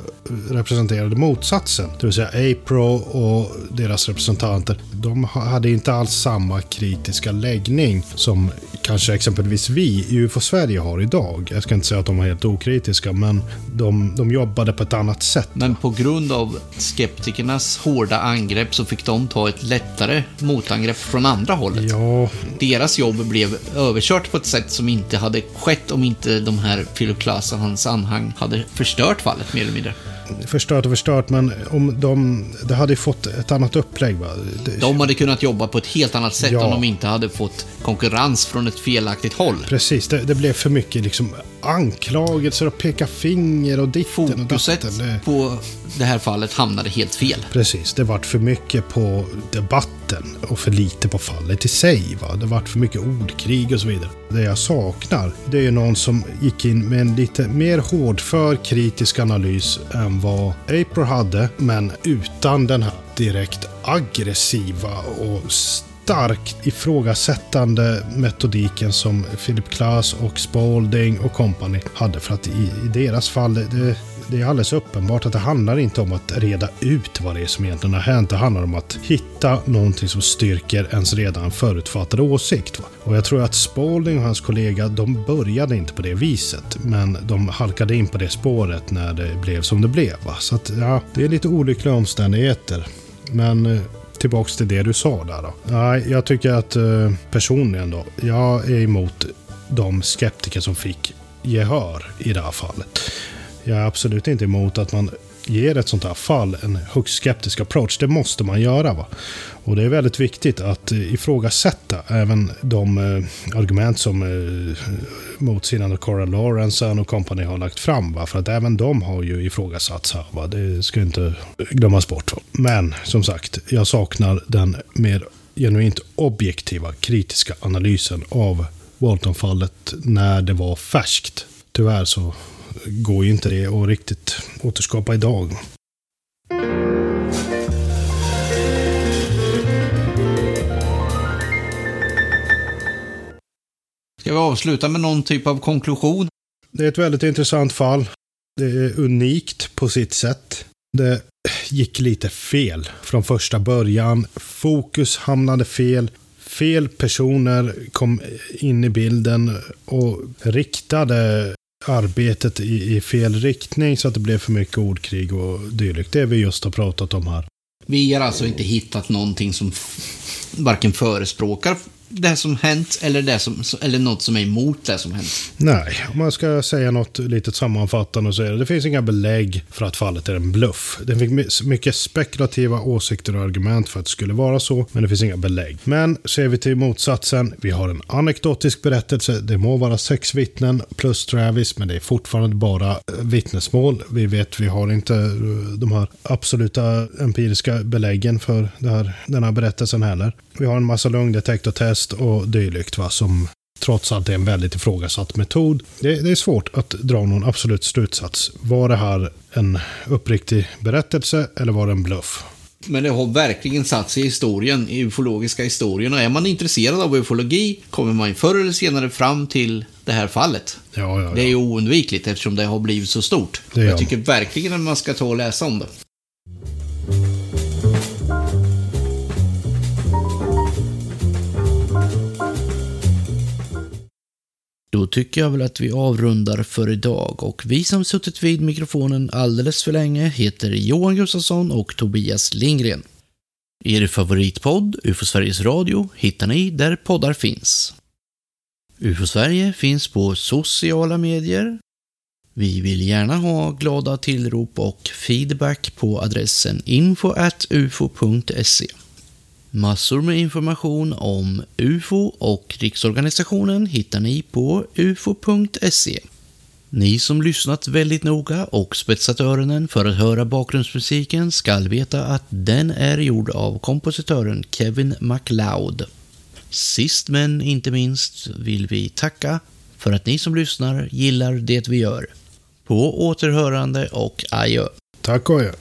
[SPEAKER 2] representerade motsatsen, det vill säga APRO och deras representanter, de hade inte alls samma kritiska läggning som kanske exempelvis vi i UFO Sverige har idag. Jag ska inte säga att de var helt okritiska, men de, de jobbade på ett annat sätt.
[SPEAKER 1] Men på grund av skeptikernas hårda angrepp så fick de ta ett lättare motangrepp från andra hållet.
[SPEAKER 2] Ja.
[SPEAKER 1] Deras jobb blev överkört på ett sätt som inte hade skett om inte de här Philip Klass och hans anhang hade förstört fallet mer eller mindre
[SPEAKER 2] förstört och förstört, men om de... Det hade ju fått ett annat upplägg va?
[SPEAKER 1] De hade kunnat jobba på ett helt annat sätt ja. om de inte hade fått konkurrens från ett felaktigt håll.
[SPEAKER 2] Precis, det, det blev för mycket liksom anklagelser och peka finger och ditten
[SPEAKER 1] Fokuset
[SPEAKER 2] och
[SPEAKER 1] datten. på det här fallet hamnade helt fel.
[SPEAKER 2] Precis, det vart för mycket på debatten och för lite på fallet i sig. Va? Det vart för mycket ordkrig och så vidare. Det jag saknar, det är någon som gick in med en lite mer hårdför kritisk analys än vad April hade, men utan den här direkt aggressiva och starkt ifrågasättande metodiken som Philip Klass och Spalding och company hade. För att i, i deras fall, det, det är alldeles uppenbart att det handlar inte om att reda ut vad det är som egentligen har hänt. Det handlar om att hitta någonting som styrker ens redan förutfattade åsikt. Va? Och jag tror att Spalding och hans kollega, de började inte på det viset. Men de halkade in på det spåret när det blev som det blev. Va? Så att, ja, det är lite olyckliga omständigheter. Men eh, tillbaks till det du sa där då. Nej, jag tycker att eh, personligen då, jag är emot de skeptiker som fick gehör i det här fallet. Jag är absolut inte emot att man ger ett sånt här fall en högst skeptisk approach. Det måste man göra. Va? Och det är väldigt viktigt att eh, ifrågasätta även de eh, argument som eh, motsidan Cora Lawrence och company har lagt fram. Va? För att även de har ju ifrågasatts här. Va? Det ska inte glömmas bort. Va? Men som sagt, jag saknar den mer genuint objektiva kritiska analysen av Walton-fallet när det var färskt. Tyvärr så går ju inte det att riktigt återskapa idag.
[SPEAKER 1] Ska vi avsluta med någon typ av konklusion?
[SPEAKER 2] Det är ett väldigt intressant fall. Det är unikt på sitt sätt. Det gick lite fel från första början. Fokus hamnade fel. Fel personer kom in i bilden och riktade arbetet i, i, fel riktning så att det blev för mycket ordkrig och dylikt. Det vi just har pratat om här.
[SPEAKER 1] Vi har alltså inte hittat någonting som varken förespråkar det som hänt eller, det som, eller något som är emot det som hänt.
[SPEAKER 2] Nej, om man ska säga något litet sammanfattande så är det det finns inga belägg för att fallet är en bluff. Det finns mycket spekulativa åsikter och argument för att det skulle vara så, men det finns inga belägg. Men ser vi till motsatsen, vi har en anekdotisk berättelse. Det må vara sex vittnen plus Travis, men det är fortfarande bara eh, vittnesmål. Vi vet, vi har inte eh, de här absoluta empiriska beläggen för det här, den här berättelsen heller. Vi har en massa lögndetektortest och dylikt va, som trots allt är en väldigt ifrågasatt metod. Det, det, är svårt att dra någon absolut slutsats. Var det här en uppriktig berättelse eller var det en bluff?
[SPEAKER 1] Men det har verkligen satt sig i historien, i ufologiska historien. Och är man intresserad av ufologi kommer man förr eller senare fram till det här fallet.
[SPEAKER 2] Ja, ja, ja.
[SPEAKER 1] Det är ju oundvikligt eftersom det har blivit så stort. Jag tycker verkligen att man ska ta och läsa om det. Då tycker jag väl att vi avrundar för idag och vi som suttit vid mikrofonen alldeles för länge heter Johan Gustafsson och Tobias Lindgren. Er favoritpodd, UFO Sveriges Radio, hittar ni där poddar finns. UFO Sverige finns på sociala medier. Vi vill gärna ha glada tillrop och feedback på adressen info.ufo.se. Massor med information om UFO och riksorganisationen hittar ni på ufo.se. Ni som lyssnat väldigt noga och spetsat öronen för att höra bakgrundsmusiken skall veta att den är gjord av kompositören Kevin MacLeod. Sist men inte minst vill vi tacka för att ni som lyssnar gillar det vi gör. På återhörande och adjö.
[SPEAKER 2] Tack och adjö.